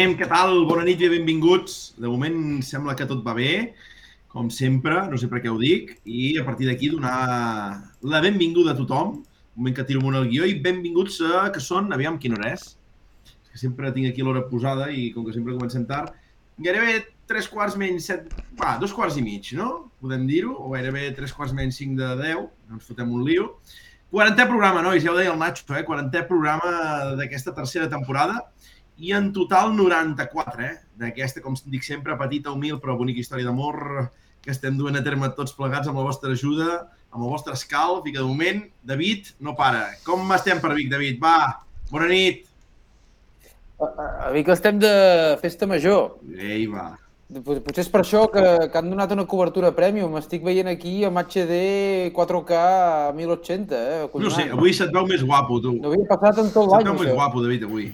Anem? Què tal? Bona nit i benvinguts. De moment sembla que tot va bé, com sempre, no sé per què ho dic, i a partir d'aquí donar la benvinguda a tothom, un moment que tiro amunt el guió, i benvinguts a, que són, aviam quina hora és, que sempre tinc aquí l'hora posada i com que sempre comencem tard, gairebé tres quarts menys set, va, dos quarts i mig, no? Podem dir-ho? O gairebé tres quarts menys cinc de deu, no ens fotem un lío. 40è programa, nois, ja ho deia el Nacho, eh? 40è programa d'aquesta tercera temporada i en total 94, eh? D'aquesta, com dic sempre, petita, humil però bonica història d'amor que estem duent a terme tots plegats amb la vostra ajuda, amb el vostre escalf i que de moment, David, no para. Com estem per Vic, David? Va, bona nit. A, a Vic estem de festa major. Ei, va. Potser és per això que, que han donat una cobertura premium. Estic veient aquí amb HD 4K 1080, eh? Collonat. No sé, avui se't veu més guapo, tu. No havia passat en tot l'any, Se't veu més guapo, David, avui.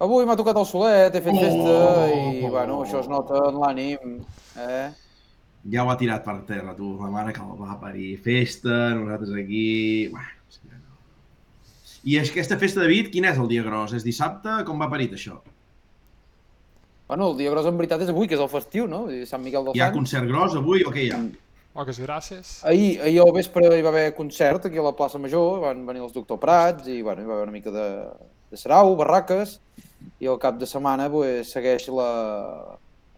Avui m'ha tocat el solet, he fet oh, festa i, oh, bueno, això es nota en l'ànim, eh? Ja ho ha tirat per terra, tu, la mare que el va parir. Festa, nosaltres aquí... Bueno, I és aquesta festa de David, quin és el dia gros? És dissabte? Com va parit això? Bueno, el dia gros en veritat és avui, que és el festiu, no? Sant Miquel del Hi ha concert gros avui o què hi ha? Moltes gràcies. Ahir, ahir al vespre hi va haver concert aquí a la plaça Major, van venir els Doctor Prats i bueno, hi va haver una mica de, de sarau, barraques, i al cap de setmana pues, segueix la,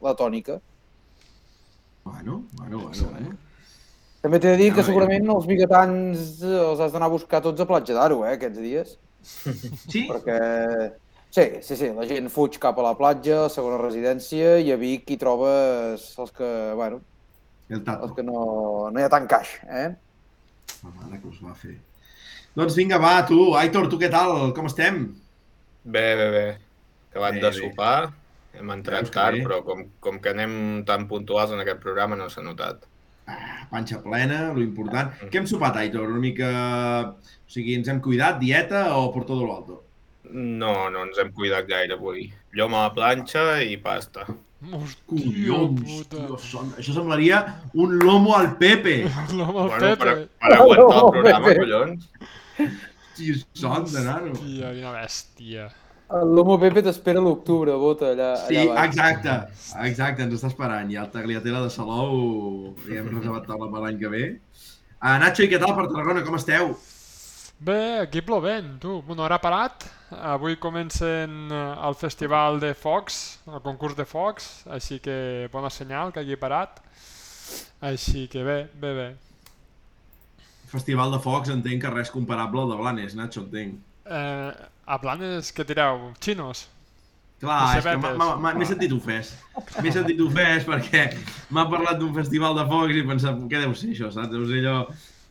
la tònica. Bueno, bueno, bueno, bueno. També t'he de dir que segurament els biguetans els has d'anar a buscar tots a Platja d'Aro, eh, aquests dies. Sí? Perquè, sí, sí, sí, la gent fuig cap a la platja, a la segona residència, i a Vic hi trobes els que, bueno, El tato. els que no, no hi ha tant caix, eh? La mare que us va fer. Doncs vinga, va, tu, Aitor, tu què tal? Com estem? Bé, bé, bé. Acabat Bé, de bé. sopar, hem entrat Veus tard, bé. però com, com que anem tan puntuals en aquest programa no s'ha notat. Ah, panxa plena, lo important. Mm. Què hem sopat, Aitor? Una mica... O sigui, ens hem cuidat, dieta o por todo lo alto? No, no ens hem cuidat gaire avui. Llom a la planxa i pasta. Collons, tio, son... això semblaria un lomo al Pepe. L'home al Bueno, per, Pepe. per aguantar el programa, collons. Tio, son de nano. Hòstia, quina bèstia. El Lomo Pepe t'espera a l'octubre, bota, allà, Sí, allà baix. exacte, exacte, ens està esperant. Ja el Tagliatella de Salou li hem reservat taula per l'any que ve. Uh, Nacho, i què tal per Tarragona? Com esteu? Bé, aquí plovent, tu. Bueno, ara parat. Avui comencen eh, el festival de focs, el concurs de focs, així que bona senyal que hagi parat. Així que bé, bé, bé. Festival de Focs, entenc que res comparable al de Blanes, Nacho, entenc. Eh, a planes que tireu, xinos. Clar, és que m'he sentit ofès. M'he sentit ofès perquè m'ha parlat d'un festival de focs i he pensat, què deu ser això, saps? Deu ser allò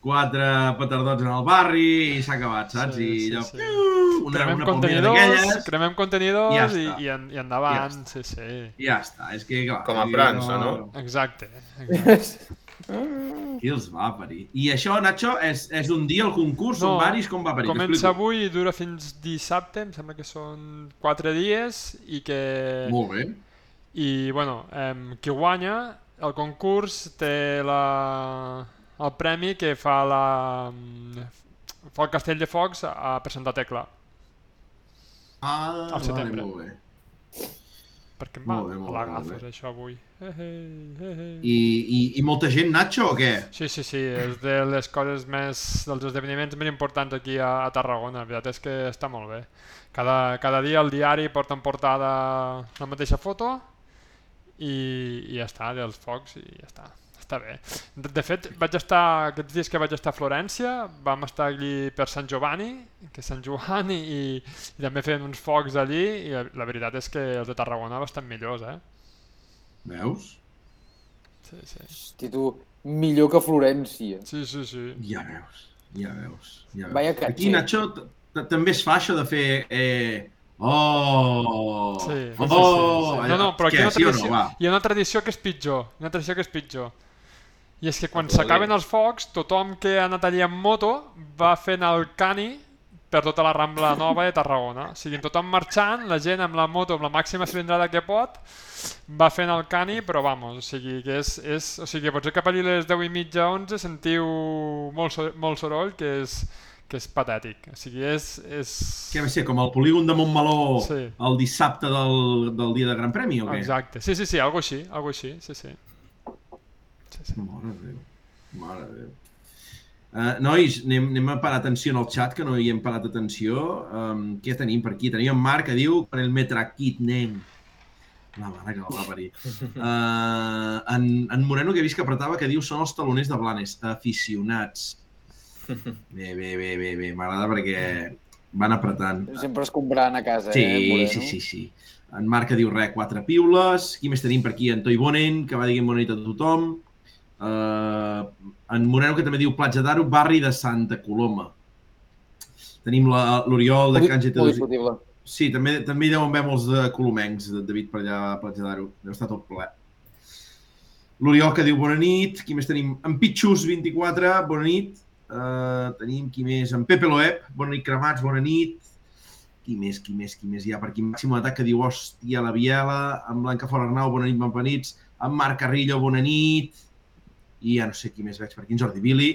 quatre petardots en el barri i s'ha acabat, saps? Sí, I sí, allò, sí. piu, una, cremem una contenidors, d'aquelles cremem contenidors Ja i, i, en, i endavant, Ja sí, sí. i ja està. És que, clar... Com a França, no? Exacte. exacte. Qui els va parir? I això, Nacho, és, és d'un dia el concurs? No, Són varis? Com va parir? Comença avui i dura fins dissabte, em sembla que són 4 dies i que... Molt bé. I, bueno, em, qui guanya el concurs té la... el premi que fa la... fa el Castell de Focs a presentar Tecla, Ah, Al setembre. Vale, molt bé. Perquè em va Molt bé, molt l'agafes bé. això avui. Eh, eh, eh, eh. I, i, I molta gent, Nacho, o què? Sí, sí, sí, és de les coses més, dels esdeveniments més importants aquí a, a Tarragona, la veritat és que està molt bé. Cada, cada dia el diari porta en portada la mateixa foto i, i ja està, dels focs i ja està, està bé. De, de fet, vaig estar, aquests dies que vaig estar a Florència, vam estar allí per Sant Giovanni, que és Sant Joan, i, i, també feien uns focs allí i la, la veritat és que els de Tarragona bastant millors, eh? Veus? Sí, sí, Hosti, tu, millor que Florència. sí, sí. sí. Ja veus, ja veus. Ja veus. Vaya Aquí. Nacho, també es fa això de fer... Eh... Oh! Sí, sí, oh! sí, sí. No, no, però aquí hi ha, una sí tradició, no? Va. hi ha una tradició que és pitjor. Una tradició que és pitjor. I és que quan s'acaben els focs, tothom que ha anat allí amb moto va fent el cani per tota la Rambla Nova de Tarragona. O sigui, tothom marxant, la gent amb la moto amb la màxima cilindrada que pot, va fent el cani, però vamos, o sigui, que és, és, o sigui, potser cap allí les 10 i mitja, 11 sentiu molt, so- molt soroll, que és, que és patètic. O sigui, és... és... Què va ser, com el polígon de Montmeló Sí. el dissabte del, del dia de Gran Premi o què? Exacte. Sí, sí, sí, algo així, algo així, sí, sí. Sí, sí. Mare de Déu. Mare de Déu. Uh, nois, anem, anem a parar atenció en el xat, que no hi hem parat atenció. Um, què tenim per aquí? Tenim en Marc que diu con el metraquit, nen. La mare que el va parir. Uh, en, en Moreno, que he vist que apretava, que diu són els taloners de Blanes, aficionats. Bé, bé, bé, bé, bé. M'agrada perquè van apretant. Sempre escombrant a casa, Sí, eh? Moreno? sí, sí, sí. En Marc que diu res, quatre piules. Qui més tenim per aquí? En Toi Bonen, que va dient bona nit a tothom. Uh, en Moreno, que també diu Platja d'Aro, barri de Santa Coloma. Tenim l'Oriol de Can Molt GT2. discutible. Sí, també, també hi deuen haver molts de colomencs, de David, per allà a Platja d'Aro. Deu estar tot ple. L'Oriol que diu bona nit. Qui més tenim? En Pitxus24, bona nit. Uh, tenim qui més? En Pepe Loeb, bona nit cremats, bona nit. Qui més, qui més, qui més hi ha per aquí? Màxim atac que diu hòstia, la Biela. En Blanca Fora Arnau, bona nit, benvenits. En Marc Carrillo, bona nit. I ja no sé qui més veig per aquí. En Jordi Billy,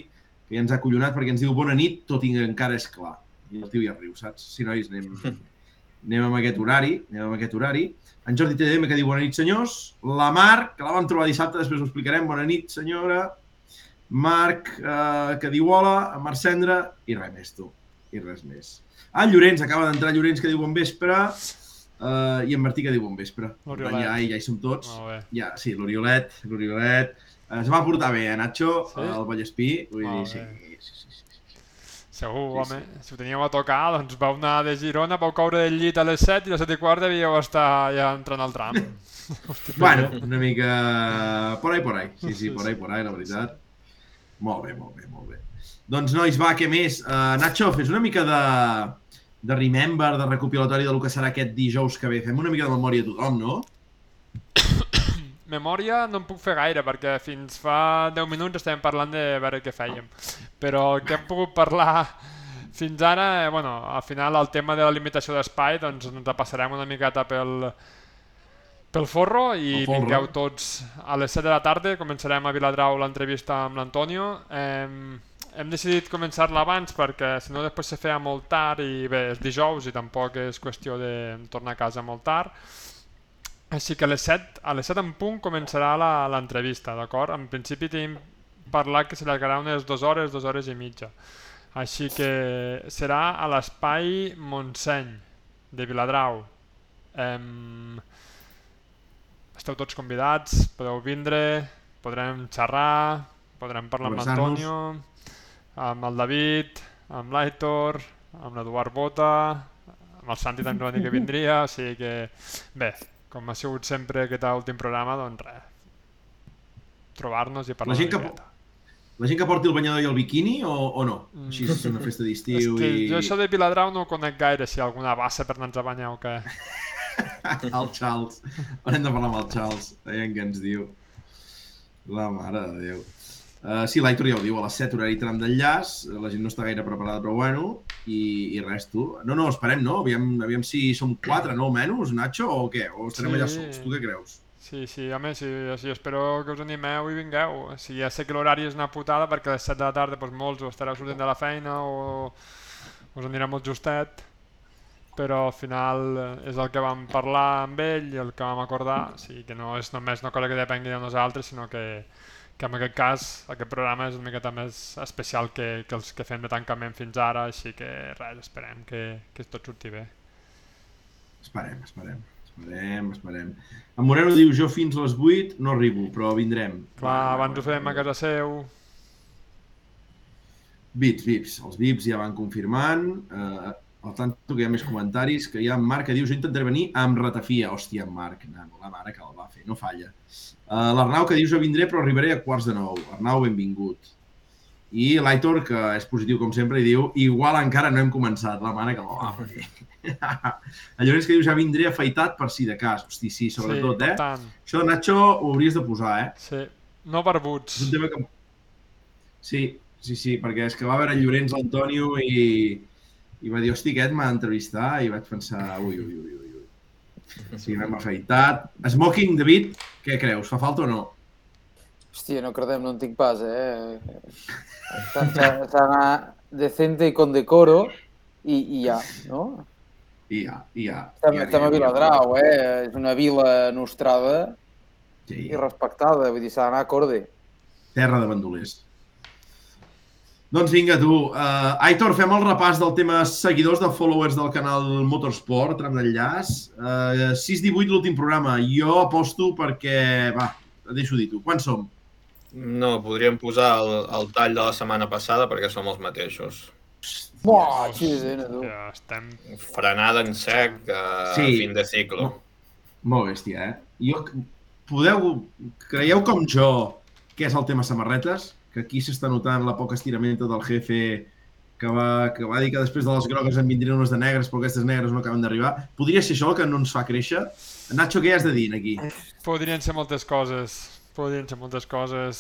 que ja ens ha collonat perquè ens diu bona nit, tot i que encara és clar. I el tio ja riu, saps? Sí, nois, anem, anem amb aquest horari, anem amb aquest horari. En Jordi TDM que diu bona nit, senyors. La Mar, que la vam trobar dissabte, després ho explicarem. Bona nit, senyora. Marc, eh, que diu hola. En Marc Cendra. I res més, tu. I res més. Ah, en Llorenç, acaba d'entrar Llorenç, que diu bon vespre. Uh, I en Martí, que diu bon vespre. Ja, ja hi som tots. Ja, sí, l'Oriolet, l'Oriolet. Eh, Es va portar bé, eh, Nacho, Sí? el Vallespí. Vull dir, Molt sí, sí, sí, sí, sí. Segur, Sí, home. Si ho teníeu a tocar, doncs vau anar de Girona, vau caure del llit a les 7 i a les 7 i quart devíeu estar ja entrant al tram. Bueno, una mica... Por ahí, por ahí. Sí, sí, Sí, por ahí, sí. por ahí, la veritat. Molt bé, molt bé, molt bé. Doncs, nois, va, què més? Uh, Nacho, fes una mica de, de remember, de recopilatori del que serà aquest dijous que ve. Fem una mica de memòria a tothom, no? Memòria no en puc fer gaire, perquè fins fa 10 minuts estàvem parlant de veure què fèiem. Però el que hem pogut parlar fins ara, eh, bueno, al final el tema de la limitació d'espai, doncs ens passarem una miqueta pel, pel forro i El forro. vingueu tots a les 7 de la tarda, començarem a Viladrau l'entrevista amb l'Antonio. Hem, hem decidit començar-la abans perquè si no després se feia molt tard i bé, és dijous i tampoc és qüestió de tornar a casa molt tard. Així que a les 7, a les 7 en punt començarà la- l'entrevista, d'acord? En principi tenim parlat que s'allargarà unes dues hores, dues hores i mitja. Així que serà a l'espai Montseny de Viladrau. Em... Esteu tots convidats, podeu vindre, podrem xerrar, podrem parlar amb l'Antonio, amb el David, amb l'Aitor, amb l'Eduard Bota, amb el Santi també va dir que vindria, o sigui que bé, com ha sigut sempre aquest últim programa, doncs res, trobar-nos i parlar La gent que. La gent que porti el banyador i el biquini o, o no? Mm. Així és una festa d'estiu i... jo això de Viladrau no ho conec gaire, si hi ha alguna bassa per anar-nos a banyar o què. el Charles. Haurem de parlar amb el Charles. Veiem què ens diu. La mare de Déu. Uh, sí, l'Aitor ja ho diu, a les 7 horari tram d'enllaç, la gent no està gaire preparada, però bueno, i, i res, tu. No, no, esperem, no? Aviam, aviam si som 4, no, menys, Nacho, o què? O estarem Sí. allà sols, tu què creus? Sí, sí, home, sí, sí, espero que us animeu i vingueu. O sigui, ja sé que l'horari és una putada perquè a les 7 de la tarda doncs, molts o estareu sortint de la feina o us anirà molt justet, però al final eh, és el que vam parlar amb ell i el que vam acordar, o sigui, que no és només una cosa que depengui de nosaltres, sinó que, que en aquest cas aquest programa és una miqueta més especial que, que els que fem de tancament fins ara, així que res, esperem que, que tot surti bé. Esperem, esperem. Esperem, esperem. En Moreno diu, jo fins les 8 no arribo, però vindrem. Clar, abans ho fem a casa seu, Vips, Vips. Els Vips ja van confirmant. Eh, al tanto que hi ha més comentaris, que hi ha en Marc que diu, jo intentaré venir amb ratafia. Hòstia, en Marc, nano, la mare que el va fer, no falla. Uh, L'Arnau que diu, jo vindré però arribaré a quarts de nou. Arnau, benvingut. I l'Aitor, que és positiu com sempre, i diu, igual encara no hem començat, la mare que el va fer. el Llorenç que diu, ja vindré afaitat per si de cas. Hosti, sí, sobretot, sí, eh? per tant, Això, Nacho, ho hauries de posar, eh? sí, no barbuts. És un tema que... Sí, sí, sí, perquè és que va veure en Llorenç l'Antonio i, i va dir, hosti, aquest m'ha d'entrevistar i vaig pensar, ui, ui, ui, ui, ui. Sí, m'hem afeitat. Smoking, David, què creus? Fa falta o no? Hòstia, no credem, no en tinc pas, eh? S'ha- d'anar decente i con decoro i, i ja, no? I ja, i ja. Estem, ja estem a. Viladrau, eh? És una vila nostrada Sí, i respectada, vull dir, s'ha d'anar acorde. terra de bandolers. Doncs vinga, tu. Uh, Aitor, fem el repàs del tema seguidors de followers del canal Motorsport, tram d'enllaç. Uh, 6-18 l'últim programa. Jo aposto perquè... Va, deixo dir tu. Quants som? No, podríem posar el, el tall de la setmana passada perquè som els mateixos. Buah, xisena, tu. Ja estem... Frenada en sec, uh, Sí. fin de ciclo. Molt bèstia, eh? Jo, podeu... Creieu com jo què és el tema samarretes? Que aquí s'està notant la poca estirament del jefe que va, que va dir que després de les grogues en vindrien unes de negres, però aquestes negres no acaben d'arribar. Podria ser això el que no ens fa créixer? Nacho, què has de dir aquí? Podrien ser moltes coses. Podrien ser moltes coses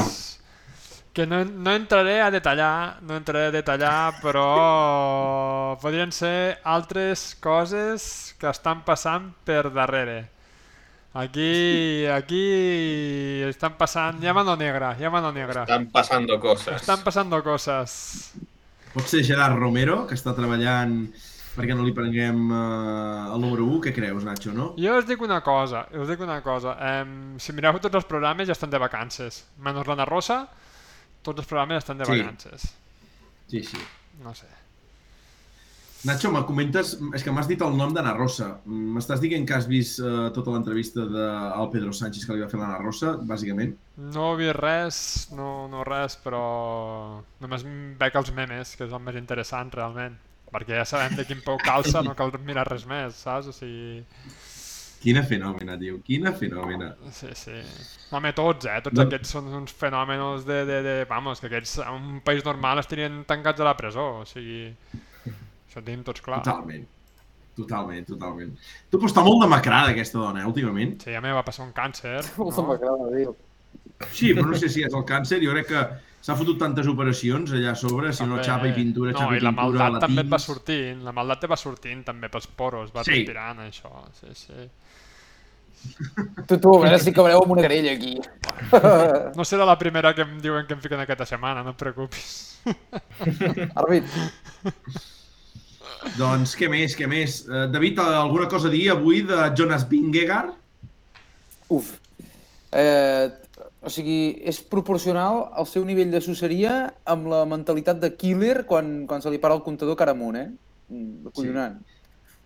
que no, no entraré a detallar, no entraré a detallar, però podrien ser altres coses que estan passant per darrere. Aquí, aquí estan passant, hi ha mano negra, ha mano negra. Estan passando coses. Estan passando coses. Pot ser Gerard Romero, que està treballant perquè no li prenguem uh, el número 1. Què creus, Nacho, no? Jo us dic una cosa, us dic una cosa. Um, si mireu tots els programes ja estan de vacances. Menys l'Anna Rosa, tots els programes estan de Sí. vacances. Sí, sí. No sé. Nacho, me comentes... És que m'has dit el nom d'Anna Rosa. M'estàs dient que has vist uh, tota l'entrevista del Pedro Sánchez que li va fer l'Anna Rosa, bàsicament? No he vist res, no, no res, però només veig els memes, que és el més interessant realment. Perquè ja sabem de quin peu calça, no cal mirar res més, saps? O sigui... Quina fenòmena, tio. Quina fenòmena. Sí, sí. Home, tots, eh? Tots No. aquests són uns fenòmenos de, de, de... Vamos, que aquests en un país normal estarien tancats a la presó, o sigui... Tenim tots clar. Totalment. Totalment, totalment. Tu, però està molt demacrada aquesta dona, eh, últimament. Sí, a mi va passar un càncer. Molta No? m'agrada dir Sí, però no sé si és el càncer. Jo crec que s'ha fotut tantes operacions allà a sobre, si no xapa i pintura, no, xapa i i la pintura, maldat també et va latins. sortint, la maldat te va sortint també pels poros, va Sí. respirant això, sí, sí. Tu, tu, a veure si acabareu amb una querella aquí. No serà la primera que em diuen que em fiquen aquesta setmana, no et preocupis. Àrbit, Doncs què més, què més? Uh, David, alguna cosa a dir avui de Jonas Vingegaard? uf. Eh, o sigui, és proporcional al seu nivell de susseria amb la mentalitat de killer quan, quan se li para el comptador cara amunt, eh? Mm, Acollonant.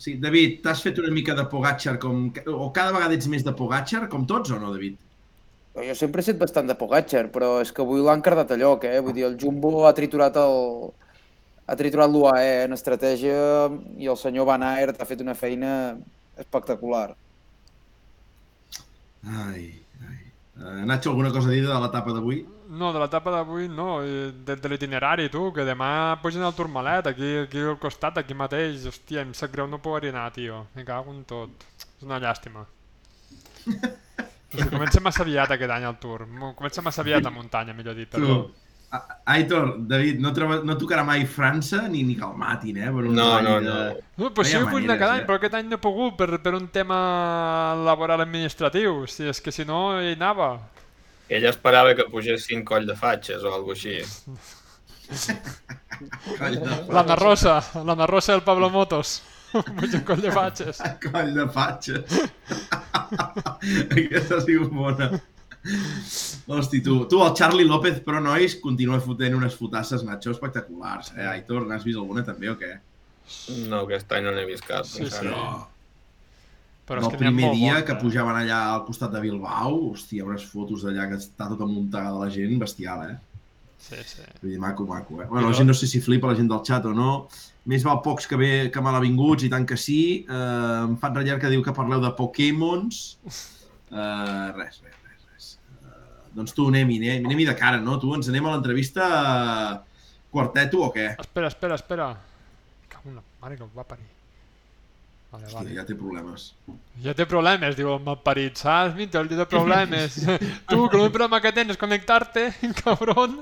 Sí, David, t'has fet una mica de Pogacar com... o cada vegada ets més de Pogacar, com tots, o no, David? Jo sempre he set bastant de Pogacar, però és que avui l'han cardat a lloc, eh? Vull dir, el Jumbo ha triturat el... ha triturat l'UAE en estratègia i el senyor Van Aert ha fet una feina espectacular. Ai, ai. Uh, Nacho, alguna cosa a dir de l'etapa d'avui? No, de l'etapa d'avui no, de, de l'itinerari, tu, que demà pugen al Turmalet, aquí, aquí al costat, aquí mateix, hòstia, em sap greu no poder anar, tio, me cago en tot, és una llàstima. O sigui, comença massa aviat aquest any el Tour, comença massa aviat a muntanya, millor dit, Tu, perdó. A- Aitor, David, no, troba, no tocarà mai França ni, ni que el matin, eh? Per un No, no, de... no. No, hi sí, ho puc anar cada any, eh? però aquest any no he pogut per, per un tema laboral administratiu, si és que si no hi anava. Ell esperava que pugessin coll de fatxes o alguna així. Coll de, L'Anna Rosa, l'Anna Rosa del Pablo Motos. Un coll de fatxes. coll de fatxes. Aquesta ha sigut bona. Hosti, tu, tu, el Charlie López, però, nois, continua fotent unes fotasses, Nacho, espectaculars. Eh, Aitor, n'has vist alguna també o què? No, aquest any no n'he vist cap. Sí, sí. encara. Però el és que n'hi ha primer molt dia bons, que eh? pujaven allà al costat de Bilbao, hòstia, unes fotos d'allà que està tota muntada la gent, bestial, eh? Sí, sí. Vull dir, maco, maco, eh? Bueno, I la no- gent no sé si flipa, la gent del xat o no. Més val pocs que, bé, que malavinguts, i tant que sí. Uh, em fan ratllar que diu que parleu de Pokémons. Uh, res, res. res. Doncs tu, anem-hi, anem, anem de cara, no? Tu, ens anem a l'entrevista uh, quarteto o què? Espera, espera, espera. Cago en la mare que em va parir. Vale, Hòstia, vale. ja té problemes. Ja té problemes, diu el malparit, saps? Mira, té problemes. tu, que l'únic problema que tens és connectar-te, cabron.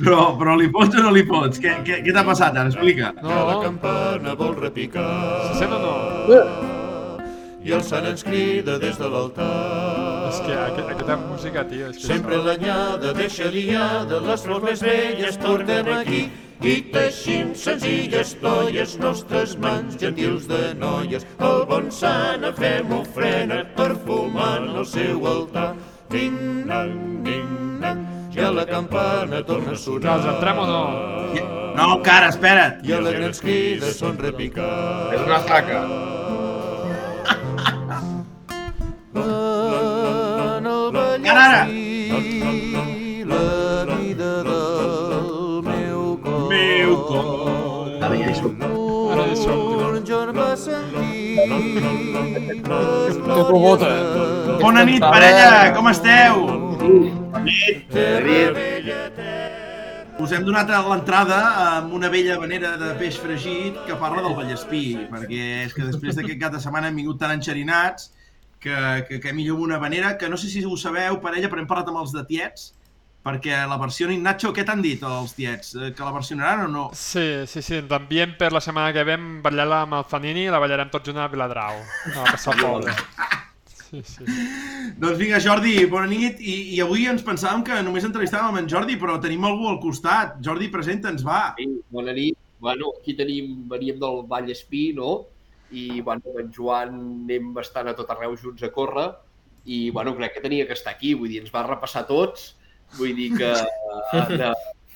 Però, però li pots o no li pots? Què, què, què t'ha passat ara? Explica. No, Que la campana vol repicar se sent o no? i el sant ens crida des de l'altar. És que aqu aquesta música, tio, és que Sempre l'anyada deixa liada, les flors més velles tornem aquí i teixim senzilles toies, nostres mans gentils de noies. El bon sant fem ofrena perfumant el seu altar. Ding-dang, ding-dang, ja la campana torna a sonar. els entrem o no? No, encara, espera't. I els grans crides són repicar. És una saca. En el Encara ara. Vallespí, la vida del meu cor. Meu cor. Ara ja hi som. Ara hi som. Un jorn va sentir Que tu vota. Bona nit, parella, com esteu? Us hem donat a l'entrada amb una vella vanera de peix fregit que parla del Vallespí, perquè és que després d'aquest cap de setmana hem vingut tan enxerinats que, que, que millor una vanera, que no sé si ho sabeu, parella, però hem parlat amb els de tiets, perquè la versió Nacho, què t'han dit els tiets? Eh, Que la versionaran o no? Sí, sí, sí, ens enviem per la setmana que ve ballar-la amb el Fanini i la ballarem tots junts a Viladrau. No, a passar molt bé. Sí, sí. Doncs vinga, Jordi, bona nit. I, I avui ens pensàvem que només entrevistàvem en Jordi, però tenim algú al costat. Jordi, presenta'ns, va. Sí, bona nit. Bueno, aquí tenim, veníem del Vallespí, no? I, bueno, en Joan anem bastant a tot arreu junts a córrer i, bueno, crec que tenia que estar aquí, vull dir, ens va repassar tots, vull dir que eh, de,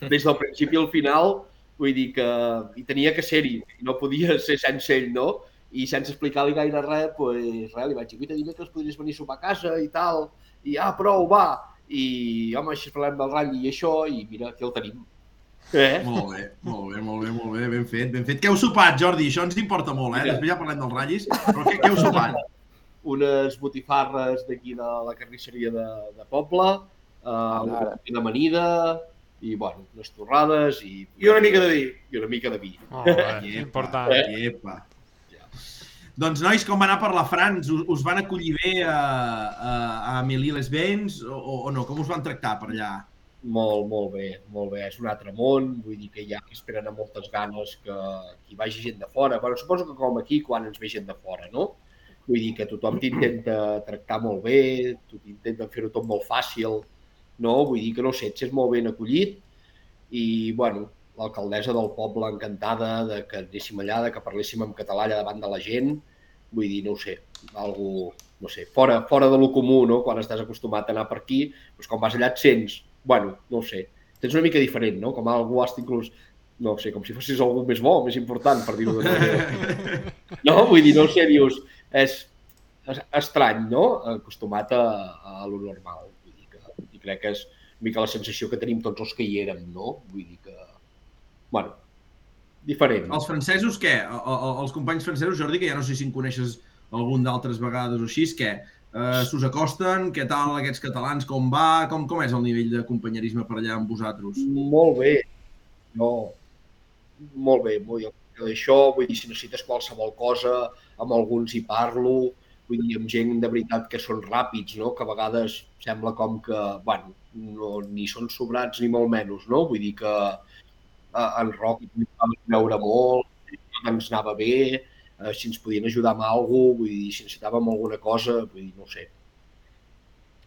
des del principi al final, vull dir que hi tenia que ser-hi, no podia ser sense ell, no? I sense explicar-li gaire res, pues, res, li vaig dir, guaita, dimecres podries venir a sopar a casa i tal, i ah, prou, va! I, home, així parlem del ratll i això, i mira, aquí el tenim. Eh? Molt bé, molt bé, molt bé, molt bé, ben fet, ben fet. Què heu sopat, Jordi? Això ens importa molt, eh? Després ja parlem dels ratllis, però què, què heu sopat? unes botifarres d'aquí de la carnisseria de, de poble, uh, una Ara. mica d'amanida, i, bueno, unes torrades i... I una mica de vi. I una mica de vi. Molt bé, important. Llepa. Doncs, nois, com va anar per la Frans? Us, us van acollir bé a, a, a Amélie les Bains o, o no? Com us van tractar per allà? Molt, molt bé, molt bé. És un altre món, vull dir que ja esperen amb moltes ganes que, que hi vagi gent de fora. Bueno, suposo que com aquí, quan ens ve gent de fora, no? Vull dir que tothom t'intenta tractar molt bé, t'intenten fer-ho tot molt fàcil, no? Vull dir que, no sé, et sents molt ben acollit i, bueno, l'alcaldessa del poble encantada de que anéssim allà, de que parléssim en català allà davant de la gent, vull dir, no ho sé, algú, no sé, fora, fora de lo comú, no? Quan estàs acostumat a anar per aquí, doncs quan vas allà et sents, bueno, no ho sé, tens una mica diferent, no? Com algú hasta inclús, no sé, com si fossis algú més bo, més important, per dir-ho d'una manera. No? Vull dir, no sé, dius, és, és estrany, no? Acostumat a, a lo normal. Vull dir que, i crec que és una mica la sensació que tenim tots els que hi érem, no? Vull dir que, bueno, diferent. Els francesos, què? O- o- Els companys francesos, Jordi, que ja no sé si en coneixes algun d'altres vegades o així, què? Uh, S'us acosten? Què tal aquests catalans? Com va? Com, com és el nivell de companyerisme per allà amb vosaltres? Molt bé. No, molt bé, molt bé. Això, vull dir, si necessites qualsevol cosa, amb alguns hi parlo, vull dir, amb gent de veritat que són ràpids, no? que a vegades sembla com que, bueno, no, ni són sobrats ni molt menys, no? Vull dir que eh, en Roc vam veure molt, ens anava bé, eh, si ens podien ajudar amb alguna cosa, vull dir, si necessitàvem alguna cosa, vull dir, no ho sé.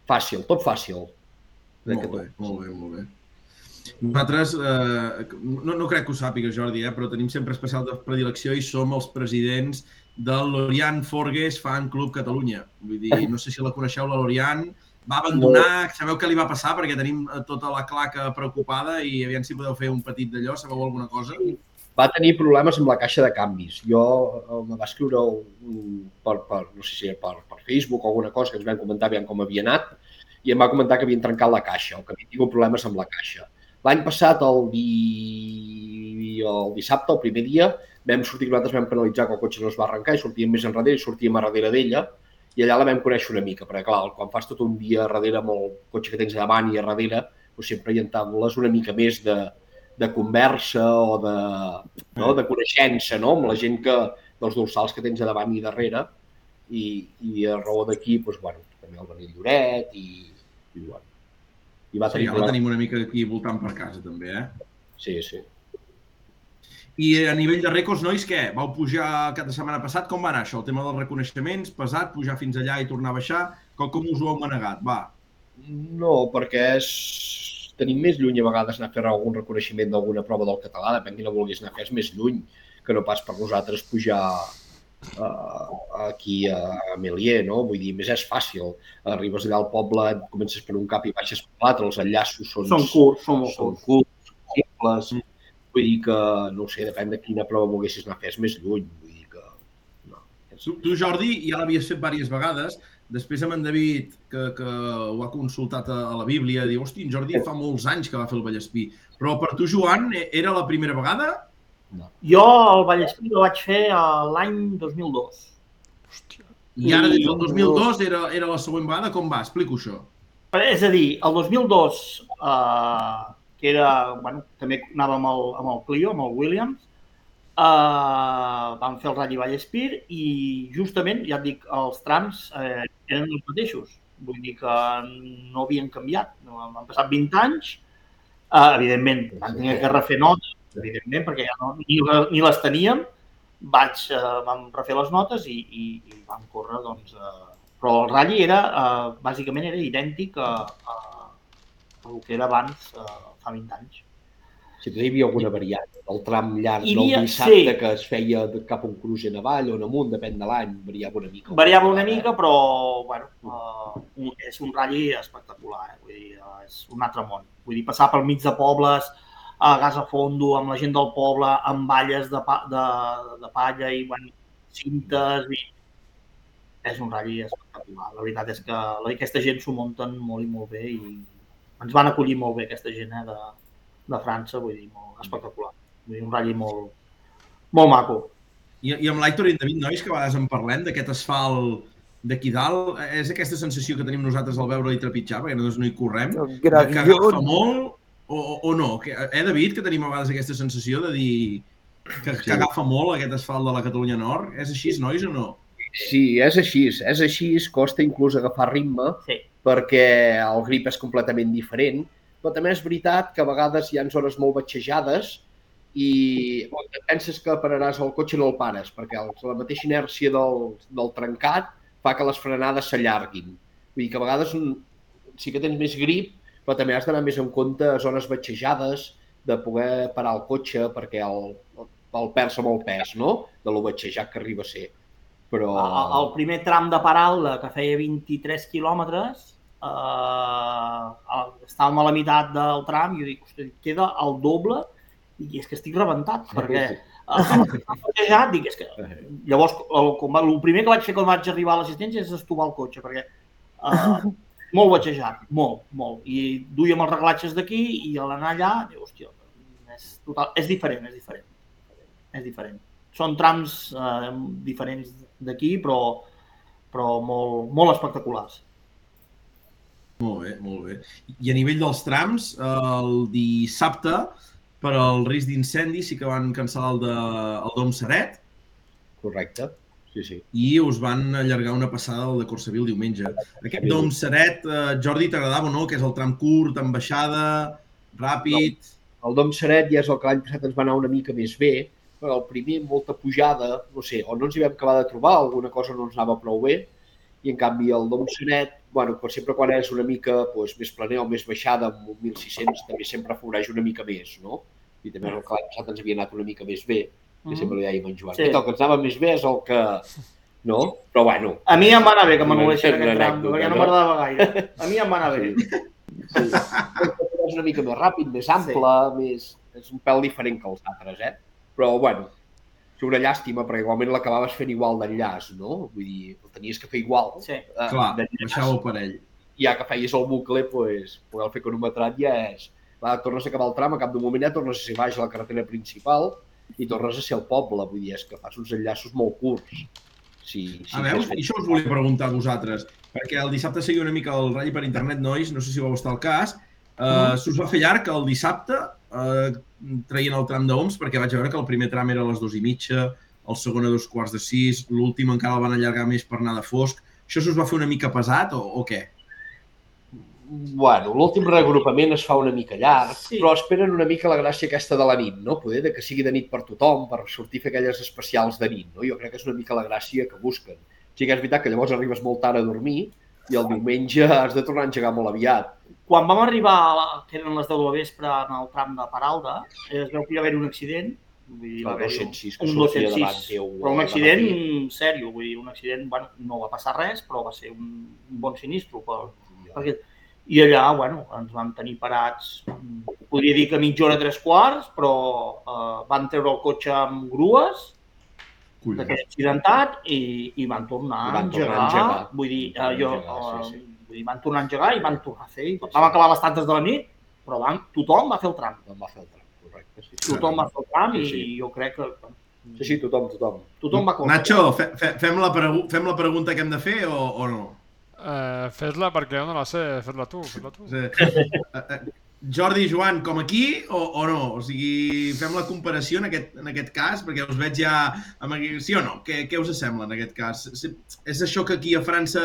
Fàcil, tot fàcil. Crec que Molt bé, tot. molt bé, molt bé. Nosaltres, eh, no, no crec que ho sàpigues, Jordi, eh, però tenim sempre especial de predilecció i som els presidents del Lorian Forges Fan Club Catalunya. Vull dir, no sé si la coneixeu, la Lorian, va abandonar, sabeu què li va passar? Perquè tenim eh, tota la claca preocupada i aviam si podeu fer un petit d'allò, sabeu alguna cosa? Va tenir problemes amb la caixa de canvis. Jo eh, va escriure un, per, per, no sé si per, per Facebook o alguna cosa que ens van comentar aviam com havia anat i em va comentar que havien trencat la caixa o que havien tingut problemes amb la caixa. L'any passat, el, di... el dissabte, el primer dia, vam sortir, nosaltres vam penalitzar que el cotxe no es va arrencar i sortíem més enrere i sortíem a darrere d'ella i allà la vam conèixer una mica, perquè clar, quan fas tot un dia a darrere amb el cotxe que tens davant i a darrere, doncs sempre hi entables una mica més de, de conversa o de, no, de coneixença no? amb la gent que, dels dorsals que tens a davant i darrere i, i a raó d'aquí, doncs, bueno, també el Benil Lloret i, i, bueno, i va Sí, tenir ja la problemes. tenim una mica aquí voltant per casa, també, eh? Sí, sí. I a nivell de rècords, nois, què? Vau pujar cada setmana passat? Com va anar això? El tema dels reconeixements, pesat, pujar fins allà i tornar a baixar? Com, com us ho heu manegat? Va. No, perquè és... tenim més lluny a vegades anar a fer algun reconeixement d'alguna prova del català, depèn quina vulguis anar a fer, és més lluny que no pas per nosaltres pujar uh, aquí a Melier, no? Vull dir, més és fàcil. Arribes allà al poble, comences per un cap i baixes per l'altre, els enllaços són, Són curts, són molt són curts. curts, simples. Vull dir que, no ho sé, depèn de quina prova volguessis anar a fer, és més lluny. Vull dir que... No. Tu, tu Jordi, ja l'havies fet diverses vegades. Després amb en David, que, que ho ha consultat a, a la Bíblia, diu, hosti, en Jordi fa molts anys que va fer el Vallespí. Però per tu, Joan, e- era la primera vegada? Jo el Vallespí el vaig fer a l'any 2002. I ara, des del I- 2002, era, era la següent vegada? Com va? Explico això. És a dir, el 2002, eh, que era, bueno, també anàvem amb el, amb el Clio, amb el Williams, eh, vam fer el Rally Vallespir i justament, ja et dic, els trams eh, eren els mateixos. Vull dir que no havien canviat. No, han passat 20 anys. Eh, evidentment, vam tenir que refer notes, evidentment, perquè ja no, ni, ni les teníem. Vaig, eh, vam refer les notes i, i, i vam córrer, doncs, eh, però el ratll era, eh, bàsicament era idèntic a, a, a el que era abans, eh, fa 20 anys. Si hi havia alguna variant, el tram llarg Hi del havia- dissabte sí. que es feia cap a un cruix en avall o en amunt, depèn de l'any, variava una mica. Variava una mica, però bueno, eh, un- és un ratll espectacular, eh? Vull dir, eh, és un altre món. Vull dir, passar pel mig de pobles, a gas a fondo, amb la gent del poble, amb valles de, pa, de, de palla i bueno, cintes i és un ratll espectacular. La veritat és que aquesta gent s'ho munten molt i molt bé i ens van acollir molt bé aquesta gent eh, de, de França, vull dir, molt espectacular. Vull dir, un ratll molt, molt maco. I, i amb l'Aitor i en David, nois, que a vegades en parlem d'aquest asfalt d'aquí dalt, és aquesta sensació que tenim nosaltres al veure-hi trepitjar, perquè nosaltres no hi correm, que agafa molt o, o, o no? Que, eh, David, que tenim a vegades aquesta sensació de dir que, que Sí. agafa molt aquest asfalt de la Catalunya Nord? És així, nois, o no? Sí, és així, és així, costa inclús agafar ritme Sí. perquè el grip és completament diferent, però també és veritat que a vegades hi ha zones molt batxejades i penses que pararàs el cotxe no el pares, perquè la mateixa inèrcia del, del trencat fa que les frenades s'allarguin. Vull dir que a vegades sí que tens més grip, però també has d'anar més en compte a zones batxejades, de poder parar el cotxe perquè el, el perds amb el pes, no? De lo batxejat que arriba a ser. Però... El, el primer tram de Paralda, que feia 23 quilòmetres, eh, estàvem a la meitat del tram i jo dic, hosti, queda el doble i és que estic rebentat, perquè eh, ja dic, és que llavors el, el primer que vaig fer quan vaig arribar a l'assistència és estovar el cotxe, perquè eh, molt batxejat, molt, molt. I duíem els reglatges d'aquí i a l'anar allà, diu, hòstia, és, total, és diferent, és diferent. És diferent. Són trams eh, diferents d'aquí, però, però molt, molt espectaculars. Molt bé, molt bé. I a nivell dels trams, el dissabte, per al risc d'incendi, sí que van cancel·lar el, de, el Dom Seret Correcte, sí, sí. i us van allargar una passada al de Corsavil diumenge. Aquest Dom Seret, eh, Jordi, t'agradava o no? Que és el tram curt, amb baixada, ràpid... El Dom Seret ja és el que l'any passat ens va anar una mica més bé, però el primer, molta pujada, no sé, o no ens hi vam acabar de trobar, alguna cosa no ens anava prou bé, i en canvi el Dom Seret, bueno, per sempre quan és una mica doncs, més planer o més baixada, amb un 1.600, també sempre afavoreix una mica més, no? I també el que l'any passat ens havia anat una mica més bé, que Mhm. sempre li dèiem en Joan. Sí. Sí. El que ens anava més bé és el que... No? Però bueno, A mi em va anar bé que anècdota, aquest tram, perquè no m'agradava gaire. A mi em va anar bé. sí. és una mica més ràpid, més ample, sí. més... és un pèl diferent que els altres, eh? Però, bueno, és una llàstima, perquè igualment l'acabaves fent igual d'enllaç, no? Vull dir, el tenies que fer igual. Sí. eh, Clar, d'enllaç. baixava el parell. I ja que feies el bucle, pues, poder fer cronometrat ja és... Va, tornes a acabar el tram, a cap d'un moment ja tornes a ser baix a la carretera principal i tornes a ser al poble. Vull dir, és que fas uns enllaços molt curts. Sí, sí, A veure, que és i això us volia preguntar a vosaltres, perquè el dissabte seguia una mica el ratll per internet, nois, no sé si vau estar al cas. Uh, S'us va fer llarg el dissabte, uh, traient el tram d'Oms, perquè vaig veure que el primer tram era a les dues i mitja, el segon a dos quarts de sis, l'últim encara el van allargar més per anar de fosc. Això s'us va fer una mica pesat o, o què? Bueno, l'últim reagrupament es fa una mica llarg, Sí. però esperen una mica la gràcia aquesta de la nit, no? Poder de que sigui de nit per tothom, per sortir a fer aquelles especials de nit, no? Jo crec que és una mica la gràcia que busquen. Sí que és veritat que llavors arribes molt tard a dormir, i el diumenge has de tornar a engegar molt aviat. Quan vam arribar, a la, que eren les 10 de la vespre, en el tram de Paralda, eh, es veu que hi va haver un accident, vull dir, haver 206 que un sortia 206, davant teu, però un eh, accident de sèrio, vull dir, un accident, bueno, no va passar res, però va ser un, un bon sinistro, per, perquè, i allà, bueno, ens vam tenir parats, podria dir que mitja hora, tres quarts, però eh, van treure el cotxe amb grues, D'aquest accidentat i, i van tornar I a van tornar engegar. a engegar. Vull dir, Van eh, jo, engegar, sí, eh, sí. vull dir, van tornar a engegar i van tornar a fer. I vam acabar a les tantes de la nit, però van, tothom va fer el tram. Em va fer el tram, correcte. Sí, sí. Tothom va fer el tram i Sí, sí. jo crec que Sí, sí, tothom, tothom. tothom va córrer. Nacho, fe, fe, fem, la fem la pregunta que hem de fer o, o no? Eh, fes-la perquè jo no la sé, fes-la tu, fes-la tu. Eh, eh, Jordi i Joan, com aquí o, o no? O sigui, fem la comparació en aquest, en aquest cas, perquè us veig ja... Amb, sí o no? Què, què us sembla en aquest cas? És això que aquí a França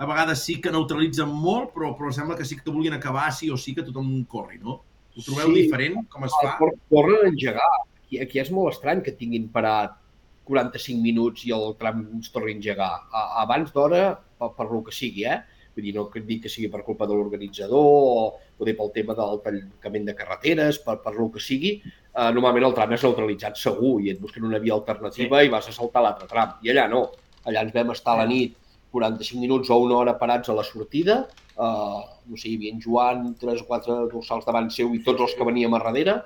a vegades sí que neutralitzen molt, però, però sembla que sí que vulguin acabar sí o sí que tothom corri, no? Ho trobeu Sí. diferent, com es fa? Corren a engegar. Aquí, aquí és molt estrany que tinguin parat 45 minuts i el tram ens torni a engegar. A, abans d'hora, per, per lo que sigui, eh? Vull dir, no dic que sigui per culpa de l'organitzador o poder pel tema del tancament de carreteres, per, per lo que sigui, eh, normalment el tram és neutralitzat segur i et busquen una via alternativa sí. i vas a saltar l'altre tram. I allà no. Allà ens vam estar a la nit 45 minuts o una hora parats a la sortida, eh, no sé, hi havia en Joan, tres o quatre dorsals davant seu i tots els que veníem a darrere,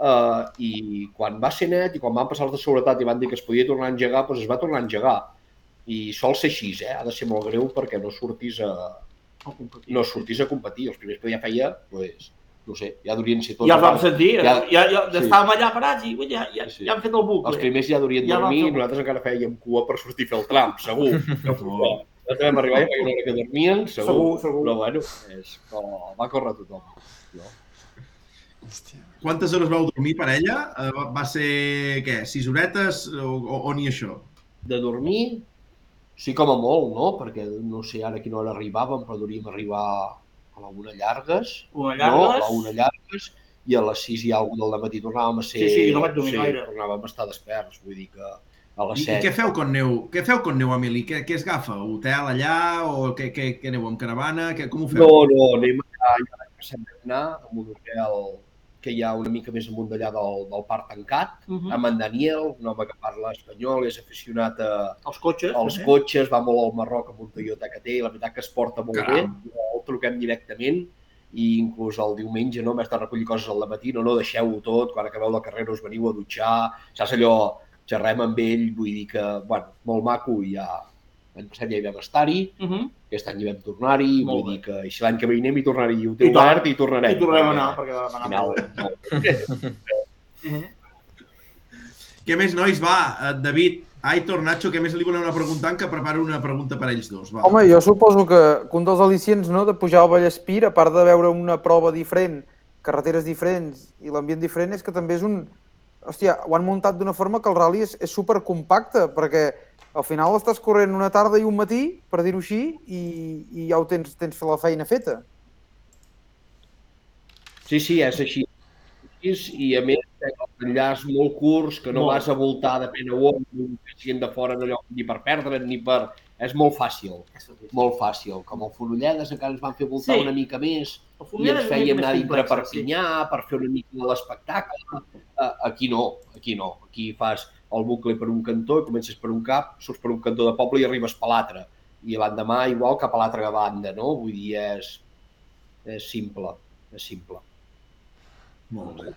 eh, i quan va ser net i quan van passar els de seguretat i van dir que es podia tornar a engegar, doncs es va tornar a engegar. I sol ser així, eh? ha de ser molt greu perquè no surtis a, no surtis a competir. Els primers que ja feia, doncs, no sé, ja durien ser tots... Ja els vam sentir, Ja- ja, ja, ja sí. estàvem allà parats i ja, ja, Sí, sí. ja han fet el bucle. Els primers ja durien Ja dormir i nosaltres encara fèiem cua per sortir a fer el tram, segur. Nosaltres vam arribar i feia una hora que dormien, segur. Segur, segur. Però bueno, és, però va córrer tothom. No? Hòstia. Quantes hores vau dormir per ella? Eh, va- Va ser, què, sis horetes o, o, o ni això? de dormir, sí com a molt, no? Perquè no sé ara a quina hora arribàvem, però hauríem arribar a la una llargues, Una no? A llargues. la una llargues, i a les 6 i alguna del matí tornàvem a ser... Sí, sí, no vaig dormir sí, gaire. tornàvem a estar desperts, vull dir que a les I, I què 7... feu quan aneu? Què feu quan aneu, Emili? Què, què es agafa? Hotel allà o què, què, què aneu amb caravana? Què, com ho feu? No, no, anem allà, ja l'any passat vam anar a un hotel que hi ha una mica més amunt d'allà del, del parc tancat, Mhm. amb en Daniel, un home que parla espanyol, és aficionat a, Els cotxes. els també. cotxes, va molt al Marroc amb un Toyota que té, i la veritat que es porta molt Caram. bé, el truquem directament i inclús el diumenge no, m'has de recollir coses al matí, no, no, deixeu-ho tot, quan acabeu la carrera us veniu a dutxar, saps allò, xerrem amb ell, vull dir que, bueno, molt maco i ja, l'any passat ja hi vam estar-hi, Mhm. aquest any hi vam tornar-hi, vull bé. dir que i si l'any que ve hi anem i ho I té obert i tornarem. I tornarem a anar, perquè, perquè vam al anar final, molt bé. no, Mhm. Què més, nois? Va, eh, David, Aitor, Nacho, què més li voleu anar preguntant que preparo una pregunta per a ells dos? Va. Home, jo suposo que, que un dels al·licients no, de pujar al Vallespir, a part de veure una prova diferent, carreteres diferents i l'ambient diferent, és que també és un... Hòstia, ho han muntat d'una forma que el rally és, és super compacte, perquè al final estàs corrent una tarda i un matí, per dir-ho així, i, i ja ho tens, tens la feina feta. Sí, sí, és així. I a més, enllaç molt curts, que no Molt. vas a voltar de pena o gent de fora no, ni per perdre't ni per... És molt fàcil, molt fàcil. Com el Fonolledes encara ens van fer voltar Sí. una mica més i ens fèiem anar dintre complex, Perpinyà per fer una mica de l'espectacle. Eh, Aquí no, aquí no. Aquí fas el bucle per un cantó i comences per un cap, surts per un cantó de poble i arribes per l'altre. I l'endemà igual cap a l'altra banda, no? Vull dir, és, és simple, és simple. Molt bé.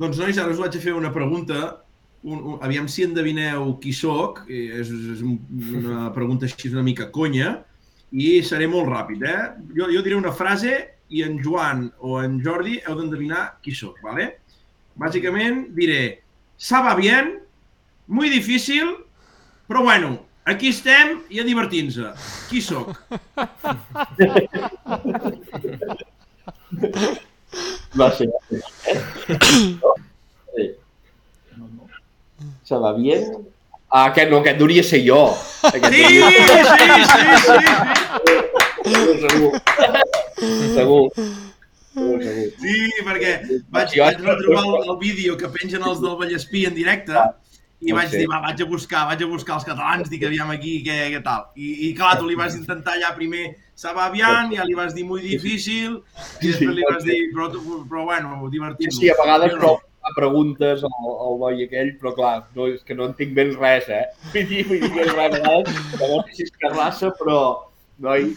Doncs, nois, ara us vaig a fer una pregunta. Un, un, aviam si endevineu qui sóc. Eh, És, és un- una pregunta així una mica conya. I seré molt ràpid, eh? Jo, jo diré una frase i en Joan o en Jordi heu d'endevinar qui sóc, ¿vale? Bàsicament diré, Saba bien, muy difícil, però bueno, aquí estem i a divertir-nos. Qui sóc? Va ser. Sí. Se va bien? Ah, aquest no, aquest hauria ser jo. Aquest Sí, sí, sí, sí, sí. segur, segur. Segur. Sí, perquè vaig, vaig retrobar el, el vídeo que pengen els del Vallespí en directe I Pot vaig dir, va, vaig a buscar, vaig a buscar els catalans, dic, aviam aquí, què, què tal. I, I clar, tu li vas intentar allà primer Sabavian, ja li vas dir muy difícil, i Sí, sí, després li vas dir, però, però bueno, Sí, divertit-nos. sí, a vegades no. fa preguntes al, al noi aquell, però clar, no, és que no entenc ben res, eh? Vull dir, vull dir que a vegades, llavors si és carrassa, però, noi...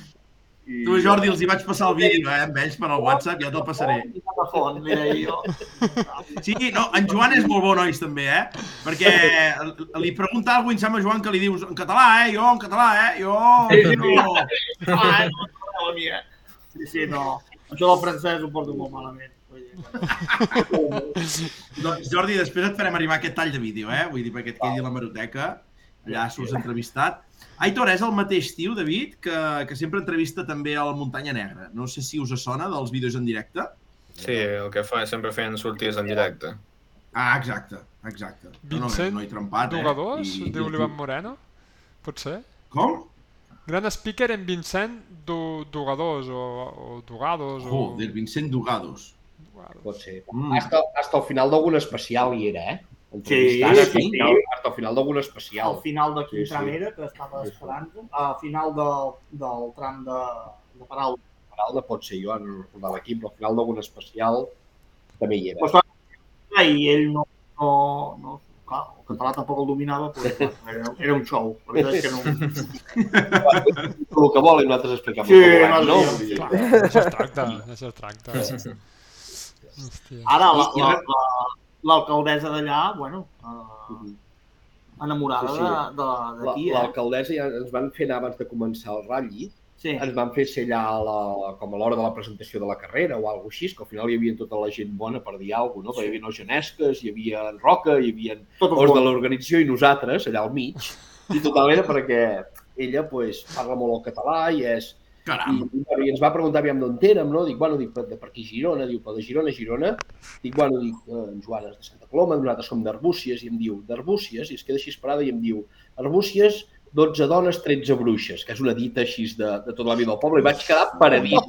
I... Tu, Jordi, els hi vaig passar el vídeo, eh, amb ells per al WhatsApp, ja te'l passaré. A font, mira, jo. Sí, no, en Joan és molt bo, nois, també, eh? Perquè li pregunta alguna cosa, em sembla, Joan, que li dius en català, eh? Jo, en català, eh? Jo, no... Ah, no, no, mira. Sí, sí, no. Això del francès ho porto molt malament. Doncs, Jordi, després et farem arribar aquest tall de vídeo, eh? Vull dir, perquè et quedi a la maroteca. Allà surts entrevistat. Aitor és el mateix tio, David, que, que sempre entrevista també al Muntanya Negra. No sé si us sona dels vídeos en directe. Sí, el que fa sempre feien sorties en directe. Ah, exacte, exacte. No, no, Vincent no he trempat, eh? Dugadors, I- diu l'Ivan Moreno? Pot ser? Com? Gran speaker en Vincent du, Dugadors o, o Dugados o... Joder, Vincent Dugados. Dugados. Pot ser. Mm. Hasta, hasta el final d'algun especial hi era, eh? Sí, Entrevistant, sí, sí. hasta el final d'algun al especial. final de quin Sí, sí. que estava esperant, al final del, del tram de, de paraula. Paralda pot ser, jo no recordava l'equip, però al final d'algun especial també hi era. Pues, clar, I ell no, no, no, clar, el català tampoc el dominava, però clar, era, era un show. La veritat és que no... el que vol i nosaltres expliquem Sí, no? no, dir, Clar, d'això es tracta, d'això es tracta. Hòstia. Ara, la- la- ara- la- l'alcaldessa d'allà, bueno, uh, enamorada Sí, sí. de- la- d'aquí, eh? L'alcaldessa ja ens van fer anar abans de començar el ratlli, Sí. ens van fer ser allà a la, com a l'hora de la presentació de la carrera o alguna així, que al final hi havia tota la gent bona per dir alguna cosa, no? Perquè hi havia els genesques, hi havia en Roca, hi havia Tot els de l'organització i nosaltres, allà al mig, i total era perquè ella pues, parla molt el català i és... Caram. i, bueno, i ens va preguntar aviam d'on érem, no? Dic, bueno, dic, per, de per aquí Girona, diu, per de Girona, Girona. Dic, bueno, dic, eh, en Joan és de Santa Coloma, nosaltres som d'Arbúcies, i em diu, d'Arbúcies, i es queda així esperada i em diu, Arbúcies, 12 dones, 13 bruixes, que és una dita així de, de tota la vida del poble, i vaig quedar paradís.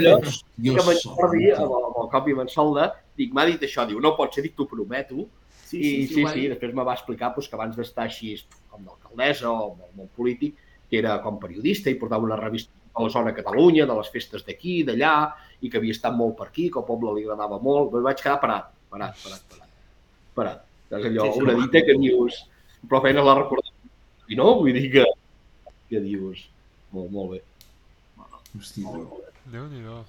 Llavors, Dios que me'n. Jordi, amb, el- amb el cop i me'n solda, dic, m'ha dit això, diu, no pot ser, dic, t'ho prometo. Sí, I sí, sí, sí, dir. després me va explicar doncs, que abans d'estar així com d'alcaldessa o molt, molt polític, que era com periodista i portava una revista a la zona Catalunya, de les festes d'aquí, d'allà, i que havia estat molt per aquí, que al poble li agradava molt. Doncs vaig quedar parat, parat, parat, parat. Parat. És allò, Sí, sí, una dita que dius, però feina la recordar. I no, vull dir que, que dius, molt, molt bé. Hosti, tu. Déu-n'hi-do.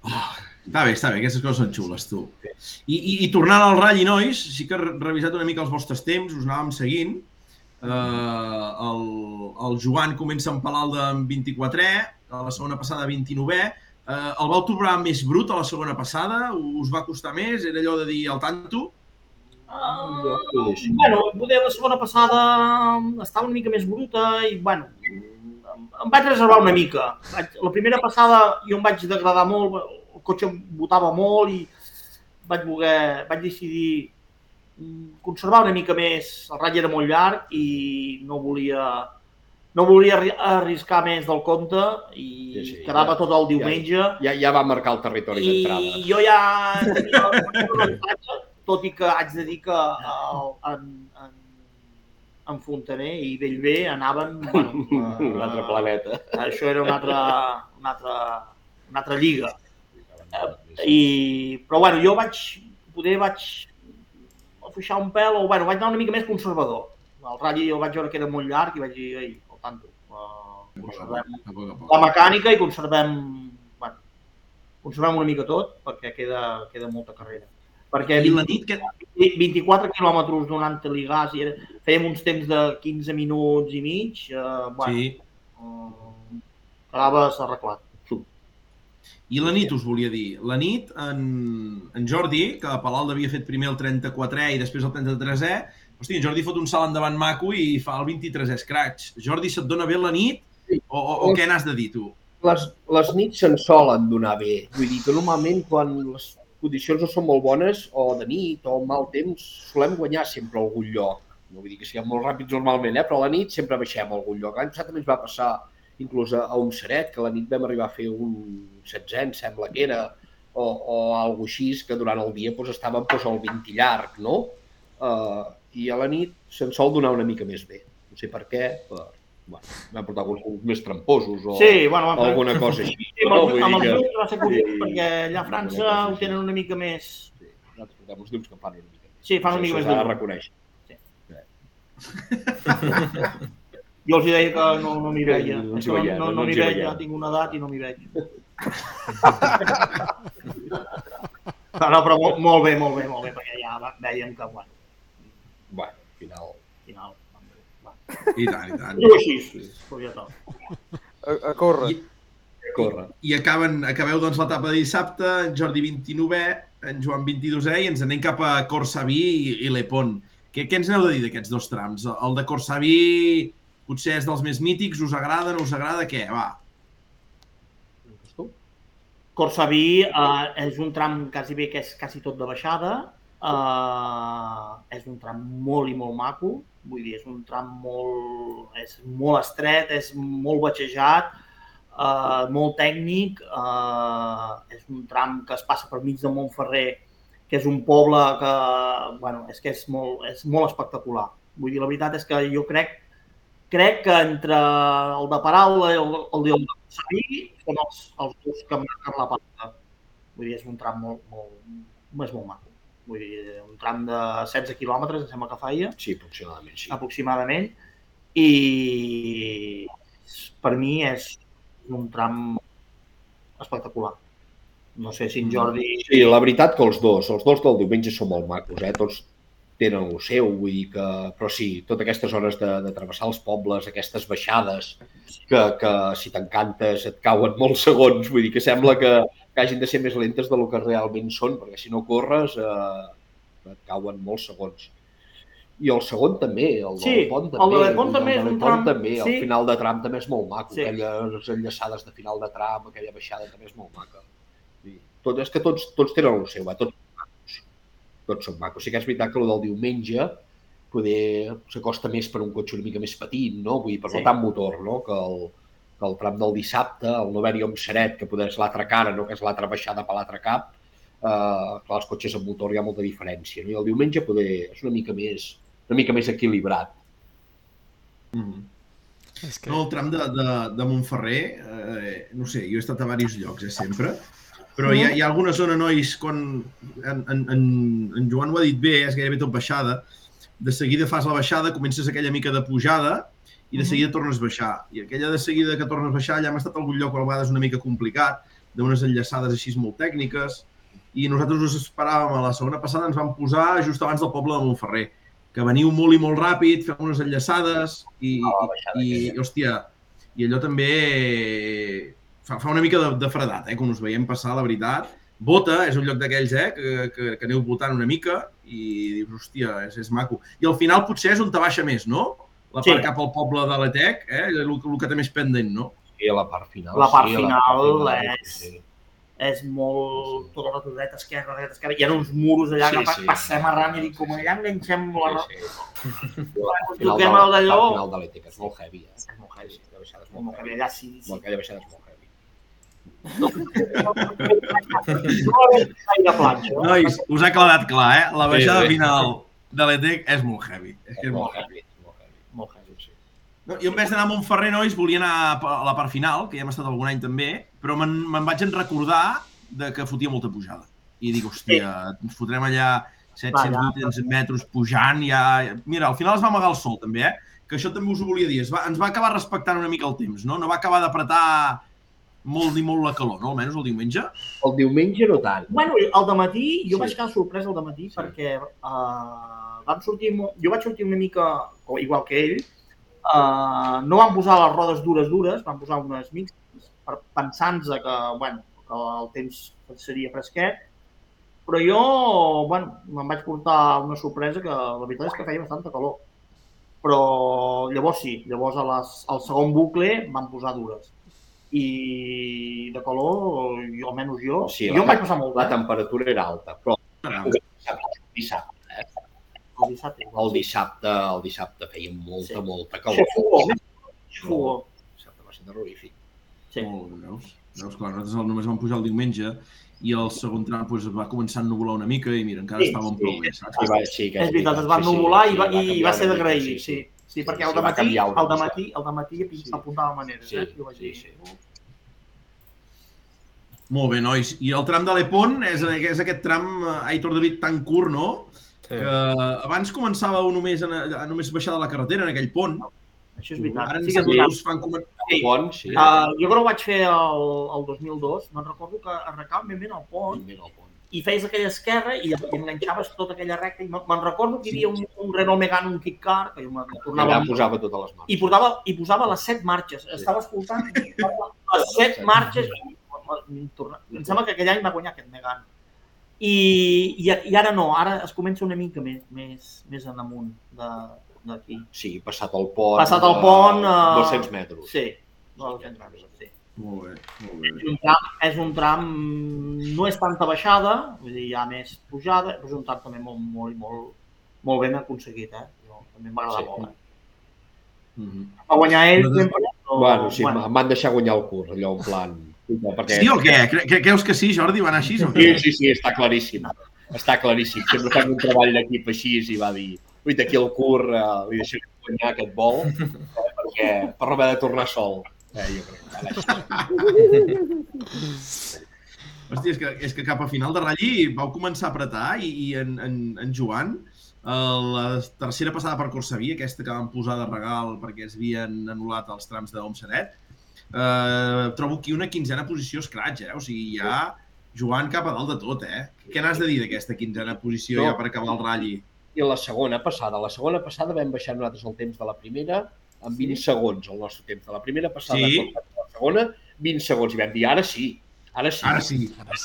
Està bé, està bé, aquestes coses són xules, tu. I, i, i tornant al ratll, nois, sí que he revisat una mica els vostres temps, us anàvem seguint. Uh, el, el Joan comença amb Palalda amb 24è, a la segona passada 29è. Uh, el vau trobar més brut a la segona passada? Us va costar més? Era allò de dir al tanto? Deixo. bueno, poder la segona passada estava una mica més bruta i, bueno, em, em vaig reservar una mica. Vaig, la primera passada jo em vaig degradar molt, el cotxe botava molt i vaig voler, vaig decidir conservar una mica més. El ratll era molt llarg i no volia no volia arri- arriscar més del compte i Sí, sí, quedava ja- tot el diumenge. Ja, ja va marcar el territori d'entrada. I jo ja tenia avantatge, tot i que haig de dir que el, en, en, en Fontaner i Bellver anaven... Bueno, Un altre planeta. Això era una altra, una altra, una altra lliga. I, però bueno, jo vaig, poder vaig afluixar un pèl o bueno, vaig anar una mica més conservador. El ratll jo vaig veure que era molt llarg i vaig dir, ei, al tanto, uh, conservem A poc a poc. la mecànica i conservem, bueno, conservem una mica tot perquè queda, queda molta carrera. Perquè I la nit, que... 24 quilòmetres donant ligàs i era, fèiem uns temps de 15 minuts i mig, eh, bueno, Sí. eh, quedaves arreglat. I la nit us volia dir. La nit, en, en Jordi, que a Palalda havia fet primer el 34è i després el 33è, hosti, en Jordi fot un salt endavant maco i fa el 23è scratch. Jordi, se't dona bé la nit? O, o, o què n'has de dir, tu? les, les nits se'n solen donar bé. Vull dir que normalment quan les condicions no són molt bones, o de nit o mal temps, solem guanyar sempre a algun lloc. No vull dir que siguem molt ràpids normalment, eh? però a la nit sempre baixem a algun lloc. L'any passat també ens va passar inclús a, a un seret, que a la nit vam arribar a fer un 16, em sembla que era, o, o alguna així, que durant el dia doncs, estàvem doncs, al 20 llarg, no? Uh, i a la nit se'n sol donar una mica més bé. No sé per què, però bueno, vam portar alguns més tramposos o, Sí, bueno, o alguna cosa així. Sí, amb, no? el, Vull amb els dir que- llums va ser curiós Sí. perquè allà a França ho tenen una mica més... Sí, nosaltres portem uns llums que fan una mica més. Sí, fan una mica Això més s'ha de reconèixer. Jo els deia que no, no m'hi veia. No no, no, no no m'hi hi veig, veiem. ja tinc una edat i no m'hi veig. No, no, però molt, molt bé, molt bé, molt bé, perquè ja veiem que, bueno, Bueno, al final... al final... Va. I tant, i tant. Diu així, ja tot. A, a córrer. I- Corre. I acaben, acabeu doncs l'etapa de dissabte, en Jordi 29è, en Joan 22è i ens anem cap a Corsaví i, i Lepont. Què, què ens aneu de dir d'aquests dos trams? El de Corsaví potser és dels més mítics, us agrada, no us agrada, què? Va, Corsaví eh, és un tram quasi bé que és quasi tot de baixada, eh, és un tram molt i molt maco, vull dir, és un tram molt, és molt estret, és molt batxejat, eh, molt tècnic, eh, és un tram que es passa per mig de Montferrer, que és un poble que, bueno, és que és molt, és molt espectacular. Vull dir, la veritat és que jo crec crec que entre el de Paraula i el, el de Saví són els, els dos que marquen la pauta. Vull dir, és un tram molt, molt, és molt maco. Vull dir, un tram de 16 quilòmetres, em sembla que feia, Sí, aproximadament, sí. aproximadament, i per mi és un tram espectacular. No sé si en Jordi... Sí, la veritat que els dos, els dos del diumenge són molt macos, eh? tots tenen el seu, vull dir que... Però sí, totes aquestes hores de, de travessar els pobles, aquestes baixades, que, que si t'encantes et cauen molts segons, vull dir que sembla que, que hagin de ser més lentes del que realment són, perquè si no corres eh, et cauen molts segons. I el segon també, el Sí, del pont el també. de Pont també el és un tram- també, el sí. final de tram també és molt maco, Sí. aquelles enllaçades de final de tram, aquella baixada també és molt maca. Tot, és que tots, tots tenen el seu, eh? tots. Tots són macos. Sí que és veritat que el del diumenge poder s'acosta més per un cotxe una mica més petit, no? Vull dir, per Sí. no tant motor, no? Que el, que el tram del dissabte, el no haver-hi seret, que poder és l'altra cara, no? que és l'altra baixada per l'altre cap, eh, clar, els cotxes amb motor hi ha molta diferència. No? I el diumenge poder és una mica més, una mica més equilibrat. Mm. És que... No, el tram de, de, de Montferrer, eh, no sé, jo he estat a diversos llocs, eh, sempre, però hi ha, hi ha alguna zona, nois, quan en, en, en, Joan ho ha dit bé, és gairebé tot baixada, de seguida fas la baixada, comences aquella mica de pujada i de seguida tornes a baixar. I aquella de seguida que tornes a baixar ja hem estat a algun lloc a vegades una mica complicat, d'unes enllaçades així molt tècniques, i nosaltres us esperàvem a la segona passada, ens vam posar just abans del poble de Montferrer, que veniu molt i molt ràpid, fem unes enllaçades i, baixada i, i hòstia, i allò també fa, fa una mica de, de fredat, eh, quan us veiem passar, la veritat. Bota és un lloc d'aquells eh, que, que, que aneu votant una mica i dius, hòstia, és, és maco. I al final potser és on te baixa més, no? La part Sí. cap al poble de l'Etec, eh? el, el que té més pendent, no? I a la part final. La part sí, final final, és- sí. és molt... Tot el rato dreta, esquerra, dreta, esquerra. Hi ha uns muros allà Sí, que sí. passem arran i dic, com allà enganxem la... Sí, sí. Toquem del- el d'allò... al final de l'ètica, és molt heavy. Eh? És molt heavy. Sí, la baixada és molt que heavy. allà sí, sí. Aquella baixada és molt heavy. No? Nois, us ha quedat clar, eh? La baixada Sí, sí. final de l'Etec és molt heavy. És que és molt Molt heavy. Molt heavy. Molt heavy. Sí. No, jo en vez d'anar a Montferrer, nois, volia anar a la part final, que ja hem estat algun any també, però me'n me'n vaig en recordar de que fotia molta pujada. I dic, hòstia, ens fotrem allà 700, Va, 800 metres pujant, ja... Mira, al final es va amagar el sol, també, eh? Que això també us ho volia dir. Es va, ens va acabar respectant una mica el temps, no? No va acabar d'apretar molt ni molt la calor, no? Almenys el diumenge. El diumenge no tant. Bueno, al matí jo Sí. vaig quedar sorprès al matí Sí. perquè uh, vam sortir, jo vaig sortir una mica igual que ell, uh, no van posar les rodes dures dures, van posar unes mixtes per pensant que, bueno, que el temps seria fresquet, però jo, bueno, me'n vaig portar una sorpresa que la veritat és que feia bastanta calor. Però llavors sí, llavors a les, al segon bucle van posar dures. I de calor, jo, almenys jo, Sí, jo em vaig passar molt La bé. temperatura era alta, però Caram. el dissabte, El dissabte. el dissabte, el dissabte feia molta, Sí. molta Calor. Xafogó, més xafogó. El dissabte va ser terrorífic. Sí. Molt bé, veus? Veus, clar, nosaltres només vam pujar el diumenge i el segon tram pues, va començar a ennubular una mica i mira, encara Sí, estàvem sí. prou bé, saps? Sí, va, sí, que És veritat, es va ennubular i, va, i canviar va ser d'agrair, mica, sí. Sí, perquè Sí, va dematí, al mica. dematí, al dematí Sí. apuntava maneres, Sí, eh? Sí, dir, sí. Molt bé, nois. I el tram de l'Epon és, és aquest tram, eh, Aitor David, tan curt, no? Sí. Que abans començàveu només, en, a, només baixar de la carretera, en aquell pont. Això és veritat. Ara Sí ens que és sí fan començar... Sí. Bon, sí. Uh, jo que ho vaig fer el, el 2002, me'n recordo que arrencàvem ben bé al pont Mira el pont. I feies aquella esquerra i, i enganxaves tota aquella recta. I me- me'n recordo que hi havia un, un Renault Megane, un Kit Car, que jo me tornava... Allà posava totes les mans. I posava, i posava les set marxes. Estava escoltant les set marxes. I, em sembla que aquell any va guanyar aquest Megane. I, i, I ara no, ara es comença una mica més, més, més en amunt de- d'aquí. Sí, passat el pont. Passat el pont, eh, eh, 200 metres. Sí, no, sí. Molt bé, molt bé. És un tram, és un tram, no és tanta baixada, vull dir, hi ha més pujada, però és un tram també molt, molt, molt, molt ben aconseguit, eh? Jo, també m'agrada Sí. molt, eh? Mhm. Va guanyar ell Nosaltres- sempre, però... Bueno, sí, bueno. em van deixar guanyar el curs, allò en plan... No, perquè... Sí o què? Cre cre creus que sí, Jordi? Va anar així o Sí, què? sí, sí, està claríssim. Està claríssim. Sempre fem un treball d'equip així i va dir uita, aquí el cur eh, li deixaré guanyar aquest vol eh, perquè, per no haver de tornar sol. Eh, jo crec que. Hòstia, és que, és que cap a final de ratll vau començar a apretar i, i en, en, en Joan, eh, la tercera passada per Corsaví, aquesta que van posar de regal perquè es havien anul·lat els trams de Homsenet, eh, trobo aquí una quinzena posició escratx, eh? O sigui, ja Joan cap a dalt de tot, eh? Què n'has de dir d'aquesta quinzena posició No. ja per acabar el ratll? I la segona passada. La segona passada vam baixar nosaltres el temps de la primera en 20 segons, el nostre temps de la primera passada. Sí. contra La segona, 20 segons. I vam dir, ara sí, ara sí. Ara sí,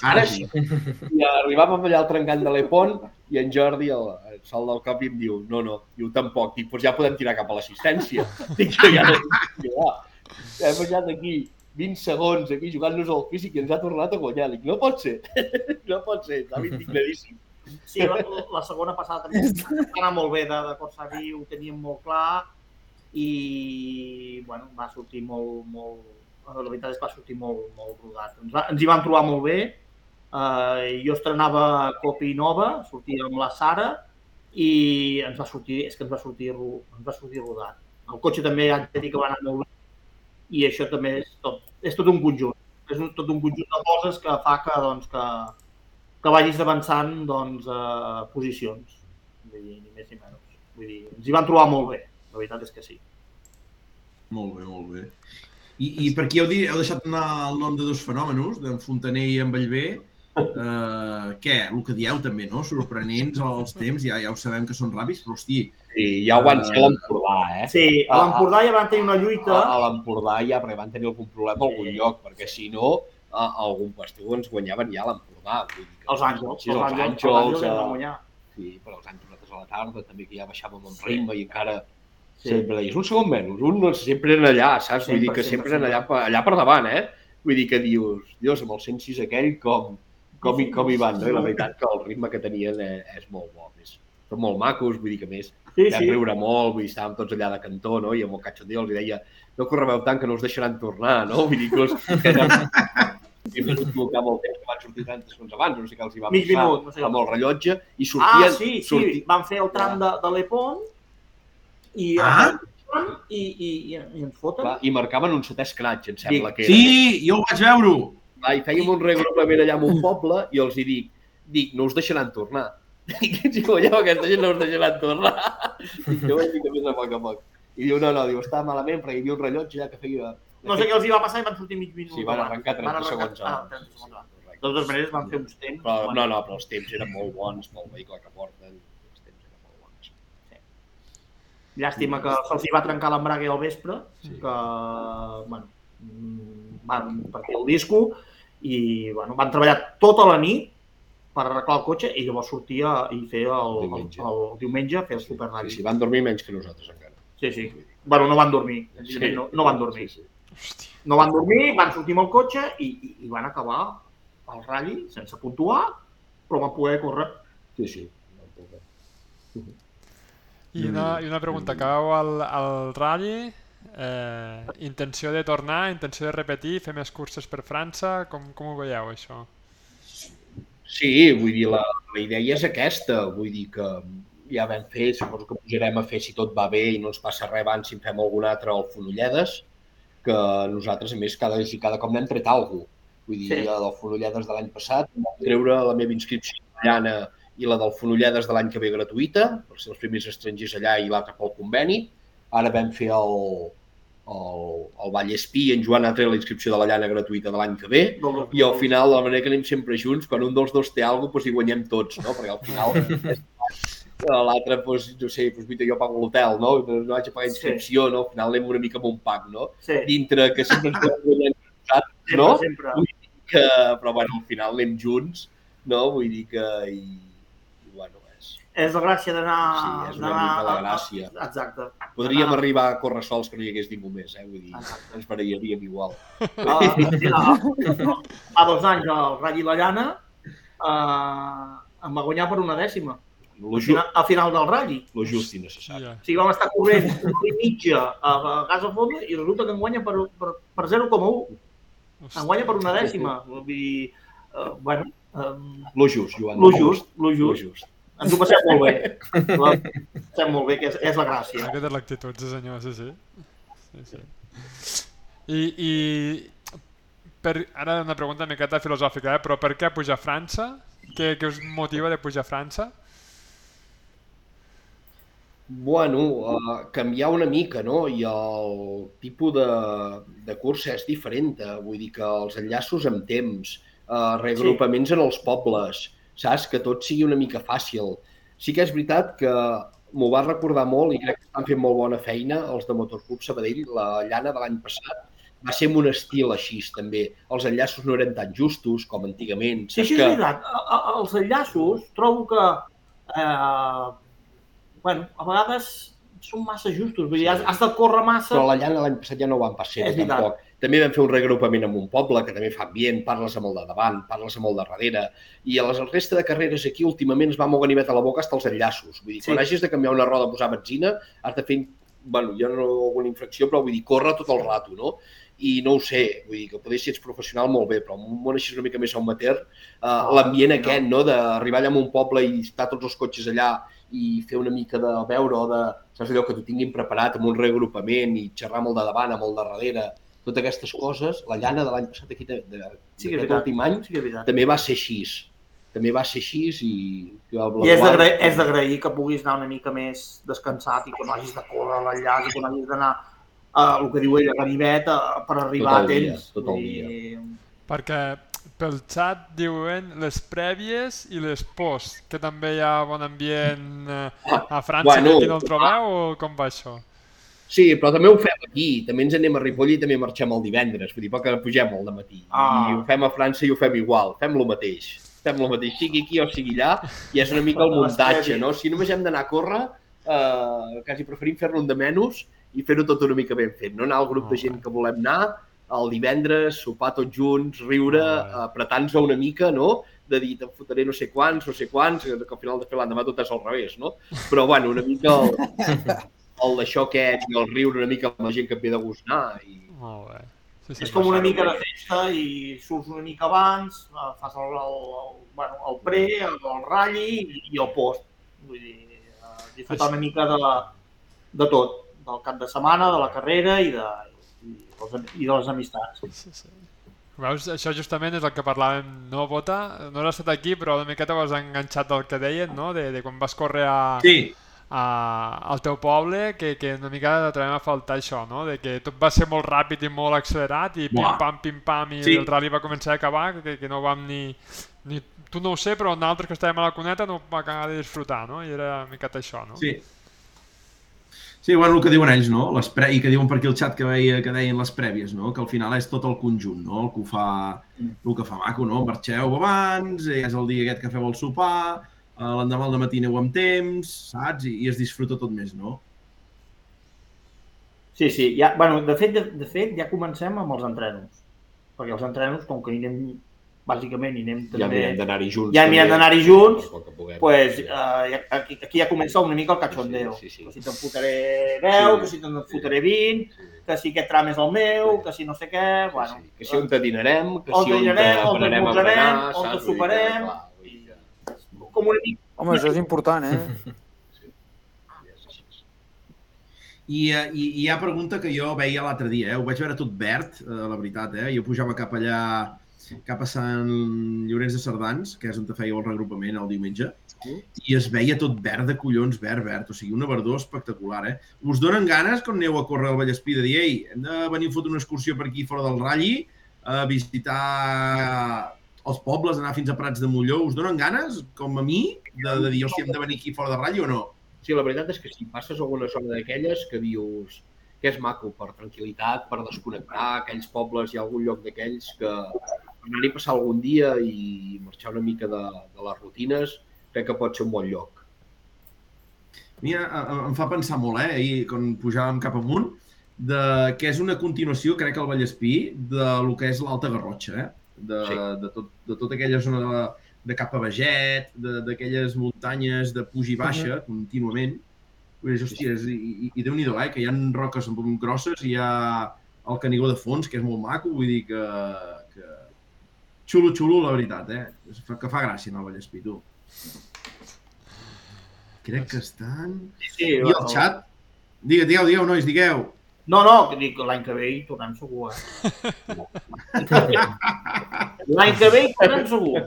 Ara sí. I arribàvem allà al trencant de l'Epon i en Jordi, el, el sol del cop, i em diu, no, no, diu, tampoc. Dic, doncs ja podem tirar cap a l'assistència. Dic, jo ja no puc jugar. Hem baixat aquí 20 segons aquí jugant-nos al físic i ens ha tornat a guanyar. Dic, no pot ser, no pot ser, estava indignadíssim. Sí, la, la segona passada també va anar molt bé de, de Corsaví, ho teníem molt clar i bueno, va sortir molt, molt, la veritat és que va sortir molt, molt rodat. Ens, va, ens hi vam trobar molt bé, uh, jo estrenava Copi Nova, sortia amb la Sara i ens va sortir, és que ens va sortir, ens va sortir rodat. El cotxe també haig de dir que va anar molt bé i això també és tot, és tot un conjunt. És un, tot un conjunt de coses que fa que, doncs, que, que vagis avançant doncs, eh, posicions. Vull dir, ni més ni menys. Vull dir, ens hi van trobar molt bé, la veritat és que sí. Molt bé, molt bé. I, i per aquí heu, dit, heu deixat anar el nom de dos fenòmenos, d'en Fontaner i en Bellver. Uh, què? El que dieu també, no? Sorprenents els temps, ja, ja ho sabem que són ràpids, però hosti, I ja ho van ser a l'Empordà, eh? Sí, a l'Empordà ja van tenir una lluita. A, a l'Empordà ja, perquè van tenir algun problema a algun lloc, perquè si no, a, a algun pastiu ens guanyaven ja a l'Empordà. vull dir que- Els Àngels, Sí, els Àngels, els Àngels eh, ens van guanyar. Sí, però els Àngels nosaltres a la tarda també, que ja baixàvem amb ritme i encara Sí. sempre deies un segon menys, un no, sempre eren allà, saps? Vull dir Sempre, que sempre, sempre, eren allà, per- allà per davant, eh? Vull dir que dius, Dios, amb el 106 aquell, com, com, hi, com hi van, no? I la veritat que el ritme que tenien és, és molt bo. És, són molt macos, vull dir que més Sí, vam sí. riure molt, vull dir, estàvem tots allà de cantó, no? I amb el cachondeo els deia, no correveu tant que no us deixaran tornar, no? Vull dir que ja... I vam equivocar molt temps, que van sortir 30 segons abans, no sé què els hi va passar minut, no sé amb el rellotge, i Ah, sortien... sí, sí, sorti- van fer el tram de, de l'Epon i, Ah. i, i, i, i ens foten. Clar, I marcaven un setè scratch, em sembla que era. Sí, jo ho vaig veure! Clar, I fèiem un regrupament allà en un poble i els hi dic, dic, no us deixaran tornar. Dic, si guanyeu aquesta gent no us deixaran tornar. Dic, jo vaig dir que més a poc a poc. I diu, no, no, diu, estava malament perquè hi havia un rellotge ja que feia... No sé què els hi va passar i van sortir mig minut. Sí, van arrencar 30 Van arrencar- segons Ah, abans. 30 segons. De totes maneres van fer uns temps. Però, no, no, però els temps eren molt bons pel vehicle que porten. Els temps eren molt bons. Llàstima que se'ls hi va trencar l'embrague al vespre, que bueno, mm, van partir el disco i bueno, van treballar tota la nit per arreglar el cotxe i llavors sortia i fer el, el, Diumenge. el, el diumenge fer el Sí, Super Rally. sí, van dormir menys que nosaltres encara. Sí, sí. Bueno, no van dormir. No, no van dormir. Sí, sí. Hòstia. No van dormir, van sortir amb el cotxe i, i, i van acabar el ratll sense puntuar, però van poder córrer. Sí, sí. I una, i una pregunta, acabeu el, el ratll, eh, intenció de tornar, intenció de repetir, fer més curses per França, com, com ho veieu això? Sí, vull dir, la, la idea és aquesta, vull dir que ja vam fer, suposo que pujarem a fer si tot va bé i no ens passa res abans si en fem algun altre al Fonolledes, que nosaltres, a més, cada, cada cop n'hem tret alguna cosa. Vull dir, Sí. del Fonolledes de l'any passat, vam treure la meva inscripció allana i la del Fonolledes de l'any que ve gratuïta, per ser els primers estrangers allà i l'altra pel conveni. Ara vam fer el, el, el Vallespí i en Joan ha tret la inscripció de la llana gratuïta de l'any que ve. I al final, de la manera que anem sempre junts, quan un dels dos té alguna cosa, doncs hi guanyem tots, no? Perquè al final l'altre, doncs, no sé, doncs, mira, jo pago l'hotel, no? No vaig a pagar inscripció, no? Al final anem una mica amb un pack, no? Sí, Dintre que sempre ens guanyar nosaltres, sempre, no? sempre. Que, però, bueno, al final anem junts, no? Vull dir que... I, és... La gràcia d'anar... Sí, és una mica la gràcia. Exacte. Podríem Anar- arribar a córrer sols que no hi hagués ningú més, eh? Vull dir, Exacte. ens barallaríem igual. Ah, fa dos anys el Rally La Llana eh, em va guanyar per una dècima. Lo Al just, final, al final del ratll. lo just i necessari. Ja. O sigui, vam estar corrent una hora i mitja a, a Casa Fonda i resulta que em guanya per, per, per 0,1. Em guanya per una dècima. Vull dir, uh, bueno, um, Lo just, Joan. lo just, lo Lo just. Ens ho passem molt bé. Ho passem molt bé, que és, és la gràcia. Aquesta és l'actitud, sí senyor, sí, sí. sí, sí. I, i per, ara una pregunta una miqueta filosòfica, eh? però per què pujar a França? Què, què us motiva de pujar a França? Bueno, uh, canviar una mica, no? I el tipus de, de cursa és diferent. eh? Vull dir que els enllaços amb temps, uh, reagrupaments en els pobles, saps? Que tot sigui una mica fàcil. Sí que és veritat que m'ho va recordar molt i crec que estan fent molt bona feina els de Motorclub Sabadell, la llana de l'any passat, va ser amb un estil així també. Els enllaços no eren tan justos com antigament. Sí, sí, és que... veritat. A- a- Els enllaços trobo que, eh, bueno, a vegades són massa justos. Vull dir, has, has de córrer massa. Però la llana l'any passat ja no van pas ser És veritat. També vam fer un reagrupament amb un poble, que també fa ambient, parles amb el de davant, parles amb el de darrere, i a les resta de carreres aquí últimament es va moure ganivet a la boca fins als enllaços. Vull dir, Sí. quan hagis de canviar una roda, posar benzina, has de fer, bueno, jo no alguna infracció, però vull dir, córrer tot el rato, no? I no ho sé, vull dir, que potser si ets professional molt bé, però en un món així una mica més amateur, uh, l'ambient no. aquest, no?, d'arribar allà a un poble i estar tots els cotxes allà i fer una mica de veure o de, saps allò que t'ho tinguin preparat amb un reagrupament i xerrar amb el de davant, amb el de darrere, totes aquestes coses, la llana de l'any passat aquí, de, de, Sí que és últim any, Sí que és també va ser així. També va ser així i... I és d'agrair que puguis anar una mica més descansat i que no hagis de córrer l'enllaç i que no hagis d'anar a el que diu ell, a ganivet, a, per arribar Tot el a dia, temps. tot el Vull dir, Perquè pel xat diuen les prèvies i les post, que també hi ha bon ambient eh, a França, Bueno, que aquí no el trobeu o com va això? Sí, però també ho fem aquí. També ens anem a Ripoll i també marxem el divendres. Vull dir, perquè pugem al matí. Ah. I ho fem a França i ho fem igual. Fem lo mateix. Fem lo mateix, sigui aquí o sigui allà. I és una mica el muntatge, no? Si només hem d'anar a córrer, eh, quasi preferim fer-lo de menys i fer-ho tot una mica ben fet. No anar al grup de gent que volem anar, el divendres, sopar tots junts, riure, apretar-nos una mica, no? de dir, te'n fotré no sé quants, no sé quants, que al final de fer l'endemà tot és al revés, no? Però, bueno, una mica el, el d'això aquest i el riure una mica amb la gent que et ve de gust anar. I... Molt bé. Sí, És senyor. com una mica de festa i surts una mica abans, eh, fas el, el, el, bueno, el pre, el, el ratlli i, i el post. Vull dir, eh, disfrutar una mica de, de tot, del cap de setmana, de la carrera i de, i, dels, i de les amistats. Sí, sí. Veus, això justament és el que parlàvem, no, Bota? No has estat aquí, però una miqueta ho has enganxat del que deien, no? De, de quan vas córrer a, Sí, a, al teu poble, que, que una mica trobem a faltar això, no? De que tot va ser molt ràpid i molt accelerat i pim-pam, pim-pam, i Sí. el rally va començar a acabar, que, que no vam ni, ni... Tu no ho sé, però nosaltres que estàvem a la cuneta no vam acabar de disfrutar, no? I era una miqueta això, no? sí. Sí, bueno, el que diuen ells, no? Les pre... I que diuen per aquí el xat que, veia, que deien les prèvies, no? Que al final és tot el conjunt, no? El que ho fa, el que fa maco, no? Marxeu abans, és el dia aquest que feu el sopar, l'endemà al matí aneu amb temps, saps? I, I es disfruta tot més, no? Sí, sí, ja, bueno, de fet, de, de fet, ja comencem amb els entrenos. Perquè els entrenos, com que hi anem, bàsicament, hi anem Ja també... mirem d'anar-hi junts. ja mirem d'anar-hi junts, puguem. pues, uh, aquí, aquí ja comença una mica el cachondeo. Sí, sí, sí. Que si te'n fotré 10, Sí, que si te'n sí. fotré 20, Sí, que si aquest tram és el meu, Sí. que si no sé què, bueno... sí. Que si on te dinarem, que on si on te dinarem, on pararem a esmorzarem, berenar, on saps? te que, soparem, clar, com una mica... Home, això és important, eh? I, eh, i, i hi ha pregunta que jo veia l'altre dia, eh? ho vaig veure tot verd, eh, la veritat, eh? jo pujava cap allà, cap a Sant Llorenç de Cerdans, que és on te feia el regrupament el diumenge, i es veia tot verd de collons, verd, verd, o sigui, una verdor espectacular, eh? Us donen ganes quan aneu a córrer al Vallespí de dir, ei, hem de venir a fotre una excursió per aquí fora del Ralli, a visitar els pobles, anar fins a Prats de Molló, us donen ganes, com a mi, de, de dir, hòstia, hem de venir aquí fora del Ralli o no? Sí, la veritat és que si passes alguna zona d'aquelles que dius que és maco per tranquil·litat, per desconnectar, aquells pobles, hi ha algun lloc d'aquells que anar-hi passar algun dia i marxar una mica de, de les rutines, crec que pot ser un bon lloc. Mira, em fa pensar molt, eh, ahir, quan pujàvem cap amunt, de, que és una continuació, crec, al Vallespí, de lo que és l'Alta Garrotxa, eh? De, Sí. de, tot, de tota aquella zona de, de cap a Beget, d'aquelles muntanyes de puja i baixa, contínuament. Pues, hòstia, és, i, i, i déu-n'hi-do, eh, que hi ha roques grosses, i hi ha el Canigó de fons, que és molt maco, vull dir que, que xulo, xulo, la veritat, eh? Es fa- Que fa gràcia anar al Vallespí, tu. Crec que estan... Sí, sí, I el xat? Digue, digueu, digueu, nois, digueu. No, no, que dic l'any que ve hi tornem segur, eh? L'any que ve hi tornem segur.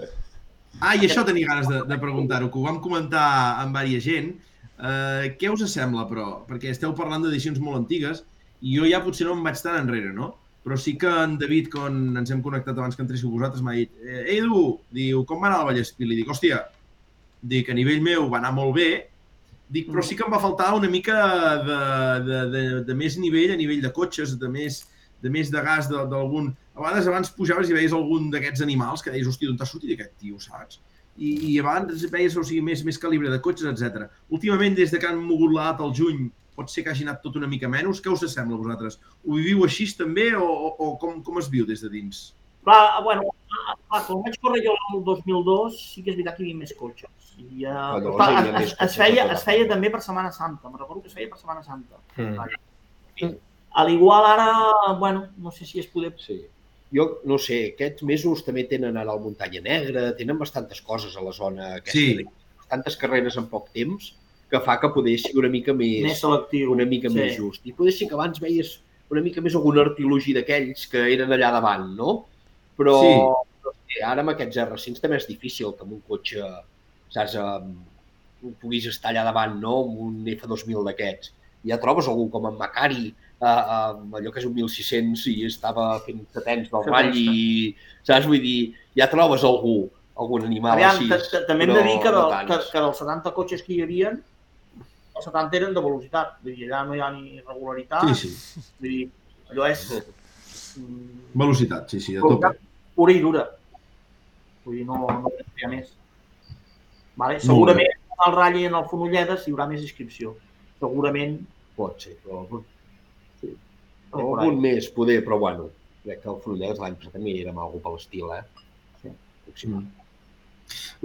Ah, i això tenia ganes de, de preguntar-ho, que ho vam comentar amb vària gent. Uh, què us sembla, però? Perquè esteu parlant d'edicions molt antigues i jo ja potser no em vaig tan enrere, no? Però sí que en David, quan ens hem connectat abans que entréssiu vosaltres, m'ha dit eh, Ei, Edu, diu, com va anar el Vallespí? Li dic, hòstia, dic, a nivell meu va anar molt bé, dic, però sí que em va faltar una mica de, de, de, de més nivell a nivell de cotxes, de més de, més de gas d'algun... A vegades abans pujaves i veies algun d'aquests animals que deies, hòstia, d'on t'ha sortit aquest tio, saps? I, i abans veies o sigui, més, més calibre de cotxes, etc. Últimament, des de que han mogut la data al juny, pot ser que hagi anat tot una mica menys. Què us sembla a vosaltres? Ho viviu així també o, o, o com, com es viu des de dins? Clar, bueno, clar, quan vaig córrer jo el 2002 sí que és veritat que hi havia més cotxes. I, uh, Ah, no, clar, es, es, cotxes feia, es feia també per Setmana Santa, me'n recordo que es feia per Setmana Santa. Mm. A l'igual ara, bueno, no sé si es poder... Sí. Jo no sé, aquests mesos també tenen ara el Muntanya Negra, tenen bastantes coses a la zona aquesta, Sí. bastantes carreres en poc temps, que fa que poder ser una mica més, Més selectiu. una mica Sí. més just. I poder ser que abans veies una mica més algun artilogi d'aquells que eren allà davant, no? Però Sí. no sé, ara amb aquests R5 també és difícil que amb un cotxe, saps, um, puguis estar allà davant, no? Amb un F2000 d'aquests. Ja trobes algú com en Macari, uh, uh, allò que és un 1600 i estava fent setens del ratll i, saps, vull dir, ja trobes algú, algun animal Aviam, així. ta- ta- també hem de dir que, no del, que, que dels 70 cotxes que hi havia, els 70 eren de velocitat. Vull dir, allà no hi ha ni irregularitat. Sí, sí. Vull dir, allò és mm, Velocitat, sí, sí, de tope. pura i dura. Vull dir, no, no hi ha més. Vale? Segurament al Rally i en el Fonolledes hi haurà més inscripció. Segurament Pot ser, però Sí, O por algun més, poder, però bueno, crec que el Fonolleres l'any passat també era amb algú per l'estil, eh? Sí. Aproximadament.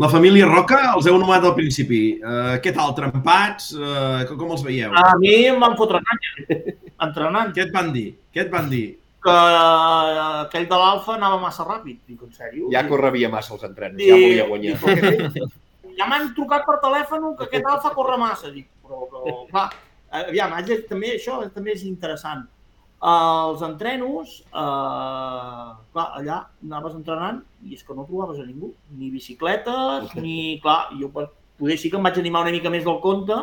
La família Roca els heu nomenat al principi. Uh, què tal, trempats? Uh, com, com els veieu? A mi em van fotre canya, entrenant, Què et van dir? Què et van dir? que aquell de l'Alfa anava massa ràpid. Dic, en sèrio? Ja correbia massa els entrenos, ja volia guanyar. Fes? Ja m'han trucat per telèfon que aquest Alfa corre massa. Dic, però, però clar, aviam, també això també és interessant. Els entrenos, eh, clar, allà anaves entrenant i és que no trobaves a ningú, ni bicicletes, ni, clar, jo poder sí que em vaig animar una mica més del compte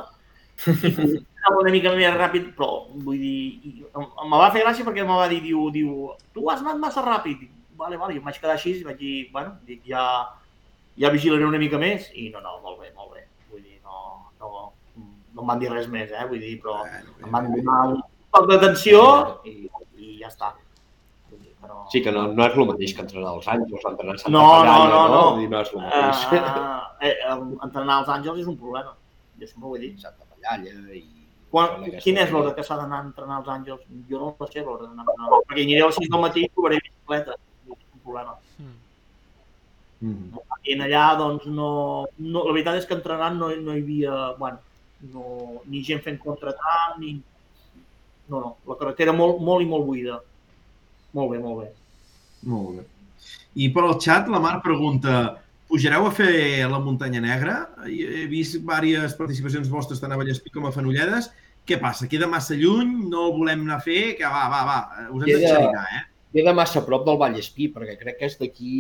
una mica més ràpid, però vull dir, em, va fer gràcia perquè em va dir, diu, diu, tu has anat massa ràpid. Vale, vale, jo em vaig quedar així i vaig dir, bueno, dic, ja, ja vigilaré una mica més i no, no, molt bé, molt bé. Vull dir, no, no, no em van dir res més, eh? Vull dir, però em van donar un poc d'atenció i, i ja està. Dir, però... Sí que no, no és el mateix que entrenar els Àngels, entrenar a Santa No, no, Pagalla, no, no. Vull dir, no és el mateix. Uh, eh, entrenar els àngels és un problema. Jo sempre ho he dit. Santa Pagalla i... Quan, quina és l'hora que s'ha d'anar a entrenar els àngels? Jo no la sé l'hora d'anar a entrenar. Perquè aniré a les 6 del matí i trobaré bicicleta. És un problema. Mm. Mm. I en allà, doncs, no, no... La veritat és que entrenant no, no hi havia... Bueno, no, ni gent fent contratant, ni... No, no. La carretera molt, molt i molt buida. Molt bé, molt bé. Molt bé. I per al xat la Mar pregunta pujareu a fer la muntanya negra? He vist diverses participacions vostres tant a Vallespí com a Fenolledes. Què passa? Queda massa lluny? No el volem anar a fer? Que va, va, va, us hem Queda- deixar anar, eh? Queda massa a prop del Vallespí, perquè crec que és d'aquí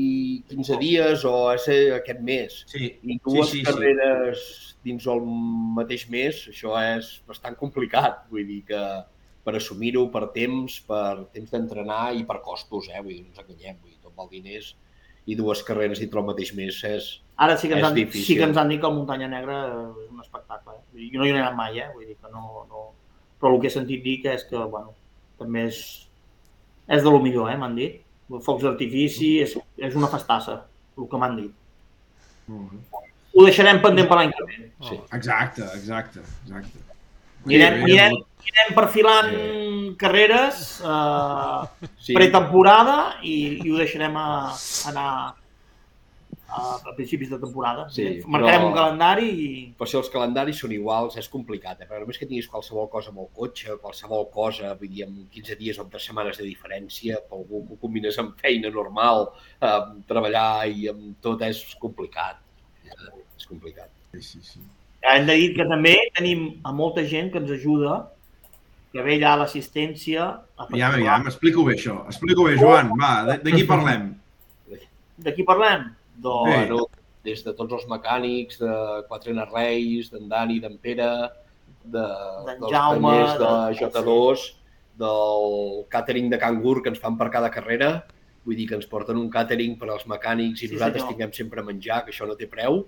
15 dies o és aquest mes. Sí, I sí, dues sí, sí. carreres dins el mateix mes, això és bastant complicat. Vull dir que per assumir-ho, per temps, per temps d'entrenar i per costos, eh? Vull dir, no ens enganyem, vull dir, tot val diners i dues carreres dintre el mateix mes és... Ara sí que, ens han, difícil. sí que ens han dit que el Muntanya Negra és un espectacle. Eh? Jo no hi he anat mai, eh? Vull dir que no, no... Però el que he sentit dir que és que, bueno, també és, és de lo millor, eh? M'han dit. Focs d'artifici és, és una festassa, el que m'han dit. Molt bé. Ho deixarem pendent per l'any que ve. Sí. Exacte, exacte, exacte. Anirem, anirem, anirem perfilant carreres eh, Sí, pretemporada i, i ho deixarem a, anar a, principis de temporada. Sí, Marcarem però- un calendari i però si els calendaris són iguals és complicat, eh? perquè només que tinguis qualsevol cosa amb el cotxe, qualsevol cosa, vull dir, amb 15 dies o amb 3 setmanes de diferència, per algú que ho combines amb feina normal, amb treballar i amb tot és complicat. Eh, És complicat. Sí, sí, sí. hem de dir que també tenim a molta gent que ens ajuda, que ve allà a l'assistència. a Aviam, aviam, explico bé això. Explico bé, Joan. Va, de, de qui parlem? De. Bueno, des de tots els mecànics, de Quatre Reis, d'en Dani, d'en Pere, de, dels Jaume, tallers de de- J2, del càtering de Cangur que ens fan per cada carrera, vull dir que ens porten un càtering per als mecànics i Sí, nosaltres senyor. tinguem sempre menjar, que això no té preu.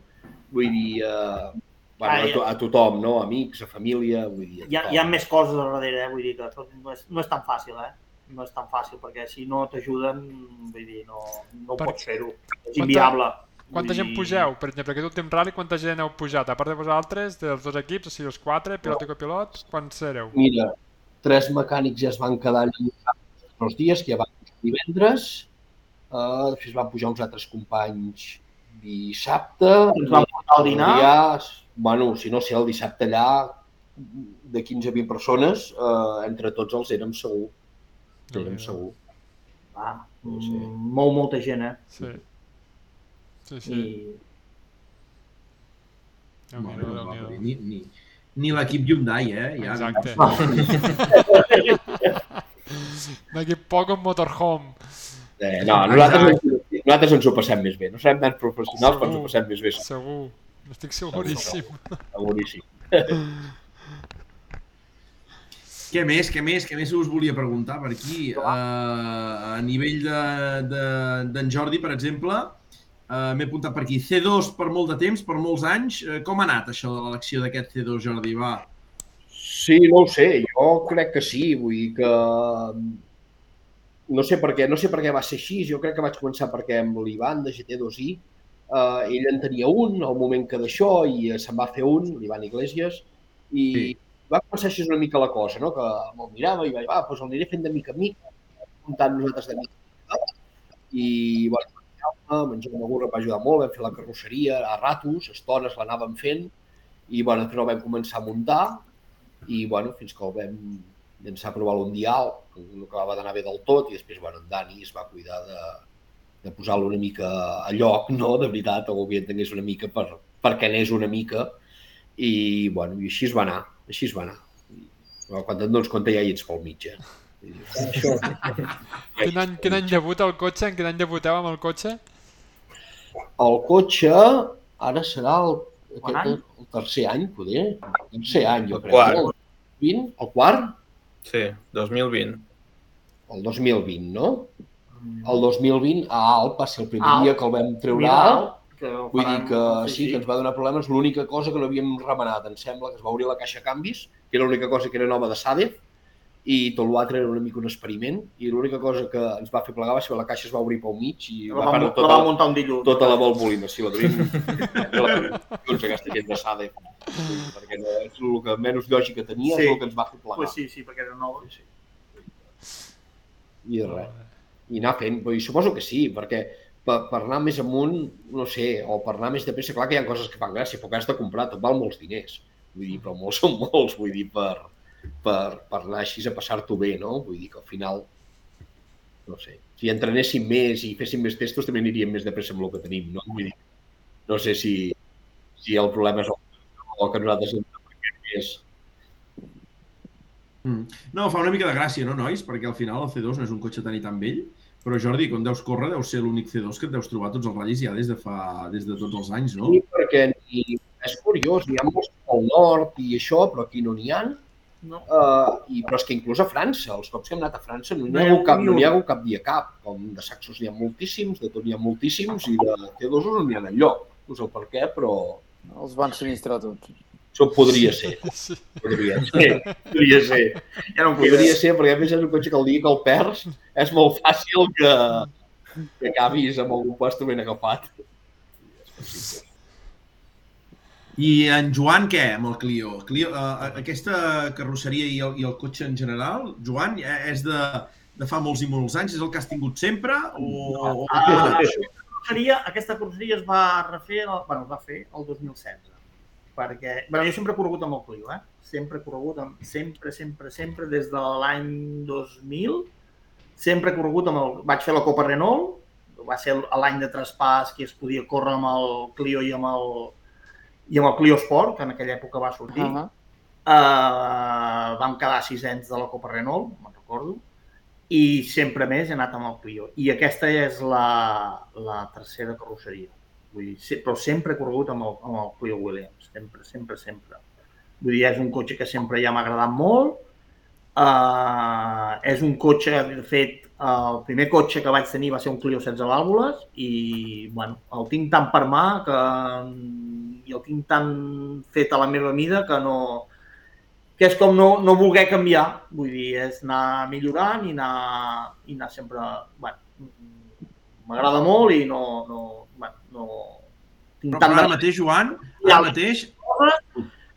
Vull dir, eh, bueno, Ah, a, to, a tothom, no? Amics, a família, vull dir, a hi ha, hi ha més coses a darrere, eh? vull dir que tot no és, no és tan fàcil, eh? No és tan fàcil, perquè si no t'ajuden, vull dir, no, no Per- pots fer-ho. És Quanta- inviable. Quanta Vull gent pugeu? Per exemple, aquest últim rally, quanta gent heu pujat? A part de vosaltres, dels dos equips, o sigui, els quatre, pilot i copilot, quants sereu? Mira, tres mecànics ja es van quedar allà els dies, que ja van pujar divendres, uh, després van pujar uns altres companys dissabte, Ens van portar al dinar. Ja, bueno, si no sé, el dissabte allà, de 15 a 20 persones, uh, entre tots els érem segur. Érem segur. Va, Sí. mm, molt, molta gent, eh? Sí. Sí, sí. I Bueno, Déu-n'hi-do, va, Déu-n'hi-do. ni, ni, ni l'equip Hyundai, eh? Ja, Exacte. D'aquí poc un motorhome. Eh, no, nosaltres, nosaltres ens ho passem més bé. No serem tan professionals, però ens ho Segur. passem més bé, Segur. Estic seguríssim. seguríssim. Què més, què més, què més us volia preguntar per aquí? Uh, a nivell d'en de, d'en Jordi, per exemple, uh, m'he apuntat per aquí. C2 per molt de temps, per molts anys. Uh, com ha anat això de l'elecció d'aquest C2, Jordi? Va. Sí, no ho sé, jo crec que sí, vull dir que no sé per què, no sé per què va ser així, jo crec que vaig començar perquè amb l'Ivan de GT2i, eh, ell en tenia un al moment que d'això i se'n va fer un, l'Ivan Iglesias, i Sí. Va començar així una mica la cosa, no? que me'l mirava i vaig, va, doncs el aniré fent de mica en mica, comptant nosaltres de mica en mica, i bueno, en Jaume Gurra em va ajudar molt, vam fer la carrosseria a ratos, estones l'anàvem fent, i bueno, després el vam començar a muntar, i bueno, fins que el vam llançar a provar l'Undial, que no acabava d'anar bé del tot, i després bueno, en Dani es va cuidar de, de posar-lo una mica a lloc, no? de veritat, o que entengués una mica per, perquè anés una mica, i, bueno, i així es va anar, així es va anar. Bueno, quan et dones compte ja hi ets pel mig, eh? Això, Quin any, quin any debuta el cotxe? En quin any debuteu amb el cotxe? el cotxe ara serà el, aquest, any? el tercer any, poder. El tercer any, jo El crec. quart. El 20? El quart? Sí, 2020. El 2020, no? El 2020 a Alp va ser el primer Alp. dia que el vam treure a Mira, Alp. Que Vull dir que sí, que ens va donar problemes. L'única cosa que no havíem remenat, em sembla, que es va obrir la caixa de canvis, que era l'única cosa que era nova de Sadef, i tot l'altre era una mica un experiment, i l'única cosa que ens va fer plegar va ser que la caixa es va obrir pel mig i La va va, la tota, va muntar un dilluns. tota la volbolina. Sí, la tenim. doncs aquesta gent de Sadef. Perquè no, és el que menys lògica tenia, Sí. és el que ens va fer plegar. Pues sí, sí, perquè era nova. Sí. I res. I anar fent, dir, suposo que sí, perquè per, per anar més amunt, no sé, o per anar més de pressa, clar que hi ha coses que fan gràcia, però que has de comprar, tot val molts diners. Vull dir, però molts són molts, vull dir, per, per, per anar així a passar-t'ho bé, no? Vull dir que al final, no sé, si entrenéssim més i féssim més testos també aniríem més de pressa amb el que tenim, no? Vull dir, no sé si, si el problema és el o que nosaltres és. Mm. No, fa una mica de gràcia, no, nois? Perquè al final el C2 no és un cotxe tan i tan vell, però Jordi, quan deus córrer, deu ser l'únic C2 que et deus trobar tots els ratllis ja des de fa des de tots els anys, no? Sí, perquè ni, és curiós, n'hi ha molts al nord i això, però aquí no n'hi ha. No. Uh, i, però és que inclús a França, els cops que hem anat a França, no n'hi No ha, hi hagut cap, ni no n'hi ha hagut cap dia cap. Com de saxos n'hi ha moltíssims, de tot n'hi ha moltíssims, i de T2 no n'hi ha enlloc. No sé per què, però Els van sinistrar tots. Això podria ser. Sí. Podria ser. Podria ser. Ja no Podria ser, perquè a més és un cotxe que el dia que el perds és molt fàcil que, que acabis amb algun puesto ben agafat. I en Joan, què, amb el Clio? Clio uh, aquesta carrosseria i el, i el cotxe en general, Joan, eh, és de, de fa molts i molts anys? És el que has tingut sempre? O, o, o Ah, carrosseria, aquesta carrosseria es va refer, el, bueno, es va fer el 2016. Perquè, bueno, jo sempre he corregut amb el Clio, eh? Sempre he corregut amb, sempre, sempre, sempre, des de l'any 2000, sempre he corregut amb el, vaig fer la Copa Renault, va ser l'any de traspàs que es podia córrer amb el Clio i amb el, i amb el Clio Sport, que en aquella època va sortir. Uh -huh. Uh, vam quedar sisens de la Copa Renault, me'n recordo, i sempre més he anat amb el Clio. I aquesta és la, la tercera carrosseria. Vull dir, però sempre he corregut amb el, amb el Clio Williams, sempre, sempre, sempre. Vull dir, és un cotxe que sempre ja m'ha agradat molt. Uh, és un cotxe, de fet, el primer cotxe que vaig tenir va ser un Clio 16 vàlvules i, bueno, el tinc tan per mà que i el tinc tan fet a la meva mida que no, que és com no, no voler canviar, vull dir, és anar millorant i anar, i anar sempre... Bueno, M'agrada molt i no... no, bueno, no tinc Però, tant ara de mateix, Joan, Ja. ara mateix,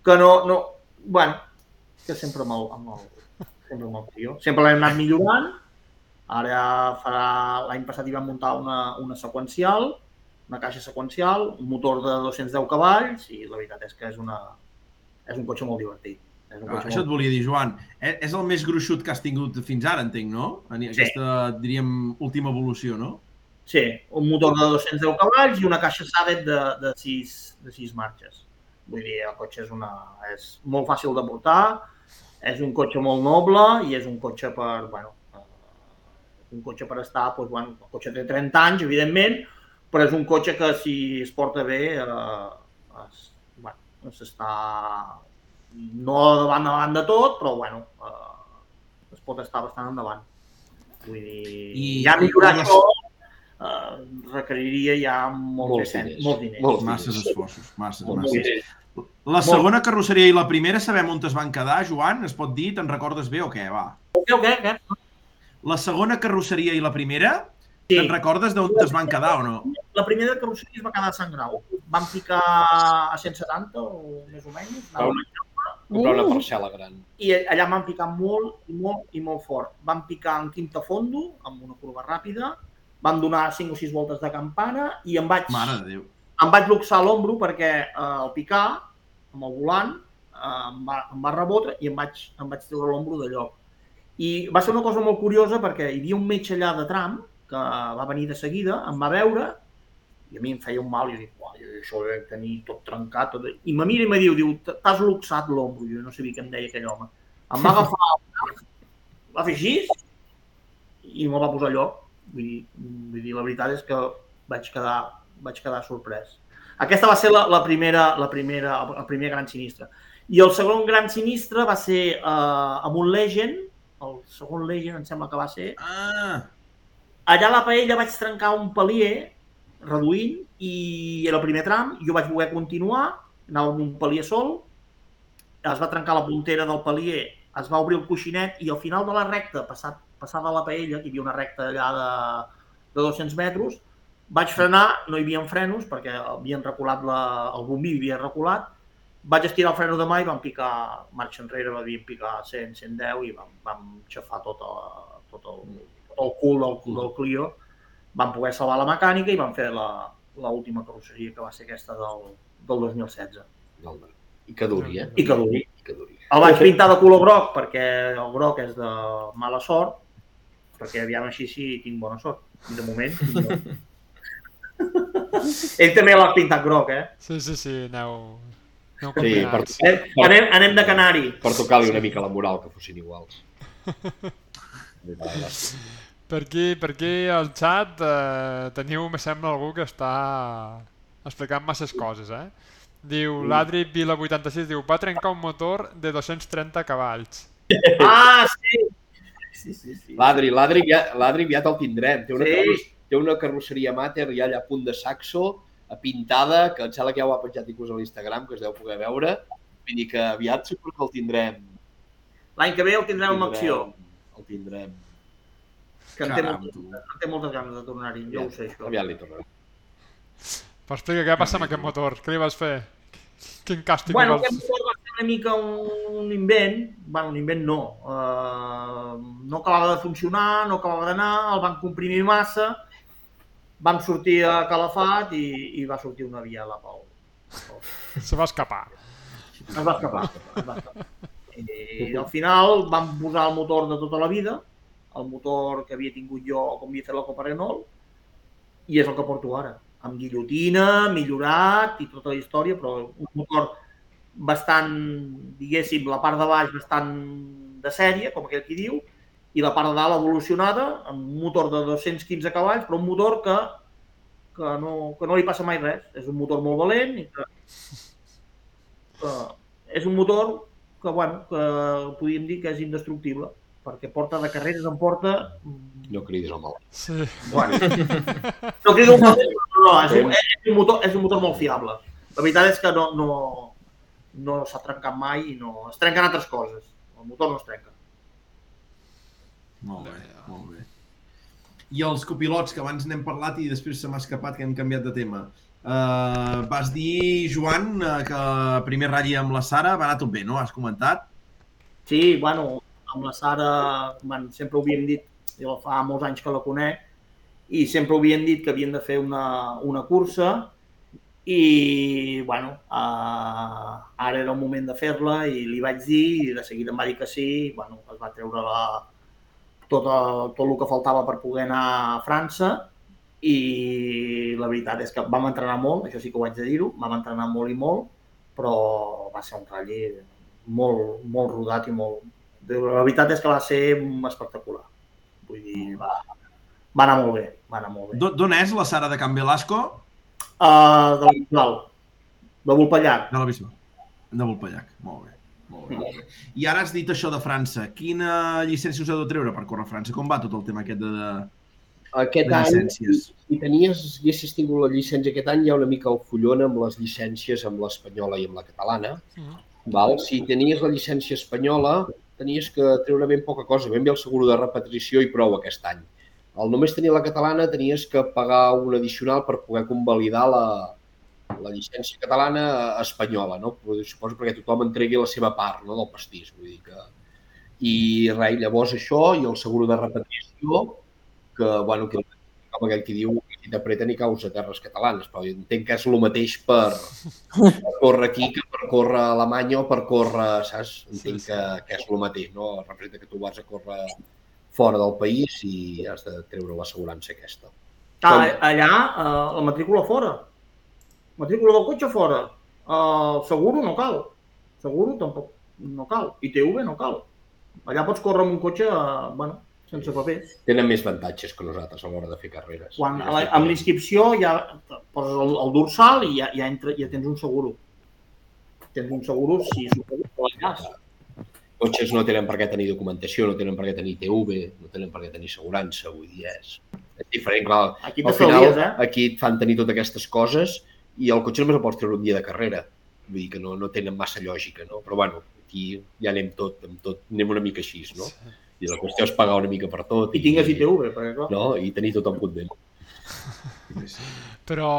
que no... no bueno, que sempre amb el, amb el, sempre amb el tio. Sempre l'hem anat millorant. Ara farà... L'any passat hi vam muntar una, una seqüencial, una caixa seqüencial, un motor de 210 cavalls i la veritat és que és, una, és un cotxe molt divertit. És un ah, cotxe això et molt... volia dir, Joan, és, és el més gruixut que has tingut fins ara, entenc, no? Aquesta, diríem, última evolució, no? Sí, un motor de 210 cavalls i una caixa Sadet de, de, 6, de 6 marxes. Vull dir, el cotxe és, una, és molt fàcil de portar, és un cotxe molt noble i és un cotxe per, bueno, eh, un cotxe per estar, doncs, bueno, el cotxe té 30 anys, evidentment, però és un cotxe que si es porta bé, eh, es, bueno, s'està no davant davant de tot, però bueno, eh, es pot estar bastant endavant. Vull dir, I- ja millorar i això eh, requeriria ja molts, Molts diners, diners. molts diners. Molts Masses esforços, masses, Molt masses. bé. La segona carrosseria i la primera sabem on es van quedar, Joan? Es pot dir? Te'n recordes bé o què? Va. Què, què, què? La segona carrosseria i la primera, Sí. te'n recordes d'on es van quedar o no? La primera carrosseria es va quedar a Sant Grau. Vam ficar a 170 o més o menys. Va una, comprar una parcel·la gran. I allà van picar molt, i molt i molt fort. Vam picar en quinta fondo, amb una curva ràpida, van donar 5 o 6 voltes de campana i em vaig, Mare de Déu. em vaig luxar l'ombro perquè eh, al picar, amb el volant, eh, em, va, em va rebotre i em vaig, em vaig treure l'ombro de lloc. I va ser una cosa molt curiosa perquè hi havia un metge allà de tram que va venir de seguida, em va veure i a mi em feia un mal i jo dic, jo això ho dec tenir tot trencat. Tot... I me mira i me diu, diu, t'has luxat l'ombro. Jo no sabia què em deia aquell home. Em va agafar el va fer així i me'l va posar a lloc. Vull dir, vull dir, la veritat és que vaig quedar, vaig quedar sorprès. Aquesta va ser la, la, primera, la primera, el primer gran sinistre. I el segon gran sinistre va ser eh, amb un Legend, el segon Legend em sembla que va ser, Ah, allà a la paella vaig trencar un palier reduint i era el primer tram, jo vaig voler continuar, anava amb un palier sol, es va trencar la puntera del palier, es va obrir el coixinet i al final de la recta, passat, passada la paella, que hi havia una recta allà de, de 200 metres, vaig frenar, no hi havia frenos perquè havien reculat la, el bombí havia reculat, vaig estirar el freno de mà i vam picar marxa enrere, vam picar 100, 110 i vam, vam xafar tot, a, tot el, el cul del, del Clio, vam poder salvar la mecànica i vam fer la, l'última carrosseria que va ser aquesta del, del 2016. I que duri, eh? I que duri. I que duri. El vaig pintar de color groc perquè el groc és de mala sort, perquè aviam així sí tinc bona sort. I de moment... tinc bona- Ell també l'ha pintat groc, eh? Sí, sí, sí, aneu... aneu Sí, per, combinats. Anem, anem, de canari. per tocar-li una mica la moral que fossin iguals. Per aquí, per aquí al xat eh, teniu, me sembla, algú que està explicant masses coses, eh? Diu, l'Adri Vila 86 diu, va trencar un motor de 230 cavalls. Ah, sí! Sí, sí, sí. L'Adri, l'Adri aviat, l'Adri aviat el tindrem. Té una, Sí. carros, té una carrosseria mater ja allà a punt de saxo, a pintada, que em sembla que ja ho ha penjat inclús a l'Instagram, que es deu poder veure. Vull dir que aviat segur que el tindrem. L'any que ve el tindrem en acció, El tindrem. que en té, moltes, tu. en té moltes ganes de tornar-hi, jo ho sé, això. Aviat li tornarem. Però explica què passa amb aquest motor, què li vas fer? Quin càstig Bueno, li aquest una mica un, invent, bueno, un invent no, uh, no acabava de funcionar, no acabava d'anar, el van comprimir massa, vam sortir a Calafat i, i va sortir una biela pel... Se va escapar. Es va escapar. Es va escapar. I al final vam posar el motor de tota la vida, el motor que havia tingut jo com havia fet la Copa Renault, i és el que porto ara, amb guillotina, millorat i tota la història, però un motor bastant, diguéssim, la part de baix bastant de sèrie, com aquell qui diu, i la part de dalt evolucionada, amb un motor de 215 cavalls, però un motor que, que, no, que no li passa mai res. És un motor molt valent i que, que és un motor que, bueno, que podríem dir que és indestructible, perquè porta de carreres en porta... mm, No cridis el mal. Sí. Bueno, no crido un motor, no, no, és un, és, un motor, és un motor molt fiable. La veritat és que no, no, no s'ha trencat mai i no... Es trenquen altres coses. El motor no es trenca. Molt bé, molt bé. I els copilots, que abans n'hem parlat i després se m'ha escapat que hem canviat de tema. Uh, vas dir, Joan, uh, que el primer ratll amb la Sara va anar tot bé, no? Has comentat? Sí, bueno, amb la Sara bueno, sempre ho havíem dit, jo fa molts anys que la conec, i sempre ho havien dit que havien de fer una, una cursa i, bueno, uh, ara era el moment de fer-la i li vaig dir i de seguida em va dir que sí i, bueno, es va treure la, tot, el, tot el que faltava per poder anar a França i la veritat és que vam entrenar molt, això sí que ho haig de dir-ho, vam entrenar molt i molt, però va ser un ratll molt, molt rodat i molt... La veritat és que va ser espectacular. Vull dir, va, va anar molt bé, va anar molt bé. Do- D'on és la Sara de Can Velasco? Uh, de la Bisbal, de Volpellac. De la Bisbal. De Volpellac. Molt bé. Molt bé, molt bé. I ara has dit això de França. Quina llicència us heu de treure per córrer a França? Com va tot el tema aquest de, de, Aquest de any, llicències? si tenies, haguessis tingut la llicència aquest any, hi ha una mica el follon amb les llicències amb l'espanyola i amb la catalana. Mhm. Val? Si tenies la llicència espanyola, tenies que treure ben poca cosa, ben bé el seguro de repetició i prou aquest any. Al només tenir la catalana tenies que pagar un addicional per poder convalidar la, la llicència catalana espanyola, no? Suposo perquè tothom entregui la seva part no? del pastís. Vull dir que... I res, llavors això i el seguro de repetició, que, bueno, que com aquell qui diu que t'apreten i caus a terres catalanes, però entenc que és el mateix per, per córrer aquí que per córrer a Alemanya o per córrer, saps? Entenc Sí, sí. que, que és el mateix, no? Representa que tu vas a córrer fora del país i has de treure l'assegurança aquesta. Ah, allà, uh, la matrícula fora. Matrícula del cotxe fora. Uh, seguro no cal. Seguro tampoc no cal. ITV no cal. Allà pots córrer amb un cotxe, uh, bueno, sense papers. Tenen més avantatges que nosaltres a l'hora de fer carreres. Quan a la, amb l'inscripció ja poses el, el dorsal i ja, ja, entra, ja tens un seguro. Tens un seguro si suposo que l'enllaç. Cotxes no tenen per què tenir documentació, no tenen per què tenir TV, no tenen per què tenir assegurança, vull dir, és, és diferent, clar. Aquí Al final, eh? aquí et fan tenir totes aquestes coses i el cotxe només el pots treure un dia de carrera. Vull dir que no, no tenen massa lògica, no? Però bueno, aquí ja anem tot, amb tot, anem una mica així, no? I la qüestió és pagar una mica per tot. I tingues ITV, perquè clar. No? I tenir tot en punt bé. Però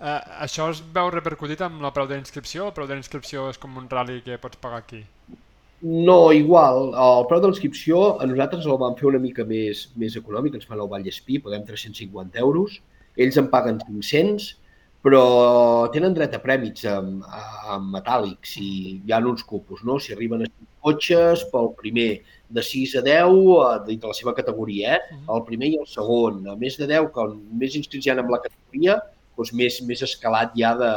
eh, això es veu repercutit amb el preu de l'inscripció? El preu de l'inscripció és com un rally que pots pagar aquí? No, igual. El preu de l'inscripció a nosaltres el vam fer una mica més, més econòmic, ens fan el Vallespí, paguem 350 euros, ells en paguen 500, però tenen dret a prèmits amb, amb metàl·lics i hi ha uns cupos, no? Si arriben a 5 cotxes pel primer de 6 a 10 eh, dintre la seva categoria, eh? el primer i el segon. A més de 10, com més inscrits hi ha en la categoria, doncs més, més escalat hi ha de,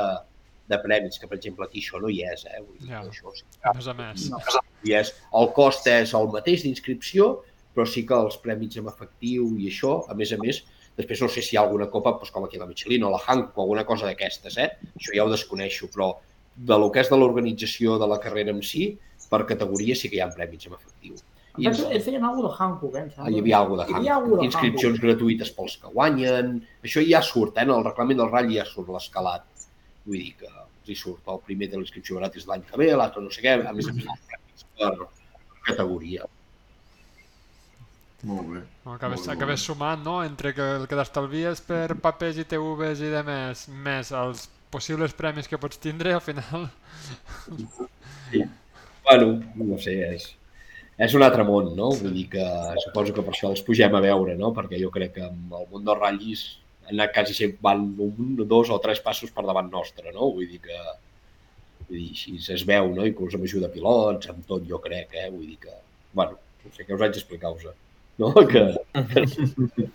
de premis, que per exemple aquí això no hi és. Eh? Vull dir, Ja. això sí A més a més. no. hi és. El cost és el mateix d'inscripció, però sí que els prèmits en efectiu i això, a més a més, després no sé si hi ha alguna copa, doncs com aquí la Michelin o la Hankook o alguna cosa d'aquestes, eh? això ja ho desconeixo, però de lo que és de l'organització de la carrera en si, per categoria sí que hi ha prèmits en efectiu. I ells feien alguna de Hankook, eh? Ah, hi havia alguna de de Inscripcions gratuïtes pels que guanyen. Això ja surt, eh? En el reglament del ratll ja surt l'escalat. Vull dir que els hi surt. El primer de l'inscripció gratis l'any que ve, l'altre no sé què, a més a més per categoria. Molt bé. Acabes, Molt bé. acabes sumant, no?, entre que el que t'estalvies per papers i TVs i de més, els possibles premis que pots tindre, al final... Bueno, no sé, és, és un altre món, no? Vull dir que suposo que per això els pugem a veure, no? Perquè jo crec que amb el món dels ratllis anat quasi sempre van un, dos o tres passos per davant nostre, no? Vull dir que vull dir, així es veu, no? Inclús amb ajuda de pilots, amb tot, jo crec, eh? Vull dir que, bueno, no sé què us haig d'explicar-vos, no? Que,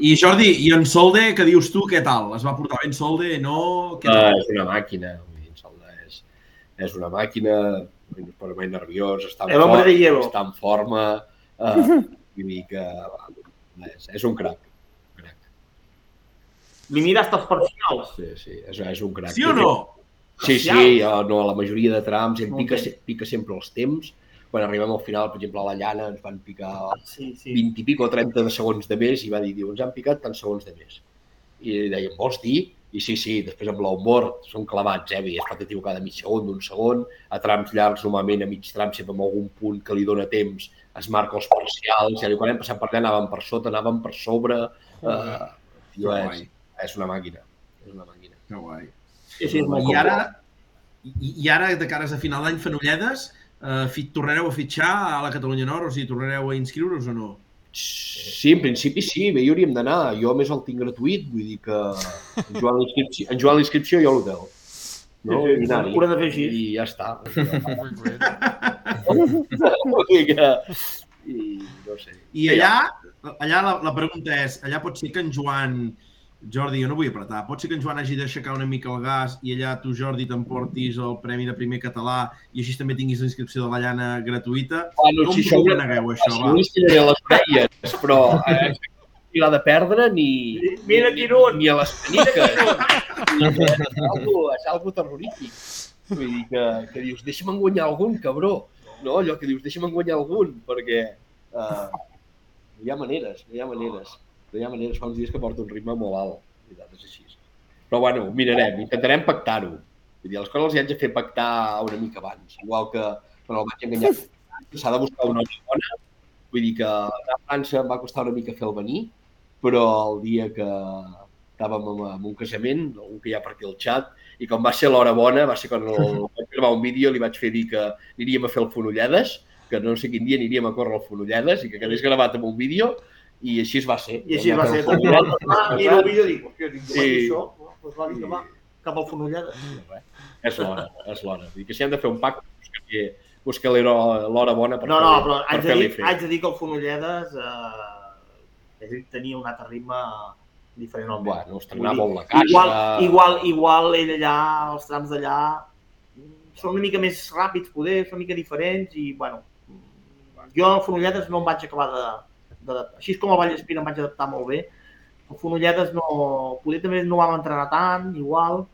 I Jordi, i en Solde, què dius tu, què tal? Es va portar bé en Solde, no? Què Uh, tal? és una màquina, vull dir, en Salda és, és una màquina, no es posa mai nerviós, està en, hielo. està en forma, uh, vull dir que va, és, és un crac. Li mira hasta els parcials. Sí, sí, és, és un crac. Sí o no? Sí, sí, eh, no, a la majoria de trams ell pica, pica sempre els temps. Quan arribem al final, per exemple, a la llana ens van picar Sí, sí. 20 i pico o 30 de segons de més i va dir, diu, ens han picat tants segons de més. I li dèiem, vols dir? I sí, sí, després amb l'onboard són clavats, eh? Es pot equivocar de mig segon, d'un segon, a trams llargs, normalment a mig tram, sempre amb algun punt que li dona temps, es marca els parcials, i quan hem passat per allà anàvem per sota, anàvem per sobre, uh, tio, és, guai. És una màquina, és una màquina. Que guai. Sí, sí, és I ara, i, i ara, de cares a final d'any, Fenolledes, eh, fi, tornareu a fitxar a la Catalunya Nord? O sigui, tornareu a inscriure-us o no? Sí, en principi sí, bé, hi hauríem d'anar. Jo a més el tinc gratuït, vull dir que en Joan l'inscripció, en Joan l'inscripció jo l'hotel. No? Sí, sí, I ho de fer així. I ja està. Dir que... I no sé. I allà, allà la, la pregunta és, allà pot ser que en Joan, Jordi, jo no vull apretar, pot ser que en Joan hagi d'aixecar una mica el gas i allà tu, Jordi, t'emportis el Premi de Primer Català i així també tinguis la inscripció de la llana gratuïta? Bueno, Com si us això ho negueu, això, si va? no estiraré les orelles, però eh, ni l'ha de perdre ni... Mira ni, quin un! Ni a les caniques. és, algo, és algo terrorífic. Vull dir que, que dius, deixa'm guanyar algun, cabró. No, allò que dius, deixa'm guanyar algun, perquè uh, no hi ha maneres, no hi ha maneres. No hi ha maneres, fa uns dies que porta un ritme molt alt. La veritat és així. Però bueno, mirarem, intentarem pactar-ho. Vull dir, les coses les hi haig de fer pactar una mica abans. Igual que quan el vaig enganyar, s'ha de buscar una hora bona. Vull dir que a França em va costar una mica fer el venir, però el dia que estàvem en, un casament, un que hi ha per aquí al xat, i com va ser l'hora bona, va ser quan el, vaig gravar un vídeo, li vaig fer dir que aniríem a fer el Fonollades, que no sé quin dia aniríem a córrer el Fonollades i que quedés gravat amb un vídeo, i així es va ser. I així va ser. Fer el vídeo i dic, hòstia, dic, Sí. això, doncs va dir que va cap al Fonollada. És l'hora, és l'hora. Dir que si hem de fer un pacte, buscaré, buscaré l'hora bona per, No, no, però per haig de, dir, haig de dir que el Fonollades eh, tenia un altre ritme diferent al meu. Bueno, molt la caixa. Igual, igual, igual ell allà, els trams d'allà, són una mica més ràpids, poder, són una mica diferents i, bueno, jo a Fonollades no em vaig acabar de, de... Així com a Vallespir em vaig adaptar molt bé, a Fonollades no... Poder també no vam entrenar tant, igual.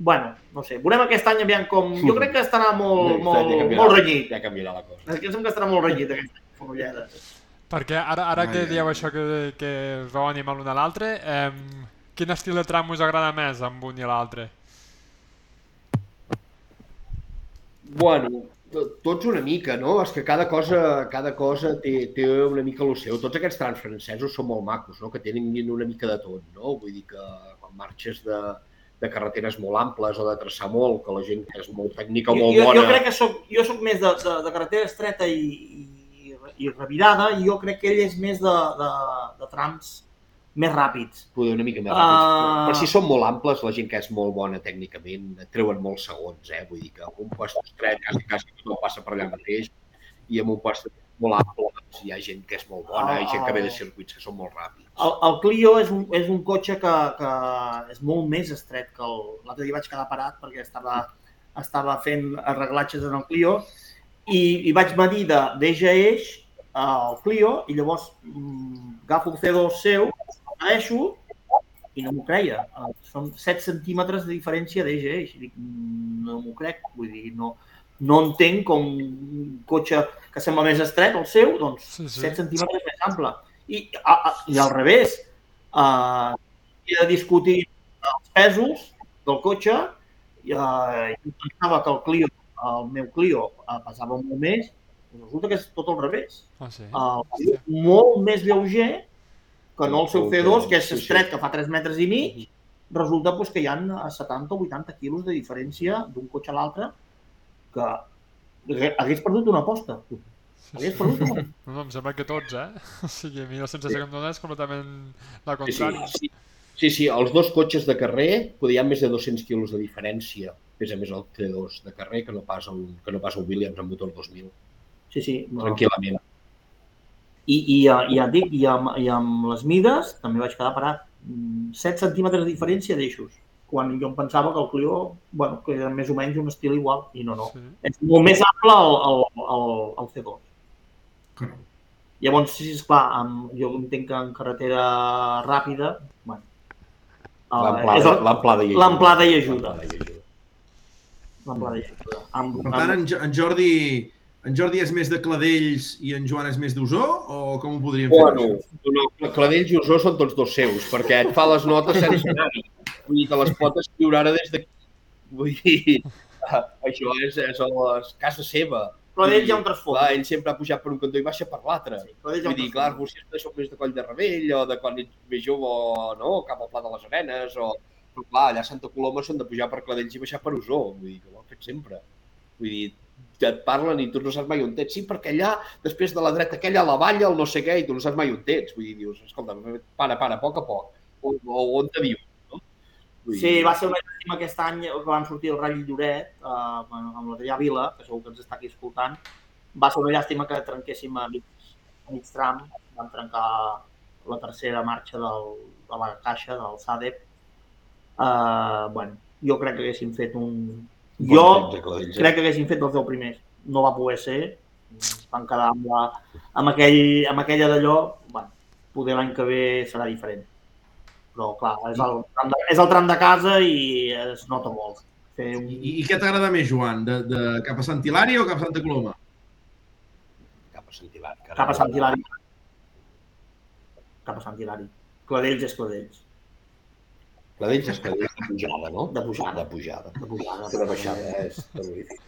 Bueno, no sé, veurem aquest any aviam com... Jo crec que estarà molt, Ja molt, canviarà- molt renyit. Ja canviarà la cosa. És que em sembla que estarà molt renyit aquest any, Fonollades. Perquè ara, ara Ai, que dieu ai. això que, que us vau animar l'un a l'altre, eh, quin estil de tram us agrada més amb un i l'altre? Bueno, tots una mica, no? És que cada cosa, cada cosa té, té una mica el seu. Tots aquests trams francesos són molt macos, no? Que tenen una mica de tot, no? Vull dir que quan marxes de, de carreteres molt amples o de traçar molt, que la gent és molt tècnica o Jo, molt jo, bona... jo crec que soc, jo soc més de, de, de carretera estreta i, i, i revirada i jo crec que ell és més de, de, de trams més ràpids. Poder una mica més ràpids. Ah. Uh... Però si són molt amples, la gent que és molt bona tècnicament treuen molts segons, eh? Vull dir que un puesto estret quasi, quasi tothom passa per allà mateix i amb un puesto molt ample doncs, hi ha gent que és molt bona i gent que ve de circuits que són molt ràpids. El, el Clio és un, és un cotxe que, que és molt més estret que el... L'altre dia vaig quedar parat perquè estava, estava fent arreglatges en el Clio i, i vaig medir de- d'eix a eix el Clio i llavors mm, agafo el C2 seu, el medeixo i no m'ho creia. Eh, Són 7 centímetres de diferència d'eix a eix. Dic, "Mm, no m'ho crec, vull dir, no, no entenc com un cotxe que sembla més estret, el seu, doncs Sí, sí. 7 centímetres més ample. I, a, a, i al revés, uh, he de discutir els pesos del cotxe i uh, jo pensava que el Clio, el meu Clio, uh, pesava molt més, resulta que és tot al revés. Ah, sí? El Clio és molt més lleuger que no el seu C2, que és Sí, sí. estret, que fa 3 metres i mig, resulta doncs, que hi ha 70 o 80 quilos de diferència d'un cotxe a l'altre que hagués perdut una aposta. Hagués perdut una No, no, em sembla que tots, eh? O sigui, a mi la sensació que em dona és completament la Sí, sí, contrària. sí. Sí, sí, els dos cotxes de carrer, ha més de 200 quilos de diferència, pesa més el T2 de carrer que no pas un, que no pas un Williams amb motor 2000, Sí, sí. no. tranquil·lament. I, i, eh, ja et dic, i amb, i amb les mides també vaig quedar parat. Mm, 7 centímetres de diferència d'eixos, quan jo em pensava que el Clio, bueno, que era més o menys un estil igual, i no, no. Sí. És molt més ample el, el, el, el C2. Correcte. Llavors, sí, esclar, amb, jo entenc que en carretera ràpida, bueno, eh, L'amplada i ajuda. l'amplada i ajuda. L'amplada i ajuda. i. Amb, Per tant, en Jordi en Jordi és més de Cladells i en Joan és més d'Osó? O com ho podríem fer? Bueno, no, Cladells i Osó són tots dos seus, perquè et fa les notes sense anar-hi. Vull dir que les potes escriure ara des de... Vull dir, això és, és a les casa seva. Però d'ell hi ha un trasfons. Clar, ell sempre ha pujat per un cantó i baixa per l'altre. Sí, però d'ell hi ha Vull un dir, clar, trasfons. vostès són més de Coll de Rebell o de quan ets més jove o no, cap al Pla de les Arenes o... Però clar, allà a Santa Coloma són de pujar per Cladells i baixar per Osó, vull dir, que ho han fet sempre. Vull dir, et parlen i tu no saps mai on ets. Sí, perquè allà, després de la dreta aquella, la valla, el no sé què, i tu no saps mai on ets. Vull dir, dius, escolta, para, para, a poc a poc. O, o on te diu, no? Vull Sí, va ser una llàstima aquest any que van sortir el Rally Lloret eh, amb l'Adrià Vila, que segur que ens està aquí escoltant. Va ser una llàstima que trenquéssim a mig, a mig tram. Vam trencar la tercera marxa del, de la caixa del SADEP. Uh, bueno, jo crec que haguéssim fet un... Jo crec que haguéssim fet els 10 primers. No va poder ser. Van quedar amb, la, amb, aquell, amb aquella d'allò. Bueno, poder l'any que ve serà diferent. Però, clar, és el, tram de, és el tram de casa i es nota molt. Fer un... I, I què t'agrada més, Joan? De, de cap a Sant Hilari o cap a Santa Coloma? Cap a Sant Hilari. cap a Sant Hilari. Cap a Sant Hilari. Cladells és Cladells. Cladells és Cladells de pujada, no? De pujada. De pujada. De pujada. De baixada, eh? és terrorífic.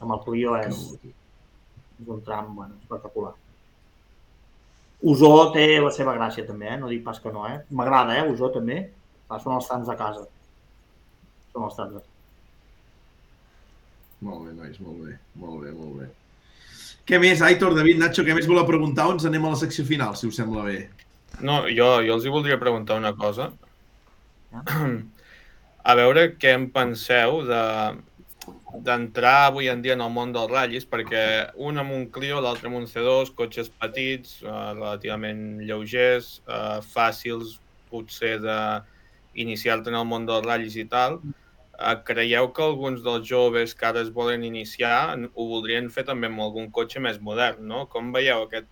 Amb el Clio és, és un tram bueno, espectacular. Usó té la seva gràcia també, eh? no dic pas que no. Eh? M'agrada, eh? Usó també. Clar, són els trams de casa. Són els trams de casa. Molt bé, nois, molt bé, molt bé, molt bé. Què més, Aitor, David, Nacho, què més voleu preguntar ens anem a la secció final, si us sembla bé? No, jo, jo els hi voldria preguntar una cosa. A veure què en penseu de d'entrar avui en dia en el món dels ratllis, perquè un amb un Clio, l'altre amb un C2, cotxes petits, eh, relativament lleugers, eh, fàcils potser d'iniciar-te en el món dels ratllis i tal. Eh, creieu que alguns dels joves que ara es volen iniciar ho voldrien fer també amb algun cotxe més modern, no? Com veieu aquest,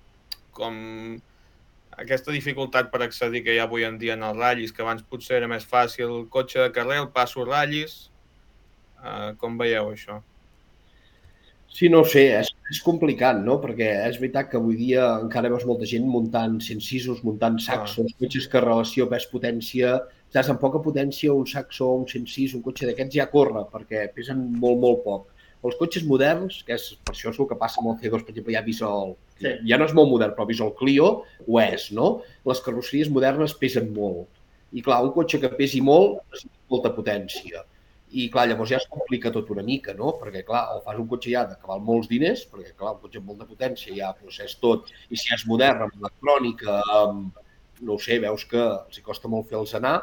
com aquesta dificultat per accedir que hi ha avui en dia en els ratllis, que abans potser era més fàcil el cotxe de carrer, el passo ratllis, uh, com veieu això? Sí, no sé, és, és complicat, no? Perquè és veritat que avui dia encara veus molta gent muntant 106, muntant saxos, cotxes que relació pes-potència, saps, amb poca potència un saxo, un 106, un cotxe d'aquests ja corre, perquè pesen molt, molt poc. Els cotxes moderns, que és per això és el que passa amb el C2, per exemple, ja el... Sí. Ja no és molt modern, però el Clio, ho és, no? Les carrosseries modernes pesen molt. I clar, un cotxe que pesi molt, necessita molta potència. I clar, llavors ja es complica tot una mica, no? Perquè clar, o fas un cotxe ja de que val molts diners, perquè clar, un cotxe amb molta potència ja doncs és tot, i si és modern, amb electrònica, amb, no ho sé, veus que els costa molt fer-los anar,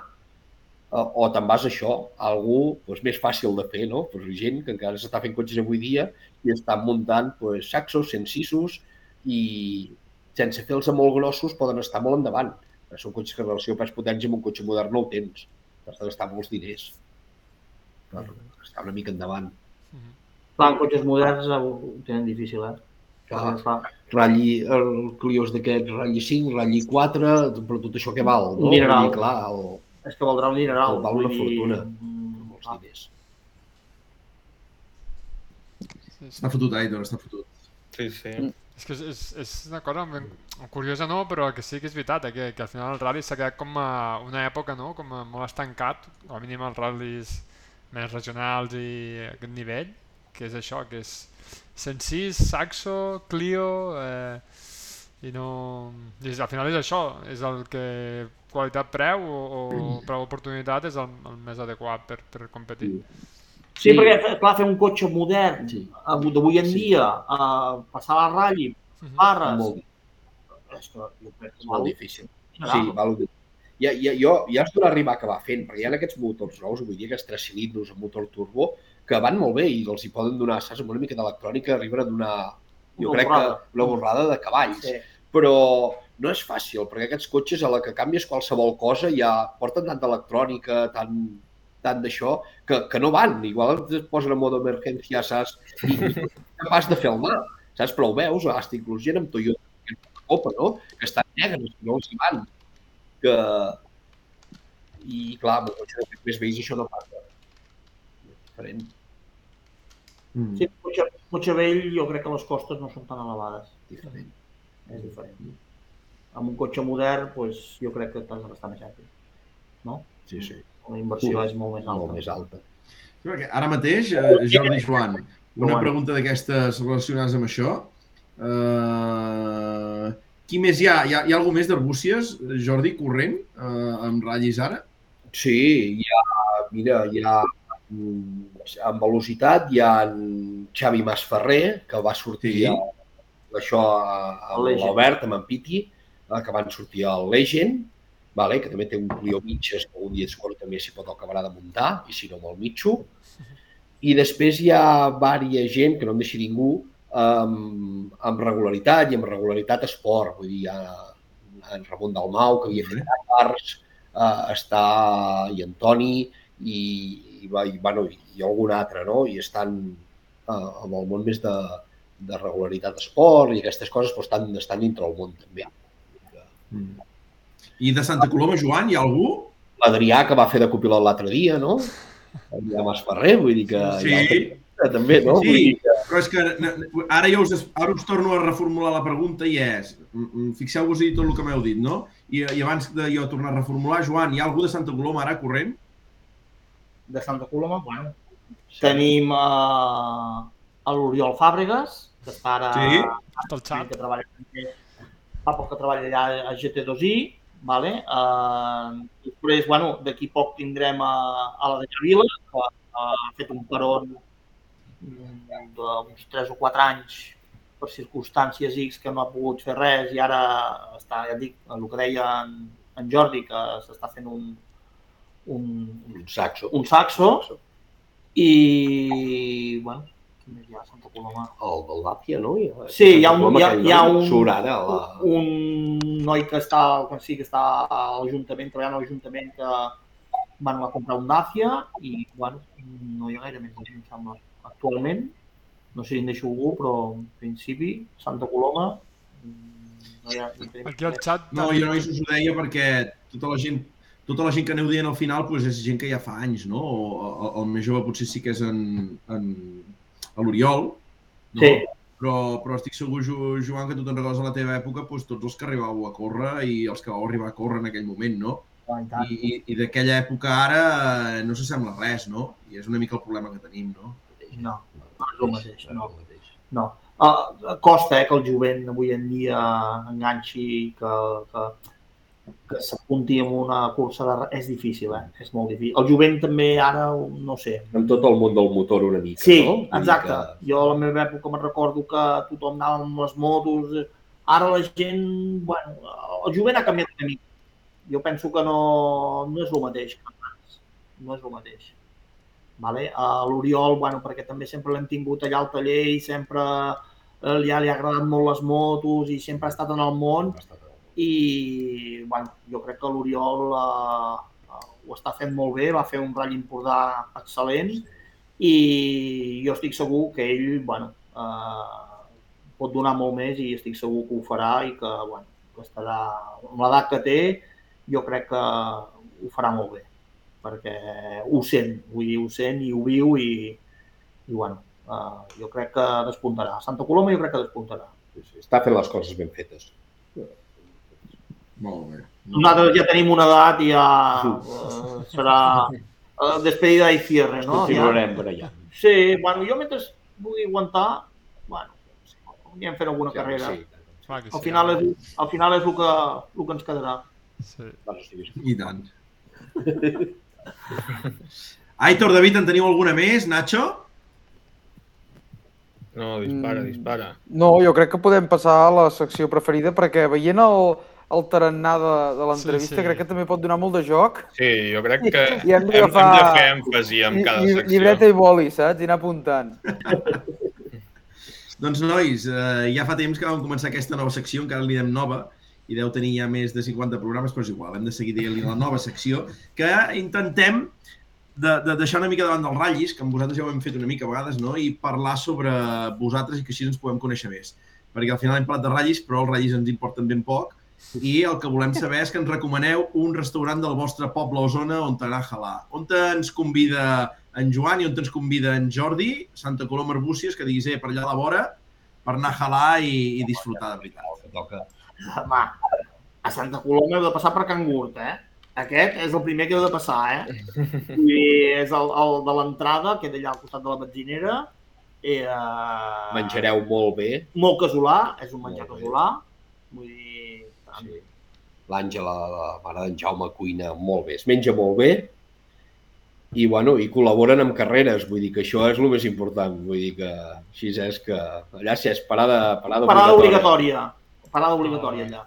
o te'n vas a això, a algú doncs, més fàcil de fer, no? Pues, gent que encara s'està fent cotxes avui dia i estan muntant pues, saxos, 106 i sense fer-los molt grossos poden estar molt endavant. Són cotxes que en relació a pes potència amb un cotxe modern no ho tens. Has de gastar molts diners per estar una mica endavant. Clar, en cotxes moderns ho ho tenen difícil, eh? Clar. Clar, Ratlli, el Clios d'aquests, ratlli 5, ratlli 4, però tot això què val? No? Dir, clar, el, és que valdrà un dineral. Val una dir, fortuna. mm, molts clar. diners. Està fotut, Aitor, està fotut. Sí, sí. És que és, és, és una cosa ben, curiosa, no? Però que sí que és veritat, eh? que, que al final el rally s'ha quedat com a una època, no? Com a molt estancat, com a mínim els ral·lis més regionals i aquest nivell, que és això, que és 106, Saxo, Clio, eh, i no... I al final és això, és el que qualitat-preu o, o preu-oportunitat és el, el més adequat per, per competir. Sí, perquè, clar, fer un cotxe modern Sí. avui- d'avui en Sí. dia, uh, passar la ratlla, Mhm. barres, Molt, és que jo crec que és molt difícil. Sí, val. Ja, ja, jo ja es dona arribar a acabar fent, perquè hi ha aquests motors nous, vull dir, aquests tres cilindres amb motor turbo, que van molt bé i els hi poden donar, saps, amb una mica d'electrònica arriben a donar, jo Una crec borrada. que una borrada de cavalls. Sí. Però no és fàcil, perquè aquests cotxes a la que canvies qualsevol cosa ja porten tant d'electrònica, tant, tant d'això, que, que no van. Igual et posen en modo emergència, saps? I no ets capaç de fer el mà, saps? Però ho veus, hasta inclús gent amb Toyota, Copa, no? Que estan negres, que no els hi van. Que... I, clar, amb un cotxe de més vells això no passa. És diferent. Mm. Sí, cotxe, cotxe vell jo crec que les costes no són tan elevades. diferent. És diferent. Amb un cotxe modern, doncs, jo crec que t'has de gastar més èpic. No? Sí, sí. La inversió és molt més alta. Molt més alta. Sí, perquè Ara mateix, eh, Jordi Joan, una pregunta d'aquestes relacionades amb això. Uh, qui més hi ha? Hi ha, hi ha algú més d'Arbúcies, Jordi, corrent, uh, amb ratllis ara? Sí, hi ha, mira, hi ha mm, en velocitat hi ha en Xavi Masferrer, que va sortir Sí. sí. A, això a- amb El Legend. l'Albert, amb en Piti, eh, que van sortir al Legend, vale? que també té un Clio mitges, que un dia escolta també s'hi pot acabar de muntar, i si no el mitjo. I després hi ha vària gent, que no em deixi ningú, amb, amb regularitat i amb regularitat esport. Vull dir, hi ha en Ramon Dalmau, que havia fet Dakars, eh, està i Antoni i, i, i, bueno, i algun altre, no? I estan eh, amb el món més de, de regularitat esport i aquestes coses, però estan, estan dintre el món també. Mm. I de Santa Coloma, Joan, hi ha algú? L'Adrià, que va fer de copilot l'altre dia, no? Adrià Masferrer, vull dir que Sí. altre, també, no? Sí. Vull dir que, Però és que ara, jo us, ara us torno a reformular la pregunta i és, mm, mm, fixeu-vos i tot el que m'heu dit, no? I, I abans de jo tornar a reformular, Joan, hi ha algú de Santa Coloma ara corrent? De Santa Coloma, bueno, tenim uh, l'Oriol Fàbregas, que està ara Sí. Està al xat. que treballa fa poc que treballa allà a GT2i, vale? Uh, després, bueno, d'aquí poc tindrem a, a la de Vila, que ha fet un peron mm, d'uns 3 o 4 anys per circumstàncies X que no ha pogut fer res i ara està, ja et dic, el que deia en, en Jordi, que s'està fent un, un, un saxo. un saxo i, bueno, qui més hi ha a Santa Coloma? El del Làpia, no? Ha, Sí, hi ha un- hi ha- hi ha un- Surt ara a la... un noi que està, que sí, que està a l'Ajuntament, treballant a l'Ajuntament, que van a comprar un Dacia i, bueno, no hi ha gaire més gent, em sembla, actualment. No sé si en deixo algú, però en principi, Santa Coloma, no hi ha... No Aquí al xat... No, jo només us ho deia perquè tota la gent tota la gent que aneu dient al final doncs és gent que ja fa anys, no? O, o, el més jove potser sí que és en, en, a l'Oriol, no? Sí. Però, però estic segur, Jo- Joan, que tu te'n recordes a la teva època doncs, tots els que arribàveu a córrer i els que vau arribar a córrer en aquell moment, no? I tant. I, i, i d'aquella època ara eh, no s'assembla res, no? I és una mica el problema que tenim, no? No, no és el mateix, no. No. Uh, costa eh, que el jovent avui en dia enganxi, que, que, que s'apunti en una cursa de... És difícil, eh? És molt difícil. El jovent també ara, no sé. Amb tot el món del motor una mica, Sí, no? Dir exacte. Que... Jo a la meva època me'n recordo que tothom anava amb les motos. Ara la gent, bueno, el jovent ha canviat una mica. jo penso que no, no és el mateix que abans. No és el mateix. Vale? A l'Oriol, bueno, perquè també sempre l'hem tingut allà al taller i sempre eh, li, ha, li ha agradat molt les motos i sempre ha estat en el món i bueno, jo crec que l'Oriol eh, ho està fent molt bé, va fer un ratll Empordà excel·lent i jo estic segur que ell bueno, eh, pot donar molt més i estic segur que ho farà i que, bueno, que estarà amb l'edat que té jo crec que ho farà molt bé perquè ho sent, vull dir, ho sent i ho viu i, i bueno, eh, jo crec que despuntarà. Santa Coloma jo crec que despuntarà. Està fent les coses ben fetes. Molt bé. Nosaltres ja tenim una edat i ja eh, serà eh, despedida i cierre, no? Continuarem per allà. Sí, bueno, jo mentre pugui aguantar, bueno, anirem fent alguna carrera. Sí, Clar que sí, Al final és, al final és el que, el que ens quedarà. Sí. I tant. Aitor, David, en teniu alguna més? Nacho? No, dispara, Mm. dispara. No, jo crec que podem passar a la secció preferida perquè veient el, el tarannà de, de l'entrevista Sí, sí. crec que també pot donar molt de joc. Sí, jo crec que I hem hem, d'agafar- hem de fer èmfasi en cada secció. Llibreta i boli, saps? I anar apuntant. Doncs, nois, eh, ja fa temps que vam començar aquesta nova secció, encara li diem nova, i deu tenir ja més de 50 programes, però és igual, hem de seguir dient-li la nova secció, que intentem de, de deixar una mica davant dels ratllis, que amb vosaltres ja ho hem fet una mica a vegades, no? i parlar sobre vosaltres i que així ens podem conèixer més. Perquè al final hem parlat de ratllis, però els ratllis ens importen ben poc, i el que volem saber és que ens recomaneu un restaurant del vostre poble o zona on t'agrada jalar. On ens convida en Joan i on ens convida en Jordi, Santa Coloma Arbúcies, que diguis, eh, per allà a la vora, per anar a jalar i, i disfrutar de veritat. Que toca. Home, a Santa Coloma heu de passar per Can Gurt, eh? Aquest és el primer que heu de passar, eh? I és el, el de l'entrada, que és allà al costat de la benzinera. I, eh, Menjareu molt bé. Molt casolà, és un menjar casolà. Vull dir... Sí. L'Àngela, la mare d'en Jaume, cuina molt bé. Es menja molt bé i, bueno, i col·laboren amb carreres. Vull dir que això és el més important. Vull dir que així és que allà sí és parada, parada, Parada obligatòria. obligatòria. Parada obligatòria allà.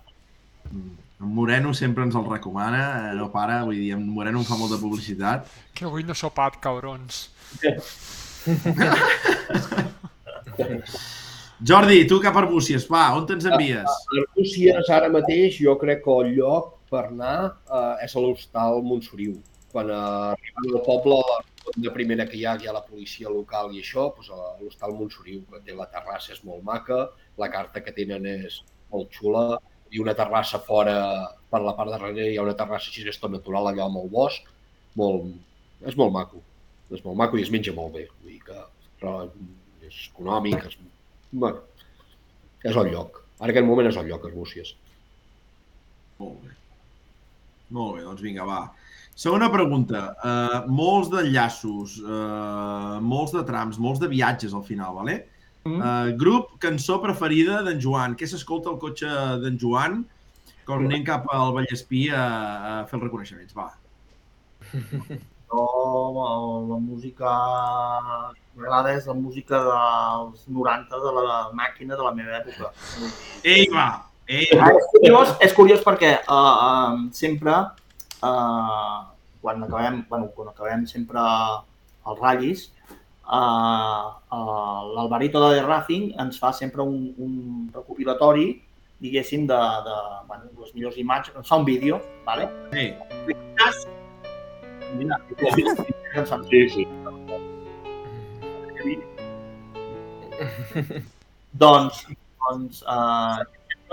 En Moreno sempre ens el recomana, eh, no para, vull dir, en Moreno em fa molta publicitat. Que avui no he sopat, cabrons. Jordi, tu cap a Arbúcies, va, on te'ns envies? Arbúcies, ara mateix, jo crec que el lloc per anar eh, és a l'hostal Montsoriu. Quan eh, al poble, la de primera que hi ha, hi ha la policia local i això, doncs a l'hostal Montsoriu, que té la terrassa és molt maca, la carta que tenen és molt xula, i una terrassa fora, per la part de darrere hi ha una terrassa així és tot natural allà amb el bosc, molt, és molt maco, és molt maco i es menja molt bé, vull dir que però és econòmic, és, bueno, és el lloc. Ara aquest moment és el lloc, Arbúcies. Molt bé. Molt bé, doncs vinga, va. Segona pregunta. Uh, molts d'enllaços, uh, molts de trams, molts de viatges al final, vale? Mm. Uh, grup, cançó preferida d'en Joan. Què s'escolta al cotxe d'en Joan quan anem cap al Vallespí a, a fer els reconeixements? Va. Jo, la música m'agrada és la música dels 90 de la màquina de la meva època. Ei, va! Ei, Ah, és, curiós, és curiós perquè uh, uh, sempre, uh, quan acabem, bueno, quan acabem sempre els ratllis, uh, uh, l'Alvarito de The Racing ens fa sempre un, un recopilatori, diguéssim, de, de bueno, les millors imatges, ens fa un vídeo, ¿vale? ei. Mira, Sí, sí. Doncs, doncs uh,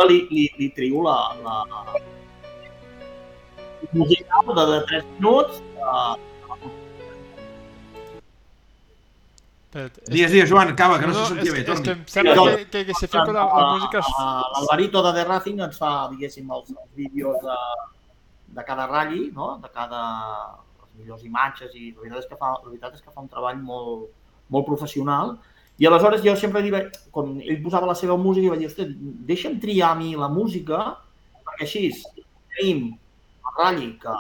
li, li, li trio la, la musical de, de 3 minuts. Uh, és- Digues, digues, Joan, acaba, que no, se sentia bé. és que Torni. em sembla No. que, que, que si fem la, la música... és- L'Alvarito de The Racing ens fa, diguéssim, els, els vídeos de, de cada ratll, no? de cada les millors imatges i la veritat és que fa, la veritat és que fa un treball molt, molt professional i aleshores jo sempre li vaig, quan ell posava la seva música, vaig dir, hosti, deixa'm triar a mi la música perquè així tenim el ratll que,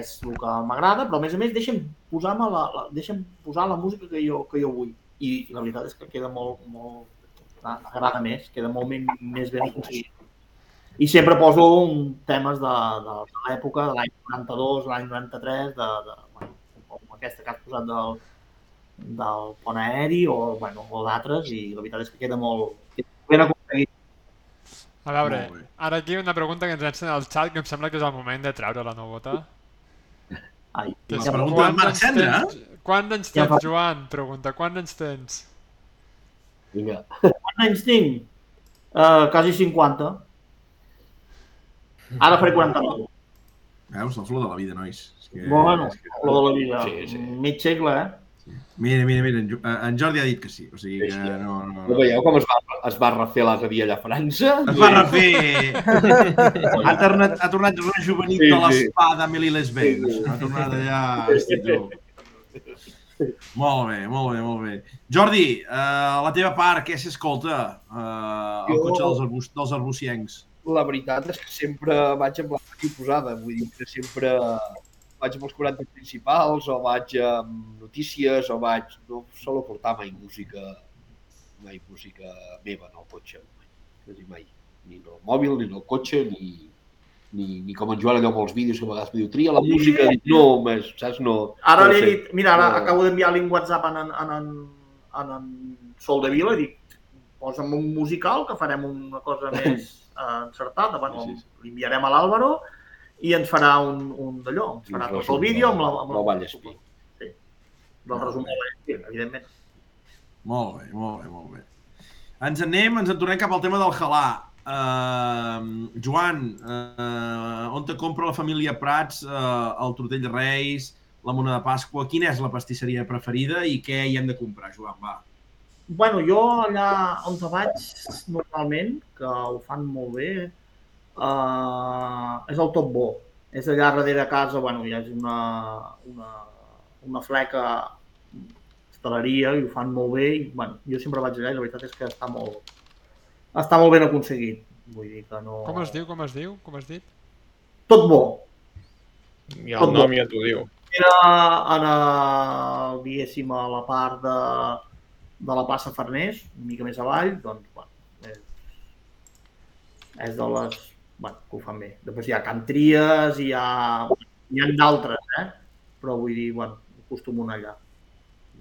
és el que m'agrada, però a més a més deixa'm posar, la, la, deixa'm posar la música que jo, que jo vull. I, i la veritat és que queda molt, molt, agrada més, queda molt ben, més ben aconseguit. I sempre poso un, temes de, de, de l'època, de l'any 92, l'any 93, de, de, bueno, com aquesta que has posat del, del pont aeri o, bueno, o d'altres i la veritat és que queda molt ben aconseguit. A veure, ara aquí una pregunta que ens llencen al xat que em sembla que és el moment de treure la novota. Ai, Que La és, pregunta d'en Marc anys Cendra? tens- Quants anys Ja tens, fa- Joan? Pregunta, quants anys tens? Vinga. Quants anys tinc? Uh, quasi 50. Ara faré 49. Veus, la flor de la vida, nois. És que, Bueno, és que... lo de la vida. Sí, sí. Mig segle, eh? Mira, mira, mira, en, eh, en Jordi ha dit que sí. O sigui que Sí, sí. no, no, No no. veieu com es va, es va refer l'altre dia allà a França? Es va refer... ha, tornat, ha tornat rejuvenit Sí, de sí. l'espada Emily Les Benz. Ha tornat allà... Molt bé, molt bé, molt bé. Jordi, eh, la teva part, què s'escolta eh, al Jo- cotxe dels, arbus, dels arbuciencs? La veritat és que sempre vaig amb la ràdio posada, vull dir que sempre vaig amb els 40 principals o vaig amb notícies o vaig... No solo portar mai música, mai música meva en el cotxe, mai, quasi mai. Ni en el mòbil, ni en el cotxe, ni, ni, ni com en Joan allò amb els vídeos que a vegades diu, tria la música, dic, no, més, saps, no. Ara no li he dit, mira, ara No. acabo d'enviar-li un WhatsApp en, en, en, en, en, en Sol de Vila i dic, posa'm un musical que farem una cosa més eh, encertada. Bueno, Sí, sí. L'enviarem a l'Àlvaro i ens farà un, un d'allò, ens farà tot el vídeo amb la, amb la Vallespí. Sí, del resum de Vallespí, evidentment. Molt bé, molt bé, molt bé. Ens en anem, ens en tornem cap al tema del halà. Uh, Joan, uh, on te compra la família Prats uh, el tortell de Reis, la mona de Pasqua? Quina és la pastisseria preferida i què hi hem de comprar, Joan? Va. Bueno, jo allà on vaig normalment, que ho fan molt bé, uh, és el Top Bo. És allà darrere casa, bueno, hi ha una, una, una fleca hostaleria i ho fan molt bé i bueno, jo sempre vaig allà i la veritat és que està molt, està molt ben aconseguit. Vull dir que no... Com es diu, com es diu, com has dit? Tot bo. I el nom ja t'ho diu. Era en el, diguéssim, a la part de, de la plaça Farners, una mica més avall, doncs, bueno, és, és de les, bueno, que ho fan bé. Després hi ha Cantries, hi ha, hi ha d'altres, eh? Però vull dir, bueno, acostumo a anar allà.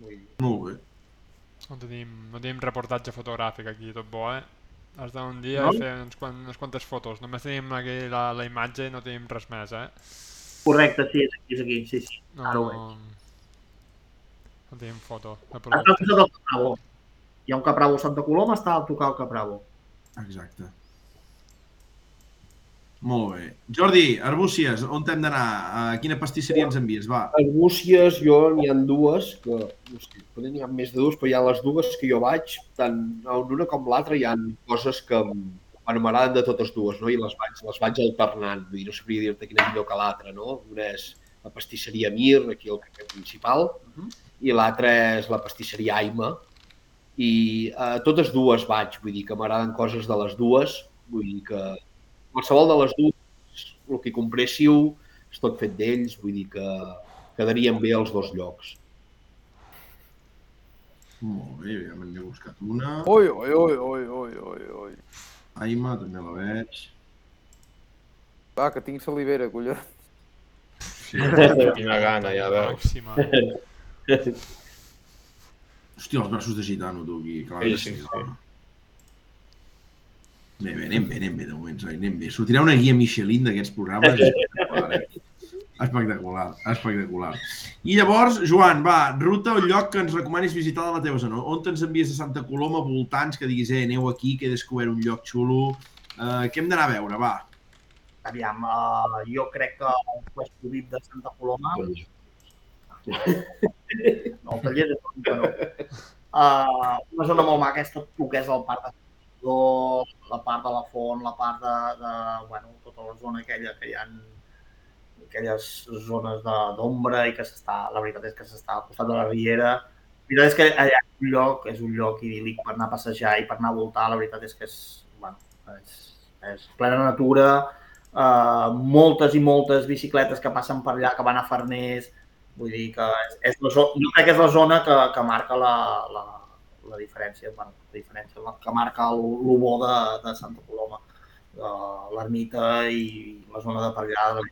Vull dir, Molt bé. No tenim, no tenim reportatge fotogràfic aquí, tot bo, eh? Has d'anar un dia No? i fer uns, quan, unes quantes fotos. Només tenim aquí la, la imatge i no tenim res més, eh? Correcte, sí, és aquí, és aquí, sí, sí. No, Ara ho no, no tenim foto de Està al costat del Capravo. Hi ha un Capravo a Santa Coloma, està al tocar el Capravo. Exacte. Molt bé. Jordi, Arbúcies, on hem d'anar? A quina pastisseria ens envies? Va. Arbúcies, jo n'hi ha dues, que no sé, potser n'hi ha més de dues, però hi ha les dues que jo vaig, tant en una com l'altra hi ha coses que bueno, m'agraden de totes dues, no? i les vaig, les vaig alternant, vull dir, no sabria dir-te quina és millor que l'altra, no? Una és la pastisseria Mir, aquí al carrer principal, i l'altra és la pastisseria Aima, i a eh, totes dues vaig, vull dir que m'agraden coses de les dues, vull dir que qualsevol de les dues, el que compréssiu, és tot fet d'ells, vull dir que quedarien bé els dos llocs. Molt bé, ja me n'he buscat una. Ui, ui, ui, ui, ui, ui, ui. Aima, també la veig. Va, que tinc salivera, collons. Sí. Quina gana, ja veus. Pròxima. Hòstia, els braços de gitano, tu, aquí. Clar, Sí, que sí, sí. Bé, bé, anem bé, anem bé, de moment, Zoi, anem bé. Sortirà una guia Michelin d'aquests programes. Espectacular, eh? Espectacular, espectacular. I llavors, Joan, va, ruta o lloc que ens recomanis visitar de la teva zona. On te'ns envies a Santa Coloma, voltants, que diguis, eh, aneu aquí, que he descobert un lloc xulo. Uh, què hem d'anar a veure, va? Aviam, uh, jo crec que el Puesto VIP de Santa Coloma No, el taller és que no. Uh, una zona molt maca tot el que és el parc de Castelló, la part de la font, la part de, de bueno, tota la zona aquella que hi ha aquelles zones d'ombra i que s'està, la veritat és que s'està al costat de la riera. La veritat és que allà és un lloc, és un lloc idíl·lic per anar a passejar i per anar a voltar, la veritat és que és, bueno, és, és plena natura, uh, moltes i moltes bicicletes que passen per allà, que van a Farners, Vull dir que és, és la zona, jo crec que és la zona que, que marca la, la, la diferència, bueno, la diferència, que marca el, de, de Santa Coloma. Uh, L'ermita i la zona de per allà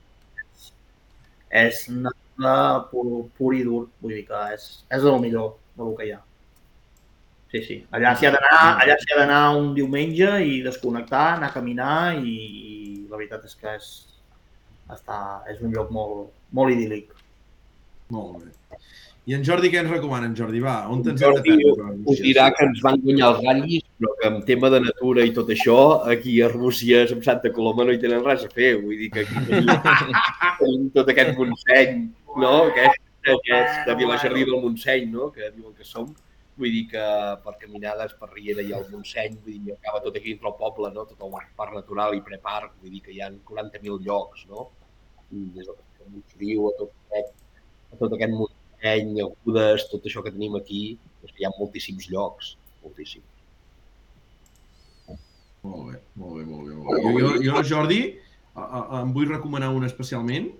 és, és natura pur, pur i dur, vull dir que és, és el millor del que hi ha. Sí, sí. Allà s'hi ha d'anar, allà s'hi ha d'anar un diumenge i desconnectar, anar a caminar i, i la veritat és que és, està, és un lloc molt, molt idíl·lic. Molt bé. I en Jordi què ens recomana, en Jordi? Va, on Jordi hem de prendre? us dirà que ens van guanyar els ratllis, però que en tema de natura i tot això, aquí a Arbúcies, amb Santa Coloma, no hi tenen res a fer. Vull dir que aquí tenim, tot aquest Montseny, no? Aquest, aquest de Vilajardí del Montseny, no? Que diuen que som. Vull dir que per caminades per Riera ha el Montseny, vull dir, acaba tot aquí dintre el poble, no? Tot el parc natural i preparc, vull dir que hi ha 40.000 llocs, no? I des del Montfriu a tot aquest, a tot aquest Montseny, Agudes, tot això que tenim aquí, és que hi ha moltíssims llocs, moltíssims. Molt bé, molt bé, molt bé. Molt bé. Jo, jo, jo, Jordi, a, a, em vull recomanar un especialment,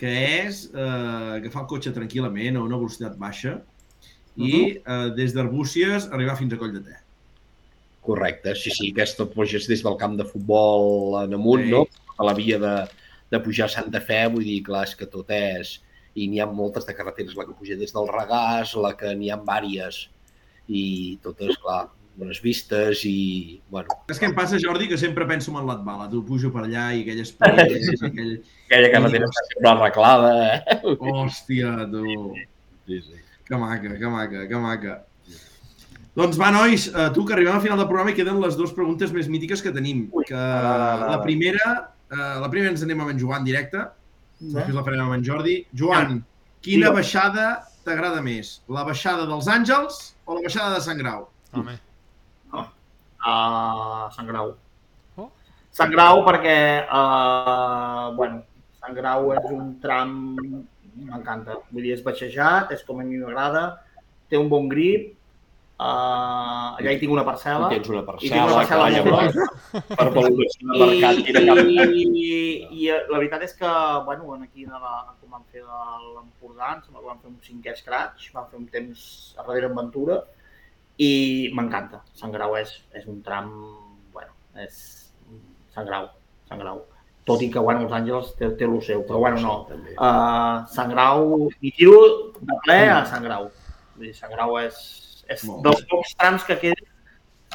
que és eh, agafar el cotxe tranquil·lament a una velocitat baixa i eh, des d'Arbúcies arribar fins a Coll de Ter. Correcte, sí, sí, aquesta puges des del camp de futbol en amunt, Sí. no? A la via de, de pujar a Santa Fe, vull dir, clar, és que tot és... I n'hi ha moltes de carreteres, la que puja des del Regàs, la que n'hi ha vàries, i totes, clar, bones vistes i, bueno, És que em passa, Jordi, que sempre penso en l'Atbala. Tu pujo per allà i aquell espai, aquell... aquella carretera està sempre arreglada, eh? Hòstia, tu. Sí, sí. Que maca, que maca, que maca. Doncs va, nois, eh, tu que arribem al final del programa i queden les dues preguntes més mítiques que tenim. Que ara, ara. la primera, eh, la primera ens anem amb en Joan directe, després la farem amb en Jordi. Joan, quina Digue'm. baixada t'agrada més? La baixada dels Àngels o la baixada de Sant Grau? Home, a Sant Grau. Oh. Sant Grau perquè, uh, bueno, Sant Grau és un tram, m'encanta. Vull dir, és baixejat, és com a mi m'agrada, té un bon grip, uh, allà hi tinc una parcel·la. Tens una I tinc una parcel·la, que parcel·la vaya molt per, per valoració de mercat i de. I, i, I la veritat és que, bueno, aquí a la, com vam fer a l'Empordà, vam fer un cinquè scratch, vam fer un temps a darrere en Ventura, i m'encanta. Sant Grau és, és un tram, bueno, és Sant Grau, Sant Grau. Tot i que, bueno, els Àngels té, té el seu, però bueno, no. Uh, Sant Grau, i tiro de ple a Sant Grau. Sant Grau és, és Molt dels pocs trams que queden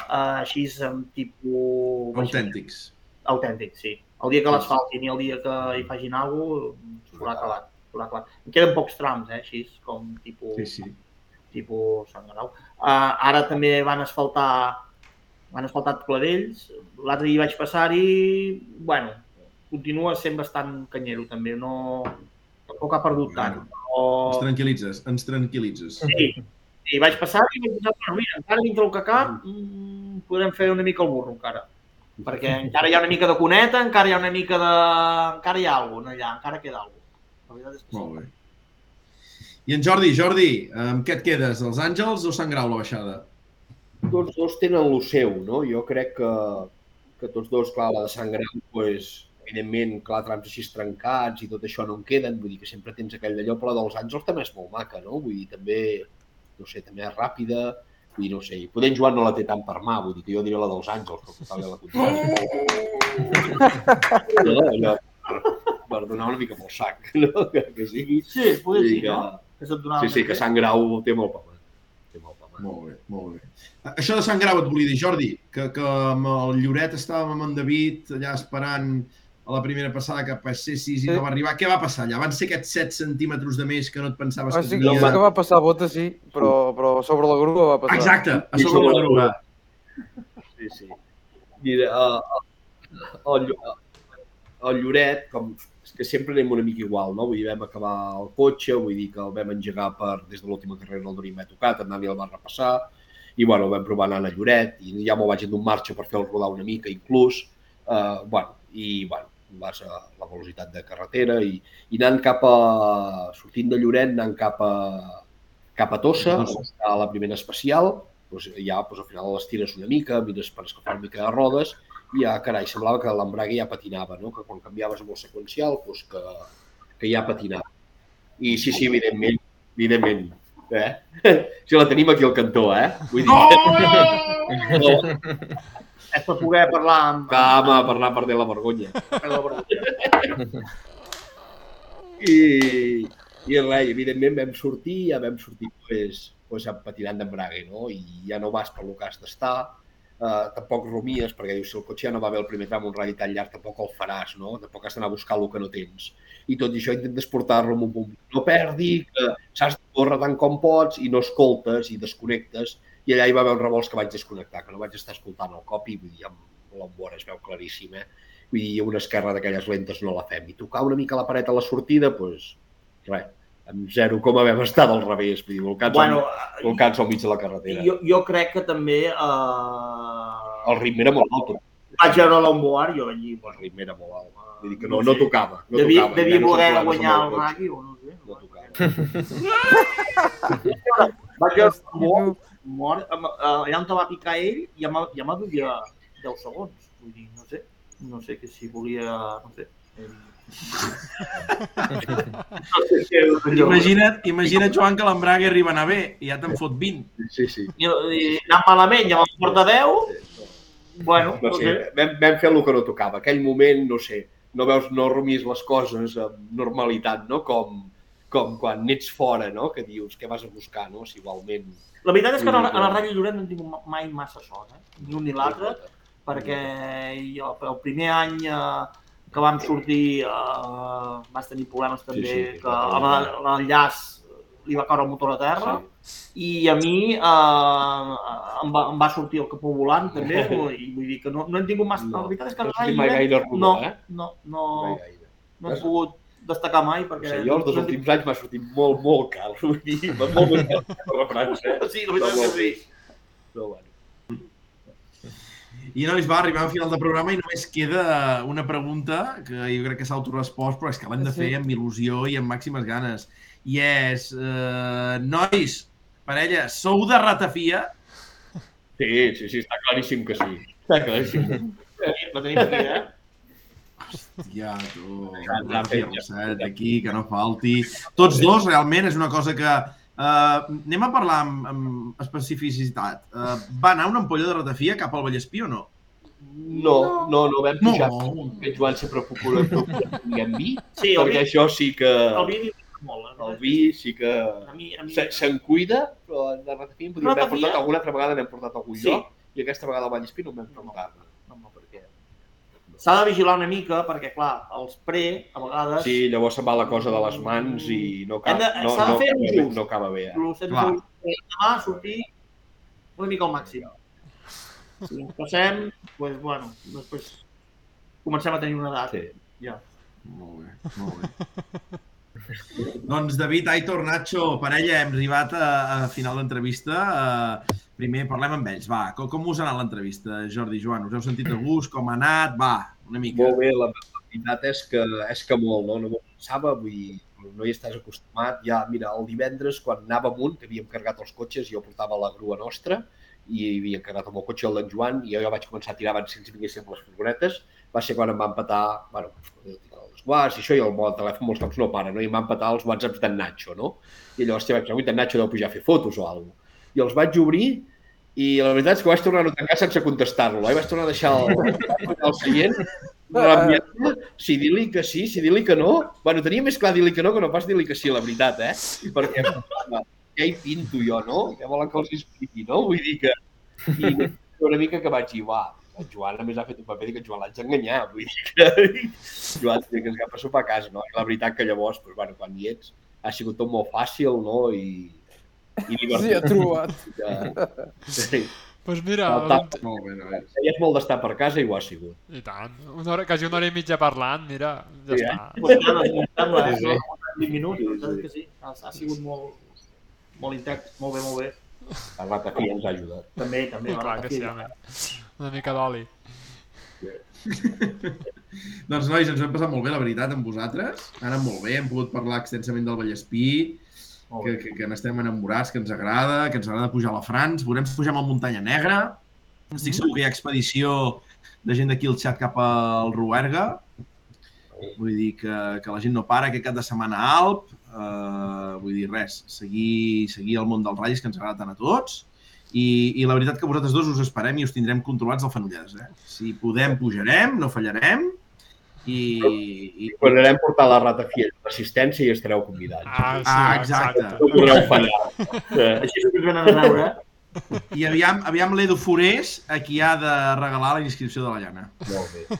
uh, així amb tipus... Autèntics. Autèntic, sí. El dia que l'asfaltin i el dia que hi facin alguna cosa, s'haurà acabat. acabat. Em queden pocs trams, eh, així, com tipus, Sí, sí. tipus Sant Grau. Uh, ara també van asfaltar van asfaltat Cladells, l'altre dia vaig passar-hi, bueno, continua sent bastant canyero també, no, tampoc ha perdut tant. Ens Però... tranquil·litzes, ens tranquil·litzes. Sí, sí, vaig passar i vaig pensar, bueno, mira, encara dintre el que cap, mm, podrem fer una mica el burro encara. Perquè encara hi ha una mica de coneta, encara hi ha una mica de... encara hi ha alguna allà, encara queda alguna La veritat és que sí. Molt bé. I en Jordi, Jordi, amb què et quedes? Els Àngels o Sant Grau, la baixada? Tots dos tenen el seu, no? Jo crec que, que tots dos, clar, la de Sant Grau, pues, evidentment, clar, trams així trencats i tot això no en queden, vull dir que sempre tens aquell d'allò, però la dels Àngels també és molt maca, no? Vull dir, també, no sé, també és ràpida, vull dir, no sé, i poder Joan no la té tant per mà, vull dir que jo diré la dels Àngels, però total la contrària. No, allò, per, per donar una mica pel sac, no? Que, que sigui. Sí, poder sí, que, no? Que se't donava sí, sí, que. Sant Grau té molt per mà. Té molt mà. Molt bé, molt bé. Això de Sant Grau et volia dir, Jordi, que, que amb el Lloret estàvem amb en David allà esperant a la primera passada que passessis i Sí. no va arribar. Què va passar allà? Van ser aquests 7 centímetres de més que no et pensaves Ah, que sí, tenia? sí que va passar a bota, sí, però, però sobre la grua va passar. Exacte, a sobre sobre la la grua. Sí, sí. Mira, uh, el, el Lloret, com és que sempre anem una mica igual, no? Vull dir, vam acabar el cotxe, vull dir que el vam engegar per, des de l'última carrera el Dorim m'ha tocat, en Dani el va repassar, i bueno, el vam provar anant a Lloret, i ja m'ho vaig endur en marxa per fer-lo rodar una mica, inclús, uh, bueno, i bueno, vas a la velocitat de carretera i, i anant cap a, sortint de Lloret, anant cap a, cap a Tossa, on està la primera especial, doncs ja doncs, al final les tires una mica, mires per escalfar una mica de rodes, i ja, carai, semblava que l'embrague ja patinava, no? que quan canviaves amb el seqüencial, doncs que, que ja patinava. I sí, sí, evidentment, evidentment, Eh? Si la tenim aquí al cantó, eh? Vull dir, Oh! no, És per poder parlar amb... vam a parlar per la vergonya. I, i res, evidentment vam sortir, ja vam sortir pues, pues, patinant d'embrague, no? I ja no vas per lo que has d'estar, uh, tampoc rumies, perquè dius, si el cotxe ja no va bé el primer tram, un ratll tan llarg, tampoc el faràs, no? Tampoc has d'anar a buscar el que no tens. I tot i això intentes portar-lo amb un punt. No perdi, que s'has de córrer tant com pots i no escoltes i desconnectes. I allà hi va haver un revolts que vaig desconnectar, que no vaig estar escoltant el cop i vull dir, amb l'embora es veu claríssim, eh? Vull dir, una esquerra d'aquelles lentes no la fem. I tocar una mica la paret a la sortida, doncs, res, amb zero com vam estar del revés, vull dir, volcats, Bueno, al, volcats al mig de la carretera. jo, jo crec que també... Eh... El ritme era molt alt, Vaig veure l'onboard, jo allí... el ritme era molt alt. Vull dir que no, no tocava. No devia, tocava. devia voler guanyar el cotxe. rugby o no sé. No tocava. Vaig veure l'onboard, mort, amb- eh, allà on te va picar ell, ja m'ha- ja m'ha devia 10 segons. Vull dir, no sé, no sé que si volia, no sé. eh, No sé allò. Imagina't, imagina't, Joan, que l'embrague arriba a anar bé i ja te'n fot 20. Sí, sí. I, i anant malament, ja me'n porta 10. Bueno, No sé, vam, vam fer el que no tocava. Aquell moment, no sé, no veus, no rumies les coses amb normalitat, no? Com, com quan n'ets fora, no? Que dius, què vas a buscar, no? Si igualment... La veritat és que en el, en el Rally Lloret no he tingut mai massa sort, eh? ni un ni l'altre, perquè jo, el primer any eh, que vam sortir eh, vas tenir problemes també, Sí, sí, que l'enllaç li va caure el motor a terra, Sí. i a mi eh, em, va, em va sortir el capó volant també, i vull dir que no, no hem tingut massa... No, la veritat és que no el has Rally tingut mai Lloret gaire rodó, no, eh? no, no, Mai gaire. no he pogut destacar mai, perquè... sé, jo els dos últims anys m'ha sortit molt, molt car. Vull dir, va molt més car França, eh? Sí, la veritat és que sí. Però bueno. I nois, va, arribem al final del programa i només queda una pregunta que jo crec que s'ha autorespost, però és que l'hem de fer amb il·lusió i amb màximes ganes. I és, eh, nois, parella, sou de ratafia? Sí, sí, sí, està claríssim que sí. Està claríssim. La tenim aquí, eh? Hòstia, tu, Ja, una ja, ja. Roset aquí, que no falti. Tots dos, realment, és una cosa que... Uh, anem a parlar amb, amb especificitat. Uh, va anar una ampolla de ratafia cap al Vallespí o no? No, no, no vam pujar. No. Que Joan sempre procura que tinguem vi, Sí, el perquè vi, això sí que... el vi molt. El vi sí que... A mi, a mi... se- Se'n cuida, però de ratafia en podríem haver Ratafia? portat alguna altra vegada n'hem portat algun Sí. lloc i aquesta vegada al Vallespí no vam portar. No, no. S'ha de vigilar una mica perquè, clar, els pre, a vegades... Sí, llavors se'n va la cosa de les mans i no, cap, Hem de- no, no, fer acaba just. no acaba bé. Eh? De demà sortir una mica al màxim. Si ens passem, doncs, bueno, després comencem a tenir una edat. Sí. Ja. Molt bé, molt bé. doncs David, Aitor, Nacho, parella, hem arribat a, a final d'entrevista. Uh, primer parlem amb ells, va. Com, com us ha anat l'entrevista, Jordi, Joan? Us heu sentit a gust? Com ha anat? Va, una mica. Molt bé, la veritat és que, és que molt, no? No m'ho pensava, vull dir, no hi estàs acostumat. Ja, mira, el divendres, quan anava amunt, que havíem carregat els cotxes, jo portava la grua nostra i havia carregat el meu cotxe el d'en Joan i jo ja vaig començar a tirar abans si ens vinguessin les furgonetes. Va ser quan em va empatar, bueno, els guants i això, i el meu telèfon molts cops no para, no? I em va empatar els whatsapps d'en Nacho, no? I llavors, hòstia, vaig dir, en Nacho deu pujar a fer fotos o alguna. I els vaig obrir i la veritat és que vaig tornar a tancar sense contestar-lo. Eh? Vaig tornar a deixar el, el seient rabiant, si dir-li que sí, si dir-li que no. Bueno, tenia més clar dir-li que no que no pas dir-li que sí, la veritat, eh? Perquè ja hi pinto jo, no? Què volen que els expliqui, no? Vull dir que... I una mica que vaig dir, va, el Joan a més ha fet un paper que el Joan l'haig d'enganyar, vull dir que Joan que ens agafa sopar a casa, no? I la veritat que llavors, doncs, bueno, quan hi ets, ha sigut tot molt fàcil, no? I Sí, ha trobat. Sí. Doncs mira, El tap. Molt bé, és molt d'estar per casa i ho ha sigut. i tant, una hora, quasi una hora i mitja parlant, mira, ja Sí, eh? està. Pues em sembla, Sí, sí. no? 20 minuts, la veritat és que sí. Ha, ha sigut molt, molt intens, molt bé, molt bé. La ratafia ens ha ajudat. També, també. la Clar que sí, home. Una mica d'oli. Doncs, nois, ens ho hem passat molt bé, la veritat, amb vosaltres. Anat molt bé, hem pogut parlar extensament del Vallespí, que, que, que n'estem enamorats, que ens agrada, que ens agrada pujar a la. Veurem si pugem a Muntanya Negra. Estic segur que hi ha expedició de gent d'aquí al xat cap al Ruerga. Vull dir que, que la gent no para, aquest cap de setmana a Alp, eh, vull dir res, seguir, seguir el món dels ratllis que ens agrada tant a tots i, i la veritat que vosaltres dos us esperem i us tindrem controlats al Fenolledes. Eh? Si podem, pujarem, no fallarem i... i... Podrem portar la ratafiel d'assistència i estareu convidats. Ah, sí, Ah, exacte. No podreu fallar. Així us venen a veure. I aviam, aviam l'Edu Forés a qui ha de regalar la inscripció de la llana. Molt bé.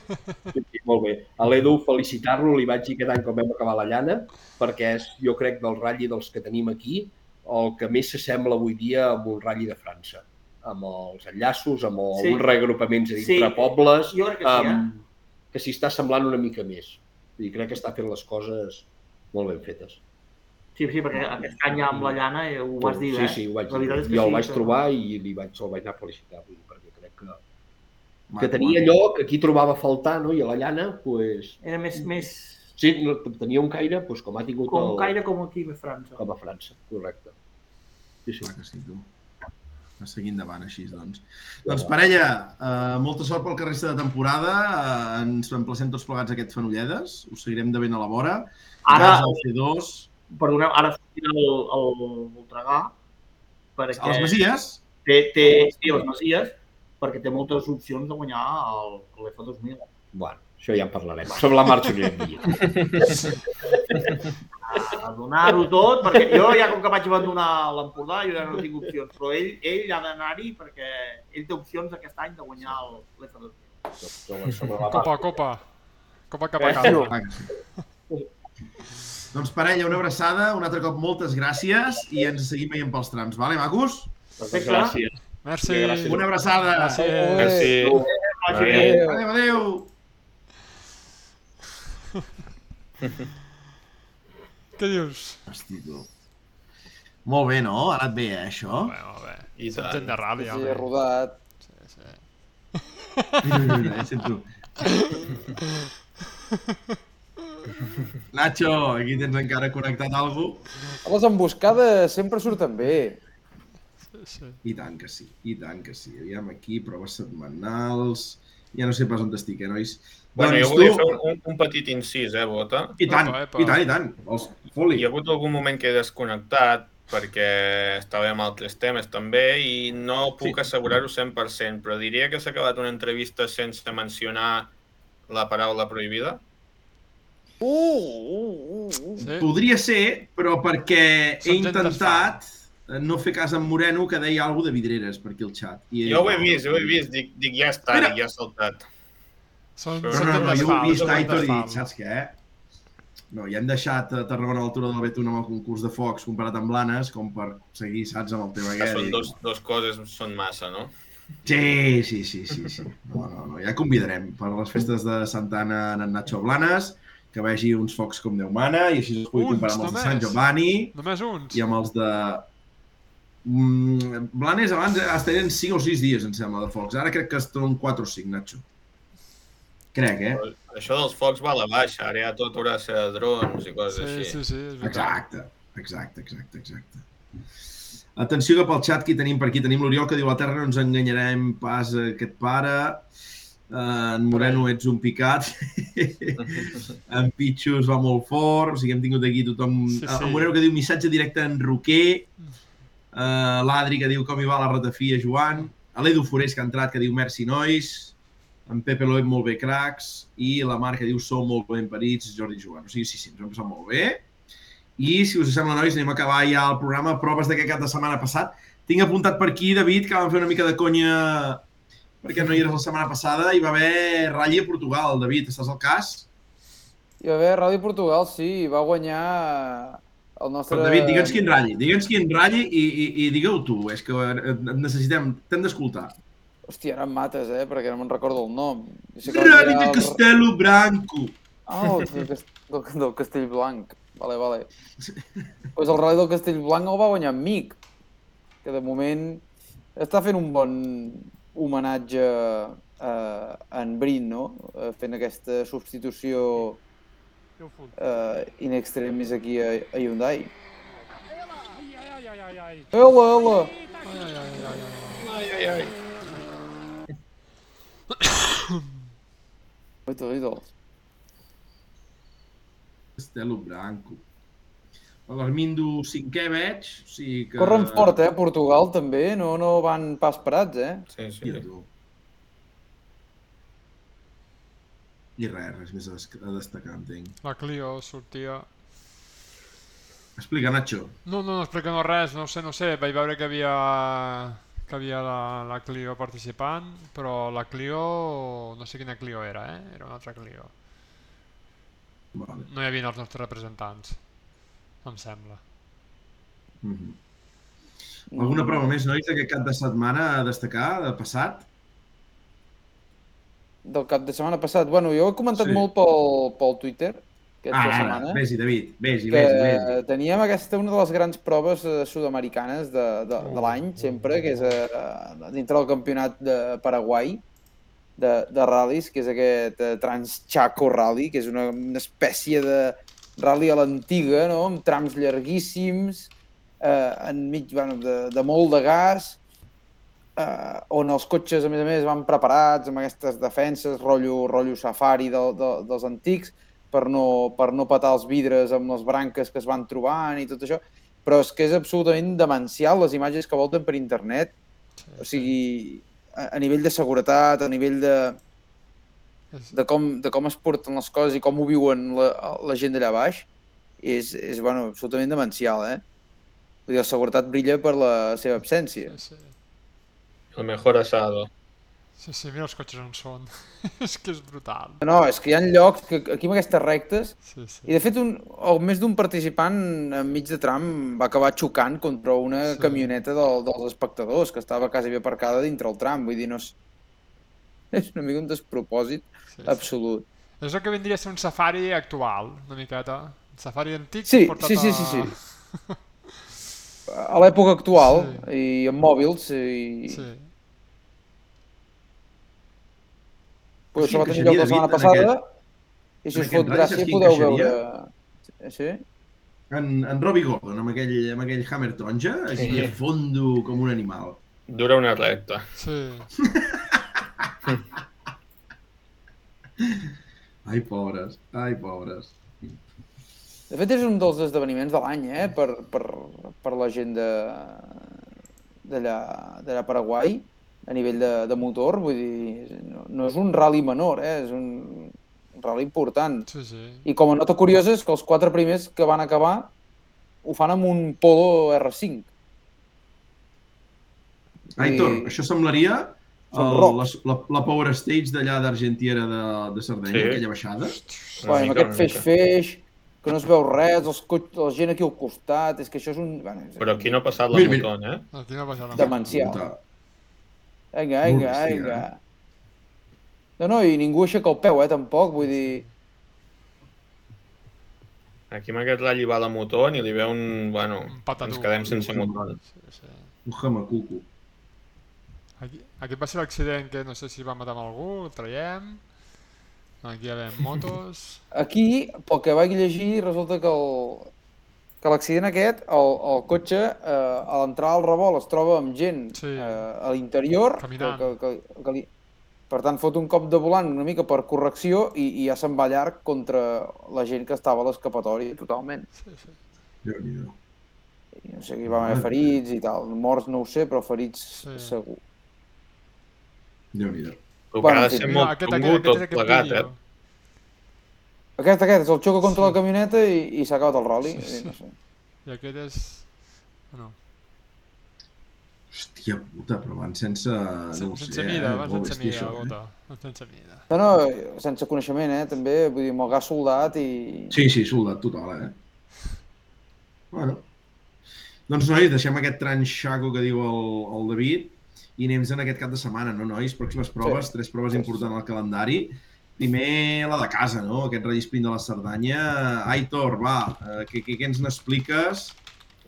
Sí, sí, molt bé. A l'Edu, felicitar-lo, li vaig dir aquest any quan vam acabar la llana, perquè és, jo crec, del ratll dels que tenim aquí, el que més s'assembla avui dia amb un ratll de França. Amb els enllaços, amb Sí. alguns reagrupaments a dintre Sí. pobles, Jo crec que sí, eh? amb... que s'hi està semblant una mica més. Vull dir, crec que està fent les coses molt ben fetes. Sí, sí, perquè aquest any amb la llana eh, ho vas dir, sí, eh? sí, ho vaig La dir. és que Jo el sí, vaig que- trobar i li vaig, el vaig anar a felicitar, vull dir, perquè crec que, que tenia maco. lloc, aquí trobava a faltar, no? I a la llana, pues, Era més, més sí, no, tenia un caire pues, com ha tingut com el, caire com aquí a França. com a França, correcte. Sí, sí. Clar que sí, tu. A seguir endavant, així, doncs. Doncs, parella, eh, molta sort pel que resta de temporada. Eh, ens emplacem tots plegats a aquest Fenolledes. Us seguirem de ben a la vora. Ara, al C2. perdoneu, ara sortirà el, el, el Dragà, perquè A les Masies. té, té, sí, a les Masies, perquè té moltes opcions de guanyar el, l'F2000. Bueno, això ja en parlarem. Sobre la marxa anirem dient. A donar-ho tot, perquè jo ja com que vaig abandonar l'Empordà, jo ja no tinc opcions, però ell, ell ha d'anar-hi perquè ell té opcions aquest any de guanyar el- l'F2000. Sobre, sobre la Copa, marxa. copa. Copa cap a Eh? casa. Doncs, parella, una abraçada. Un altre cop, moltes gràcies i ens seguim veient pels trams. Vale, macos? Perfecte. Gràcies. Merci. Gràcies. Una abraçada. Gràcies. Adéu. Adéu, adéu. Què dius? Hosti, tu. Molt bé, no? Ha anat bé, eh, això? Bé, molt bé. I Som tant. gent de ràdio, Sí, home. rodat. Sí, sí. Mira, sento. Nacho, aquí tens encara connectat algú? Les emboscades sempre surten bé. sí, sí. I tant que sí, i tant que sí. Aviam aquí, proves setmanals... Ja no sé pas on estic, eh, nois? Bueno, jo doncs volia tu... fer un, un, petit incís, eh, Bota? I tant, Epa, epa. i tant, i tant. Els... Foli. Hi ha hagut algun moment que he desconnectat perquè estava amb altres temes també i no puc Sí. assegurar-ho 100%, però diria que s'ha acabat una entrevista sense mencionar la paraula prohibida. Uh, uh, uh, uh. sí. Podria ser, però perquè Som he intentat no fer cas amb Moreno que deia alguna de vidreres per aquí al xat. I Jo ho he vist, ho he vist, dic, dic ja està, Mira. dic, ja ha saltat. Són, No, No, són no, no, jo ho he vist gent Aitor i saps què? No, ja hem deixat a Tarragona a l'altura del Betún amb el concurs de focs comparat amb Blanes, com per seguir, saps, amb el tema Que aquest. són dos, dos coses, són massa, no? Sí, sí, sí, sí, sí. No, no, no, ja convidarem per les festes de Santa Anna en Nacho Blanes, que vegi uns focs com Déu mana i així es pugui Uns, comparar amb els de Sant només? Giovanni Només uns? i amb els de... Mm, Blanes abans es tenien 5 o 6 dies, em sembla, de focs. Ara crec que es tenen 4 o 5, Nacho. Crec, eh? Això dels focs va a la baixa, ara ja tot haurà de ser drons i coses Sí, així. sí, sí, és veritat. Exacte, exacte, exacte, exacte. Atenció que pel xat que tenim per aquí tenim l'Oriol que diu la Terra no ens enganyarem pas a aquest pare. Uh, en Moreno ets un picat. en Pitxos va molt fort. O sigui, hem tingut aquí tothom... Sí, Sí, sí. sí. En Moreno que diu missatge directe en Roquer. Uh, L'Adri que diu com hi va la ratafia, Joan. L'Edu Forés que ha entrat que diu merci nois. En Pepe Loeb molt bé cracs. I la Mar que diu sou molt ben parits, Jordi Joan. O sigui, sí, sí, ens ho hem passat molt bé. I, si us sembla, nois, anem a acabar ja el programa. Proves d'aquest cap de setmana passat. Tinc apuntat per aquí, David, que vam fer una mica de conya perquè no hi eres la setmana passada. Hi va haver ratlla a Portugal, David. Estàs al cas? I va haver Ràdio Portugal, sí, va guanyar el nostre... Però, David, digue'ns quin ratlla. Digue'ns quin ratlla i, i, i digue-ho tu. És que necessitem... T'hem d'escoltar. Hòstia, ara em mates, eh, perquè no me'n recordo el nom. Sé que guanyar de el- Castelo Branco. Ah, el del, del, del Castell Blanc. Vale, vale. pues el Rally del Castell Blanc el va guanyar en Mic, que de moment està fent un bon homenatge a en Brin, no? Eh, Fent aquesta substitució eh, in extremis aquí a, a Hyundai. Hola, hola! Ai, ai, ai. Oito ídols. Castelo Branco. L'Armindo cinquè veig, o sigui que... Corren fort, eh? Portugal també, no, no van pas parats, eh? Sí, sí. Tu. I res, res més a, des- a destacar, entenc. La Clio sortia... Explica, Nacho. No, no, no explica no res, no sé, no sé. Vaig veure que havia que havia la, la Clio participant, però la Clio... no sé quina Clio era, eh? Era una altra Clio. Vale. No hi havia els nostres representants, em sembla. Mm -hmm. Alguna prova més, nois, d'aquest cap de setmana a destacar, de passat? Del cap de setmana passat. Bueno, jo ho he comentat Sí. molt pel, pel Twitter aquesta Ah, ara, setmana. vés-hi, David, vés-hi, vés-hi, vés-hi. teníem aquesta una de les grans proves eh, sud-americanes de, de, de l'any, sempre, que és eh, dintre del campionat de Paraguai de, de ral·lis, que és aquest eh, Transchaco Rally, que és una, una espècie de rally a l'antiga, no? amb trams llarguíssims, eh, enmig bueno, de, de molt de gas, eh, on els cotxes, a més a més, van preparats amb aquestes defenses, rotllo, rotllo safari de, de, dels antics, per no, per no petar els vidres amb les branques que es van trobant i tot això, però és que és absolutament demencial les imatges que volten per internet, Sí, o sigui, a, a nivell de seguretat, a nivell de, de, com, de com es porten les coses i com ho viuen la, la gent d'allà baix, és, és bueno, absolutament demencial, eh? Vull dir, la seguretat brilla per la seva absència. sí, sí. El mejor asado. Sí, sí, mira els cotxes on són. és que és brutal. No, és que hi ha llocs que aquí amb aquestes rectes Sí, sí. I de fet, un, o més d'un participant enmig de tram va acabar xocant contra una Sí. camioneta del, dels espectadors que estava quasi bé aparcada dintre el tram. Vull dir, no és... És una mica un despropòsit sí, sí. absolut. És el que vindria a ser un safari actual, una miqueta. Un safari antic Sí, portat sí, sí, a... sí, sí. A l'època actual, i amb mòbils, i... Sí. Pues Sí, això va que tenir lloc la setmana passada, i si us aquest fot gràcia podeu veure... Sí? En, en Robbie Gordon, amb aquell, amb aquell hammer taronja, aquí Sí. a fondo com un animal. Dura una recta. Sí. Ai, pobres, ai, pobres. De fet, és un dels esdeveniments de l'any, eh? Per, per, per la gent de d'allà d'allà a Paraguai, a nivell de, de motor, vull dir, no, no és un rally menor, eh? És un, un rally important. Sí, sí. I com a nota curiosa és que els quatre primers que van acabar ho fan amb un Polo R5. Aitor, I- això semblaria el, la, la, la Power Stage d'allà d'Argentiera de, de Sardenya, Sí. aquella baixada. Bueno, amb mica, aquest feix-feix, que no es veu res, els la gent aquí al costat, és que això és un... Bueno, és Però aquí no ha passat la Mira, mira. motona, eh? Aquí no passa res. Demencial. Vinga, vinga, vinga. eh? No, no, i ningú aixeca el peu, eh, tampoc, vull dir... Aquí amb aquest ratll va la motor i li ve un... Bueno, Un ens quedem sense motor. Sí, sí. Un jamacuco. Aquí, aquest va ser l'accident que no sé si va matar amb algú, el traiem. Aquí hi ha motos. Aquí, pel que vaig llegir, resulta que el que l'accident aquest, el, el cotxe, eh, a l'entrar al revolt es troba amb gent Sí. eh, a l'interior, que, Caminant. que, que, que li... per tant fot un cop de volant una mica per correcció i, i ja se'n va llarg contra la gent que estava a l'escapatòria totalment. Sí, sí. Déu-n'hi-do. I no sé, hi va haver ferits i tal. Morts no ho sé, però ferits Sí. segur. Déu-n'hi-do. Però Bueno, ha de ser molt aquest, tot aquest, aquest plegat, eh? Aquest, aquest, és el xoca contra la camioneta i, i s'ha acabat el rally. Sí, sí. No sé. I aquest és... No, Hòstia puta, però van sense... No ho sé, sense mida, eh? van Molt sense mida, això, eh? Sense mida. No, no, sense coneixement, eh, també, vull dir, amb el gas soldat i... Sí, sí, soldat total, eh? Bueno. Doncs, nois, deixem aquest tranxaco que diu el, el David i anem en aquest cap de setmana, no, nois? Pròximes proves, Sí. tres proves importants al calendari. Primer, la de casa, no? Aquest Rally Sprint de la Cerdanya. Aitor, va, eh, què, què, què ens n'expliques?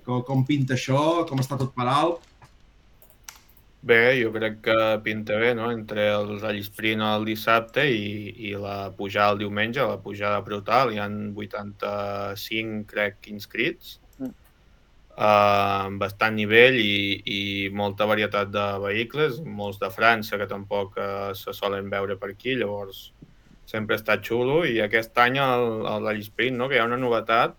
Com, com pinta això? Com està tot per alt? Bé, jo crec que pinta bé, no? Entre el Rally Sprint el dissabte i, i la pujada el diumenge, la pujada brutal, hi han 85, crec, inscrits. Mm. Uh, amb bastant nivell i, i molta varietat de vehicles, molts de França que tampoc uh, se solen veure per aquí, llavors sempre està xulo i aquest any el, el Rally Sprint, no? que hi ha una novetat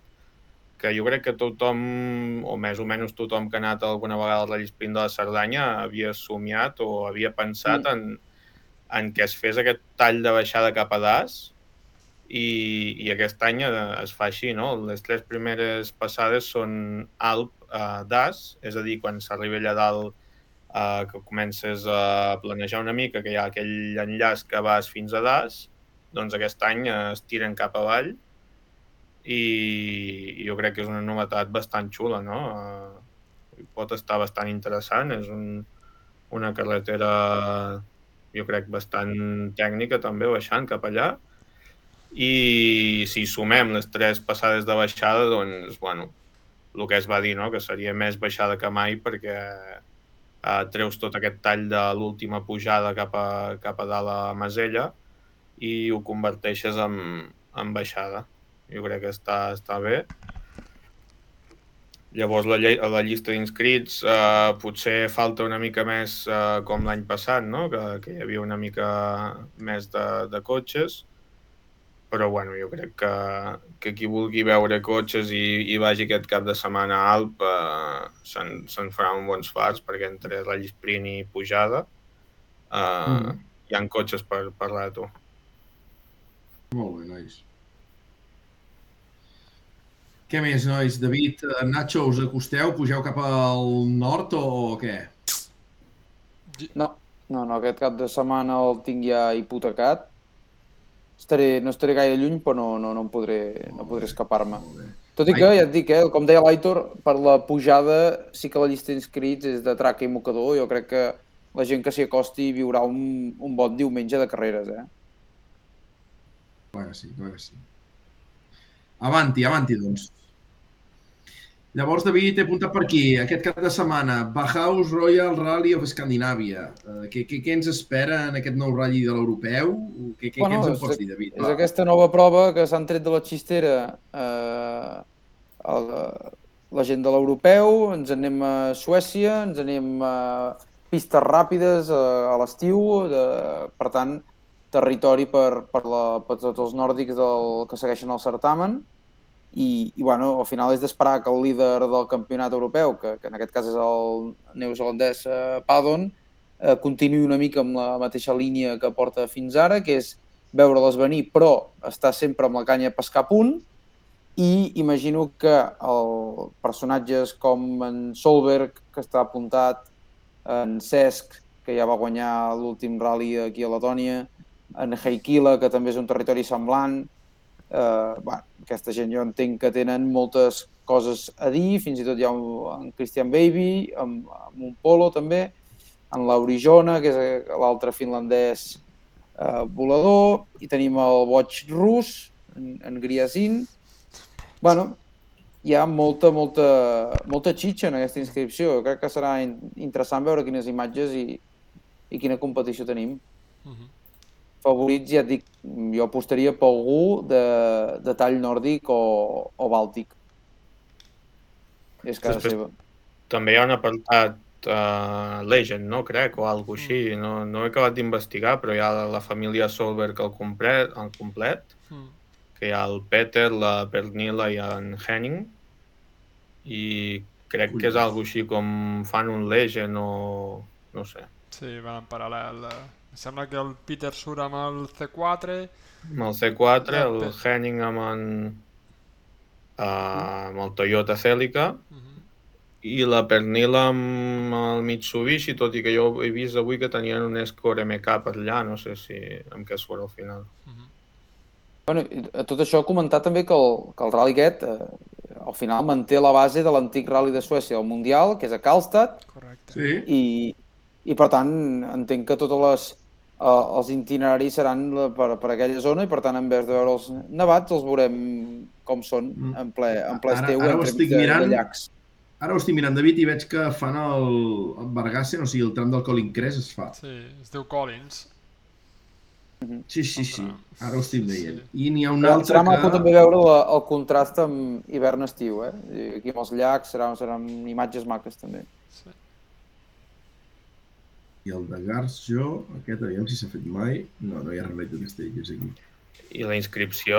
que jo crec que tothom, o més o menys tothom que ha anat alguna vegada al Rally Sprint de la Cerdanya havia somiat o havia pensat Mm. en, en que es fes aquest tall de baixada cap a Das i, i aquest any eh, es fa així, no? Les tres primeres passades són Alp a Das, és a dir, quan s'arriba allà dalt eh, que comences a planejar una mica, que hi ha aquell enllaç que vas fins a Das, doncs aquest any es tiren cap avall i jo crec que és una novetat bastant xula, no? Eh, pot estar bastant interessant, és un, una carretera jo crec bastant tècnica també baixant cap allà i si sumem les tres passades de baixada, doncs, bueno, el que es va dir, no? que seria més baixada que mai perquè eh, treus tot aquest tall de l'última pujada cap a, cap a dalt a Masella i ho converteixes en, en baixada. Jo crec que està, està bé. Llavors, la, lle- la llista d'inscrits eh, potser falta una mica més eh, com l'any passat, no? que, que hi havia una mica més de, de cotxes, però bueno, jo crec que, que qui vulgui veure cotxes i, i vagi aquest cap de setmana a Alp eh, se'n se farà un bons fars perquè entre Rally Sprint i pujada eh, Mm. hi ha cotxes per, per rato. Molt bé, nois. Què més, nois? David, Nacho, us acosteu? Pugeu cap al nord o què? No, no, no, aquest cap de setmana el tinc ja hipotecat. Estaré, no estaré gaire lluny, però no, no, no em podré, no podré escapar-me. Tot i que, ja et dic, eh, com deia l'Aitor, per la pujada sí que la llista d'inscrits és de traca i mocador. Jo crec que la gent que s'hi acosti viurà un, un bon diumenge de carreres, eh? Clar que sí, clar que sí. Avanti, avanti, doncs. Llavors, David, he apuntat per aquí, aquest cap de setmana, Bauhaus Royal Rally of Scandinavia. Uh, què, què, què ens espera en aquest nou ratll de l'europeu? Què, què, Bueno, què ens en pots dir, David? És aquesta nova prova que s'han tret de la xistera eh, el, la gent de l'europeu, ens anem a Suècia, ens anem a pistes ràpides a, a l'estiu, per tant, territori per, per, la, per tots els nòrdics del, que segueixen el certamen. I, i bueno, al final és d'esperar que el líder del campionat europeu, que, que en aquest cas és el neozelandès eh, Padon, eh, continuï una mica amb la mateixa línia que porta fins ara, que és veure-les venir, però estar sempre amb la canya a pescar a punt, i imagino que el, personatges com en Solberg, que està apuntat, en Cesc, que ja va guanyar l'últim rally aquí a Letònia, en Heikila, que també és un territori semblant, eh, bueno, aquesta gent jo entenc que tenen moltes coses a dir, fins i tot hi ha un, Christian Baby, amb, amb un Polo també, en l'Aurijona, que és eh, l'altre finlandès eh, volador, i tenim el boig rus, en, en Griasin. bueno, hi ha molta, molta, molta xitxa en aquesta inscripció. Jo crec que serà in interessant veure quines imatges i, i quina competició tenim. Mhm. Favorits, ja et dic, jo apostaria per algú de, de tall nòrdic o, o bàltic. És casa Després- seva. També hi ha un apartat uh, Legend, no? Crec, o alguna així. No, no he acabat d'investigar, però hi ha la, la família Solberg al complet, al complet, Mm. que hi ha el Peter, la Pernilla i en Henning, i crec que és algo així com fan un Legend o... no sé. Sí, van en paral·lel. eh. Em sembla que el Peter surt amb el C4, Amb el C4, Ja, el Henning amb en... Uh, amb el Toyota Celica Mhm. i la Pernilla amb el Mitsubishi, tot i que jo he vist avui que tenien un Escort MK per allà, no sé si amb què surt al final. Mhm. Bueno, i a tot això comentar també que el, que el Rally aquest eh, al final manté la base de l'antic Rally de Suècia, el Mundial, que és a Karlstad, Correcte. Sí, i, i per tant entenc que tots les, eh, els itineraris seran la- per, per aquella zona i per tant en vez de veure'ls nevats els veurem com són Mm. en ple, en ple Ara- esteu ara ho entremig estic de, mirant. de llacs. Ara ho estic mirant, David, i veig que fan el, el Bargassen, o sigui, el tram del Colin Crest es fa. Sí, es diu Collins. Sí, sí, sí, ara ho estic veient. Sí. I n'hi ha un Serà, altre serà maco que... també veure la, el contrast amb hivern-estiu, eh? Aquí amb els llacs seran, seran imatges maques també. Sí. I el de Garjo, aquest, aviam si s'ha fet mai. No, no hi ha remei de castells aquí. I la inscripció,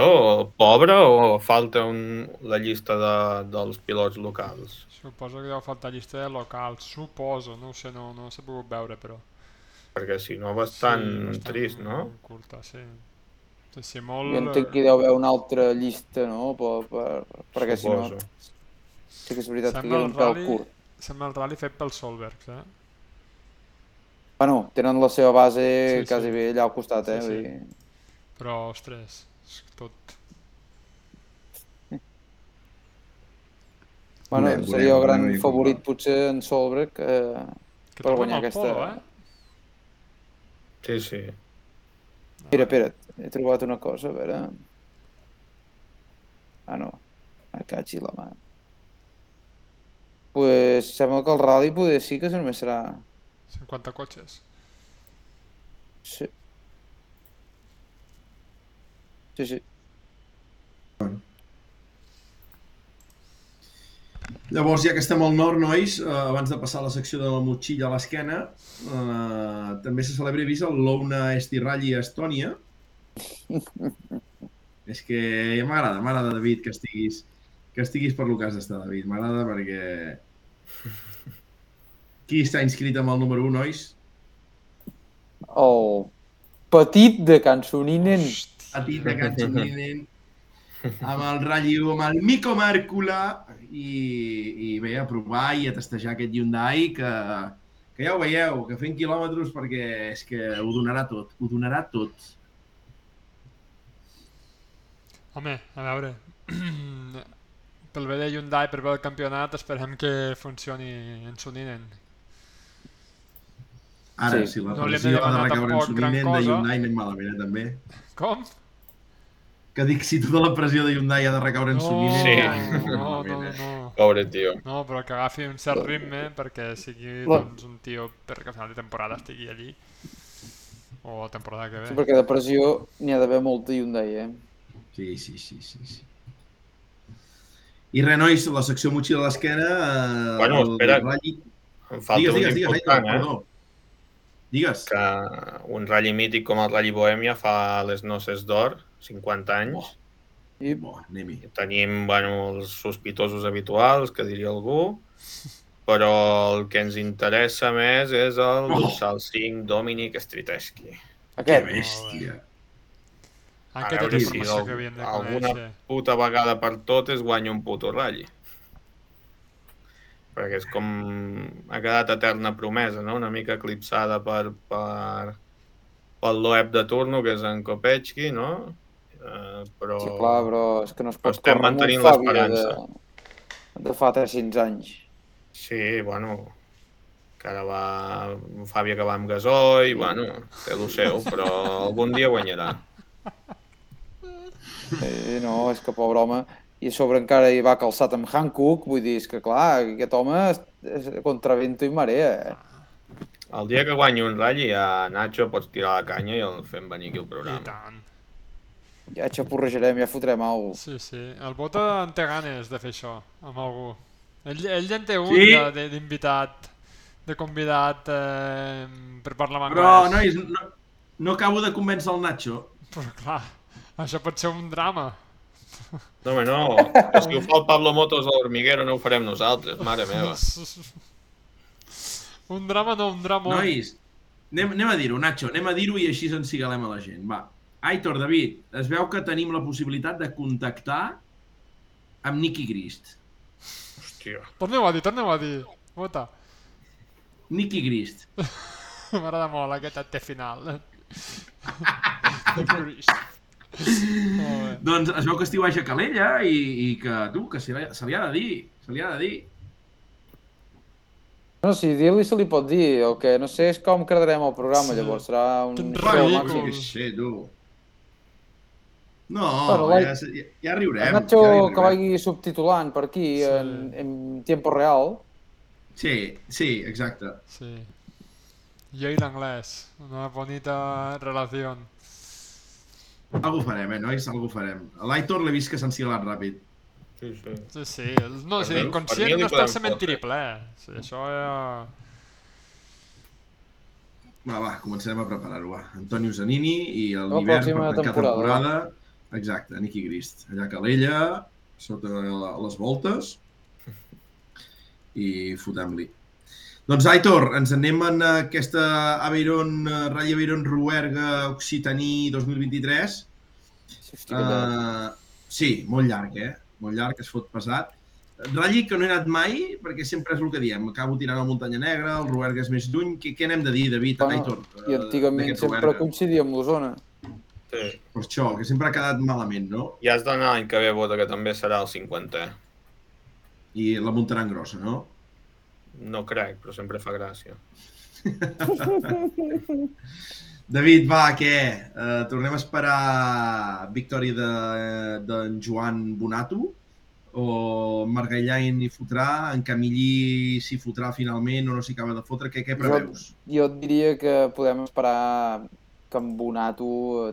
pobra o falta un, la llista de, dels pilots locals? Suposo que deu faltar llista de locals, suposo, no ho sé, no, no s'ha pogut veure, però... Perquè si no, bastant, sí, bastant trist, no? Curta, sí. Sí, sí, molt... Jo entenc que hi deu haver una altra llista, no? Per, per, perquè si no, sí que és veritat que Sembla queda el un pèl rally, curt. sembla el rally fet pels Solbergs, eh? Bueno, tenen la seva base Sí, sí. quasi bé allà al costat, eh? Sí, Vull sí. dir... Però, ostres, és tot... Bueno, Veurem, seria el gran com favorit va. potser en Solberg eh, Que Per guanyar aquesta- Polo, eh? Sí, sí. Mira, espera't, he trobat una cosa, a veure... Ah, no. Me catxi la mà. Pues sembla que el rally poder sí que només serà... 50 cotxes. Sí. Sí, sí. Llavors, ja que estem al nord, nois, eh, abans de passar a la secció de la motxilla a l'esquena, eh, també se celebra vist el Louna Esti Rally a Estònia. És que ja m'agrada, m'agrada, David, que estiguis, que estiguis per lo que has d'estar, David. M'agrada perquè... Qui està inscrit amb el número 1, nois? El petit de Cansoninen. A ti de Canxoninen, amb el Rally 1, amb el Mico Màrcula, i, i bé, a provar i a testejar aquest Hyundai que, que ja ho veieu, que fent quilòmetres perquè és que ho donarà tot, ho donarà tot. Home, a veure... pel bé de Hyundai, per bé del campionat, esperem que funcioni en Suninen. Ara, Sí. si la No pressió ha de recaure en Suninen de. Hyundai anem malament, eh, també. Com? Que dic, si tota la pressió de Hyundai ha de recaure en No. Sí. no, no, malament, eh. no. Pobre tio. No, però que agafi un cert ritme perquè sigui doncs, un tio perquè a final de temporada estigui allí. O la temporada que ve. Sí, perquè de pressió n'hi ha d'haver molta Hyundai, eh? Sí, sí, sí, sí, sí. I res, nois, la secció motxilla a l'esquena... Eh, Bueno, el espera. Rally... Em falta Digues, un digues, digues, important, Aitor, eh? perdó. Digues. Que un ratll mític com el Rally Bohèmia fa les noces d'or, 50 anys. I Bo, anem-hi. Tenim bueno, els sospitosos habituals, que diria algú, però el que ens interessa més és el Oh. dorsal 5 Dominic Striteski. Que aquest, bèstia. Ah, A Aquesta veure és si que havíem de alguna conèixer. puta vegada per totes guanya un puto ratll. Perquè és com... ha quedat eterna promesa, no? Una mica eclipsada per, per, pel Loeb de turno, que és en Kopechki, no? Eh, però... sí, clar, però és que no es pot estem mantenint l'esperança. De, de fa 300 anys. Sí, bueno, que ara va... Fàbia que va amb gasoil, bueno, té el seu, però algun dia guanyarà. Eh, no, és que pobre home, i a sobre encara hi va calçat amb Hankook, vull dir, és que clar, aquest home és, és contra vento i marea. Eh? El dia que guanyi un ratll ja Nacho pots tirar la canya i el fem venir aquí al I programa. tant. Ja xapurrejarem, ja fotrem alguna Sí, sí. El Bota en té ganes de fer això amb algú. Ell, ell ja en té un Sí. de- de- d'invitat, de convidat eh, per parlar amb Però, anglès. nois, no, no acabo de convèncer el Nacho. Però clar, això pot ser un drama. No, home, no. Que si ho fa el Pablo Motos a l'Hormiguero no ho farem nosaltres, mare meva. un drama no, un drama. Nois, anem, anem a dir-ho, Nacho, anem a dir-ho i així ens cigalem a la gent. Va. Aitor, David, es veu que tenim la possibilitat de contactar amb Nicky Grist. Hòstia. Torneu a dir, torneu a dir. Bota. Nicky Grist. M'agrada molt aquest té final. Crist. Molt Doncs es veu que estiu a Calella i, i que, tu, que se li, se li ha de dir, se li ha de dir. No, si dir-li se li pot dir, el que no sé és com quedarem el programa, Sí. llavors serà un show ridícul. màxim. Que sé, tu. No, Bueno, ja, ja, ja riurem. El Nacho ja riurem. que vagi subtitulant per aquí Sí. en, en tiempo real. Sí, sí, exacte. Sí. Jo i l'anglès. Una bonita relació. Algú farem, eh, nois? Algú farem. L'Aitor l'he vist que s'ha ensilat ràpid. Sí, sí. Sí, sí. No, mi inconscient li no està el cementiri fotre. ple. Sí, això ja... Va, va, comencem a preparar-ho, va. Antonio Zanini i el La l'hivern per pròxima tancar temporada, temporada. Exacte, Nicky Grist. Allà a Calella, sota la- les voltes, i fotem-li. Doncs, Aitor, ens anem en aquesta Aveyron, eh, Rally Aveyron Ruerga Occitaní 2023. Hosti, que llarg. Uh, sí, molt llarg, eh? Molt llarg, es fot pesat. Rally que no he anat mai, perquè sempre és el que diem. Acabo tirant a Muntanya Negra, el Ruerga és més lluny. Què, què n'hem de dir, David, Bueno, Aitor? I eh, antigament d'aquest sempre Ruerga? coincidia amb l'Osona. Sí. Per això, que sempre ha quedat malament, no? I has d'anar l'any que ve, Bota, que també serà el 50è. I la muntaran grossa, no? No crec, però sempre fa gràcia. David, va, què? Uh, tornem a esperar victòria d'en de, d'en Joan Bonato? O Margallain hi fotrà, en Camillí s'hi fotrà finalment o no s'hi acaba de fotre? Què, què preveus? Jo et diria que podem esperar que en Bonato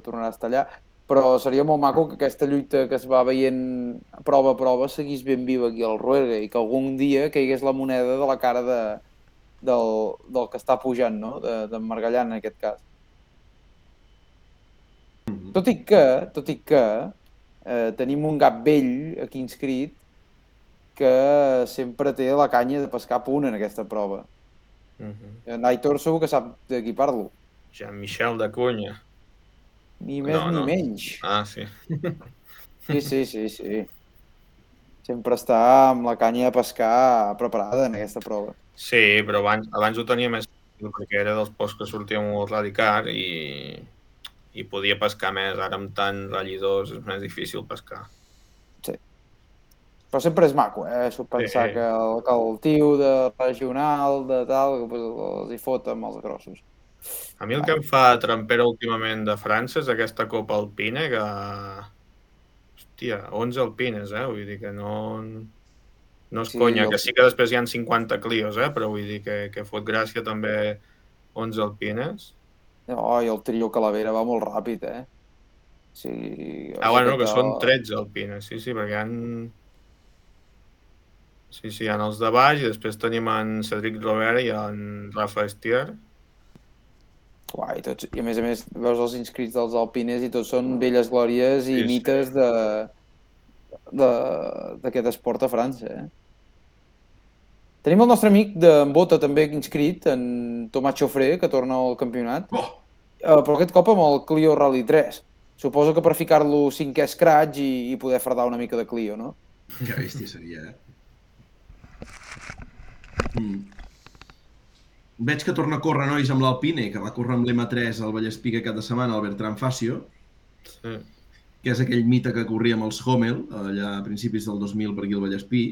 tornarà a estar allà, però seria molt maco que aquesta lluita que es va veient prova a prova seguís ben viva aquí al Ruerga i que algun dia caigués la moneda de la cara de, del, del que està pujant, no? de, de Margallan en aquest cas. Tot i que, tot i que eh, tenim un gat vell aquí inscrit que sempre té la canya de pescar punt en aquesta prova. Uh -huh. En Aitor segur que sap de qui parlo. Jean-Michel de Cunha. Ni més No, ni no. menys. Ah, sí. Sí, sí, sí, sí. Sempre està amb la canya de pescar preparada en aquesta prova. Sí, però abans, abans ho tenia més perquè era dels pocs que sortia el radicar i, i podia pescar més. Ara amb tant rallidors és més difícil pescar. Però sempre és maco, eh? Això pensar Sí. que, el, que el tio de regional, de tal, que pues, els hi fot amb els grossos. A mi el que em fa trampera últimament de França és aquesta Copa Alpina que... Hòstia, 11 alpines, eh? Vull dir que no... No és Sí, conya, jo- que sí que després hi ha 50 Clios, eh? Però vull dir que, que fot gràcia també 11 alpines. Oh, i el trio Calavera va molt ràpid, eh? O sigui, Ah, bueno, que aquest, són eh, 13 alpines, sí, sí, perquè hi han... Sí, sí, hi ha els de baix i després tenim en Cedric Rovera i en Rafa Estier. Uai, i, tots, I a més a més veus els inscrits dels Alpines i tots són velles glòries i Sí, sí. mites de de- d'aquest esport a França. Eh? Tenim el nostre amic d'en Bota també inscrit, en Tomàs Xofré, que torna al campionat, Oh, eh, però aquest cop amb el Clio Rally 3. Suposo que per ficar-lo cinquè scratch i, i poder fardar una mica de Clio, no? que bèstia seria, eh? Mm. Veig que torna a córrer, nois, amb l'Alpine, que va córrer amb l'M3 al Vallespí aquest cap de setmana, el Bertran Facio, Sí. que és aquell mite que corria amb els Hommel, allà a principis del 2000 per aquí al Vallespí.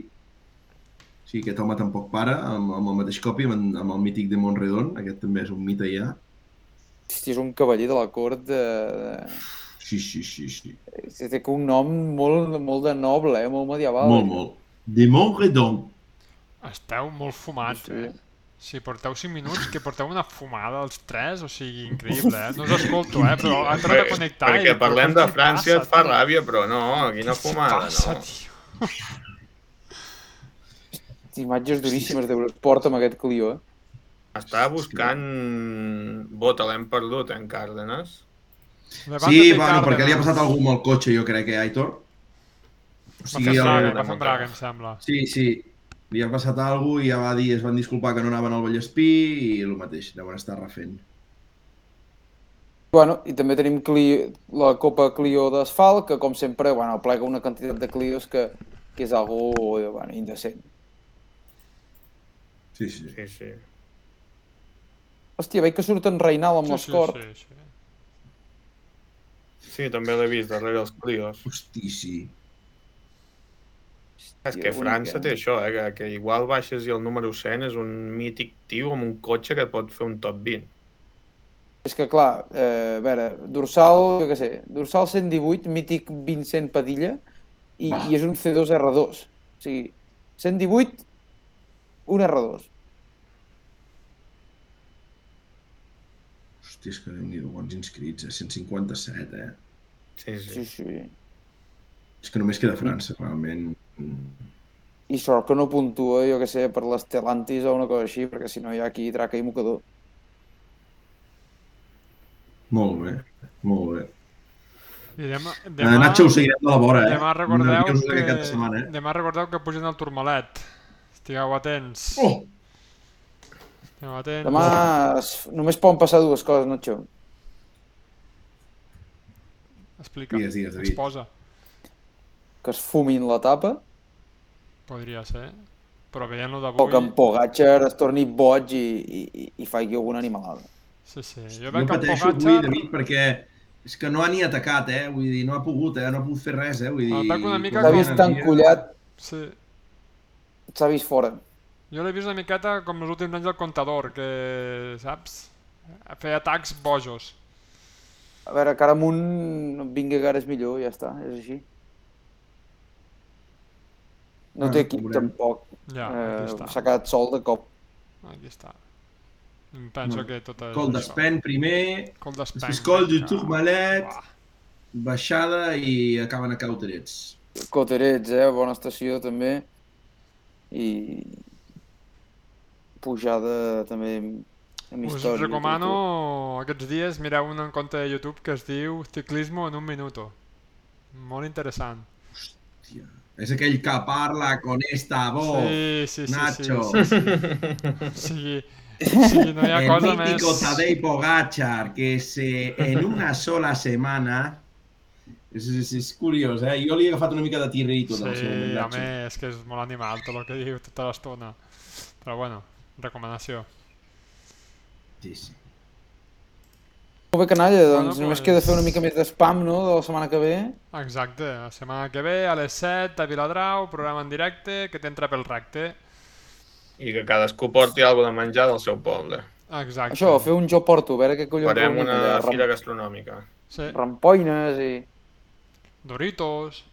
Sí, aquest home tampoc para, amb, amb el mateix copi, amb, amb el mític de Montredon, aquest també és un mite ja. Hosti, és un cavaller de la cort de... de... Sí, sí, sí, sí. Té un nom molt, molt de noble, eh? molt medieval. Molt, molt. De Montredon. Esteu molt fumats, Sí. eh? Si porteu 5 minuts, que porteu una fumada els tres, o sigui, increïble, eh? No us escolto, eh? Però hem tornat a connectar Perquè i... parlem de França et passa, fa tio? ràbia, però no, us hi fumada, passa, no. tio? Imatges duríssimes d'Eurosport amb aquest Clio, eh? Estava buscant... Bota, l'hem perdut, eh, en Cárdenas. Sí, bueno, perquè li ha passat algú amb el cotxe, jo crec, eh, Aitor? O Va sigui, fer el... braga, el- va fer braga, em sembla. Sí, sí. Li ha passat alguna i ja va dir, es van disculpar que no anaven al Vallespí i el mateix, deuen estar refent. Bueno, i també tenim Clio, la Copa Clio d'asfalt, que com sempre, bueno, plega una quantitat de Clios que, que és algo bueno, indecent. Sí, sí. Sí, sí. Hòstia, veig que surt en Reinal amb Sí, l'escort. sí, sí, sí. Sí, també l'he vist darrere els Clios. Hosti, sí. És que França té això, eh? Que, que igual baixes i el número 100 és un mític tio amb un cotxe que et pot fer un top 20. És que, clar, eh, a veure, dorsal, jo què sé, dorsal 118, mític Vincent Padilla, i, Va. i és un C2 R2. O sigui, 118, un R2. Hòstia, és que déu-n'hi-do, quants inscrits, eh? 157, eh? Sí, sí. Sí, sí. És que només queda França, realment. I sort que no puntua, jo què sé, per l'Estelantis o una cosa així, perquè si no hi ha aquí traca i mocador. Molt bé, molt bé. I demà, Demà... demà, Nacho, ho seguirem de la vora, eh? demà recordeu que, aquesta setmana, eh? demà recordeu que pugen al Turmalet. Estigueu atents. Oh! Estigueu atents. Demà es, només poden passar dues coses, Nacho. Explica. Digues, digues, David. Exposa. Que es fumin la tapa Podria ser. Però veient-lo o d'avui... que en Pogacar es torni boig i, i, i, i faci alguna animalada. Sí, sí. Jo Jo que pateixo avui, Pogacar... David, perquè és que no ha ni atacat, eh? Vull dir, no ha pogut, eh? No ha pogut fer res, eh? Vull dir... Veig una mica L'ha vist tan collat, Sí. s'ha vist fora. Jo l'he vist una miqueta com els últims anys del Contador, que, saps? Feia atacs bojos. A veure, cara amunt, Vingegaard és millor, ja està, és així. No Ah, té equip veurem. tampoc. Ja, Eh. S'ha quedat sol de cop. Aquí està. Penso Bueno, que tot és Col d'Espen primer, Col d'Espen. després Col vinga. Tourmalet, baixada i acaben a Cauterets. Coterets, eh? Bona estació també. I pujada també amb Us història. i recomano aquests dies mireu un compte de YouTube que es diu Ciclismo en un minuto. Molt interessant. Hòstia. Aquell que parla con esta voz. Sí, sí, sí. Nacho. Sí, sí, sí. Sigui, no El mítico. Tadej Pogacar, que se, en una sola setmana... És, és, és curiós, eh? Jo li he agafat una mica de tirrito Sí, Nacho. home, és que és molt animal tot el que diu tota l'estona. Però bueno, recomanació. Sí, sí. Molt bé, canalla, doncs Bueno, només pues- queda fer una mica més d'espam, no?, de la setmana que ve. Exacte, la setmana que ve a les 7 a Viladrau, programa en directe que t'entra pel recte. I que cadascú porti alguna de menjar del seu poble. Exacte. Això, fer un jo porto, a veure què collons Farem una allà, ram- fira gastronòmica. Sí, rampoines i... Doritos...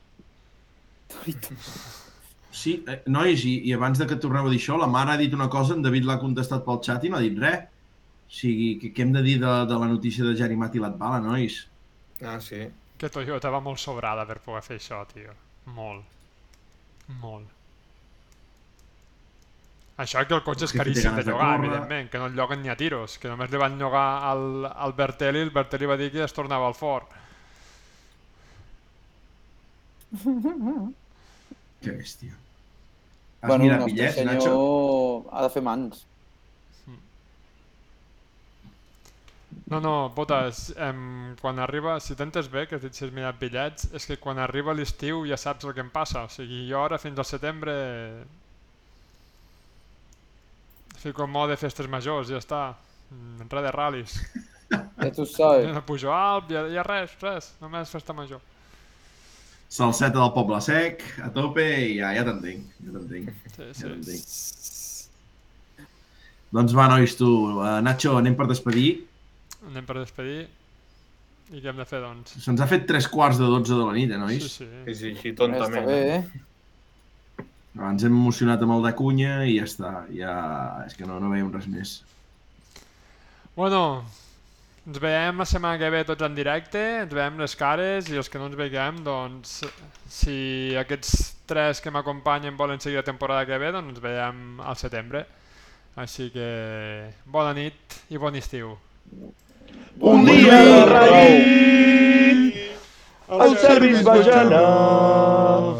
Sí, eh, nois, i, i abans de que torneu a dir això, la mare ha dit una cosa, en David l'ha contestat pel xat i no ha dit res. O sigui, què, què hem de dir de, de la notícia de Jarimat i Latvala, nois? Ah, sí. Que Toyota va molt sobrada per poder fer això, tio. Molt. Molt. Això que el cotxe és caríssim de de llogar, córrer. evidentment, que no el lloguen ni a tiros, que només li van llogar al, al Bertelli, el Bertelli va dir que es tornava al fort. Que bèstia. Has Bueno, el mirat nostre bitllets, senyor Nacho? ha de fer mans. No, no, Botes, em, quan arriba, si t'entes bé, que has dit si has mirat bitllets, és que quan arriba l'estiu ja saps el que em passa. O sigui, jo ara fins al setembre fico en mode festes majors, ja està. Mm, Res de ral·lis. Ja tu saps. No pujo alt, ja, ja res, res, només festa major. Salseta del Poble Sec, a tope, i ja, ja t'entenc, ja t'entenc. Sí, Ja sí. t'entenc. Doncs va, nois, tu. Uh, Nacho, anem per despedir. Anem per despedir. I què hem de fer, doncs? Se'ns ha fet tres quarts de dotze de la nit, eh, nois? Sí, sí. Sí, sí, així Està tontament. bé, eh? Abans hem emocionat amb el de Cunya i ja està. Ja... És que no, no veiem res més. Bueno, ens veiem la setmana que ve tots en directe, ens veiem les cares i els que no ens veiem, doncs, si aquests tres que m'acompanyen volen seguir la temporada que ve, doncs ens veiem al setembre. Així que bona nit i bon estiu. Un dia de ràdio, el Servis gelar,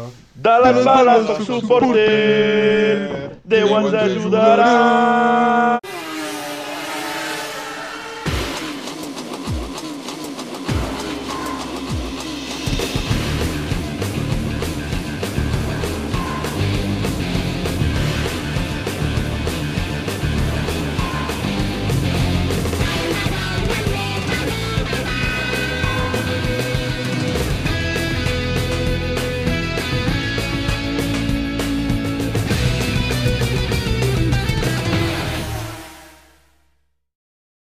de les bales soc suporter, Déu ens ajudarà.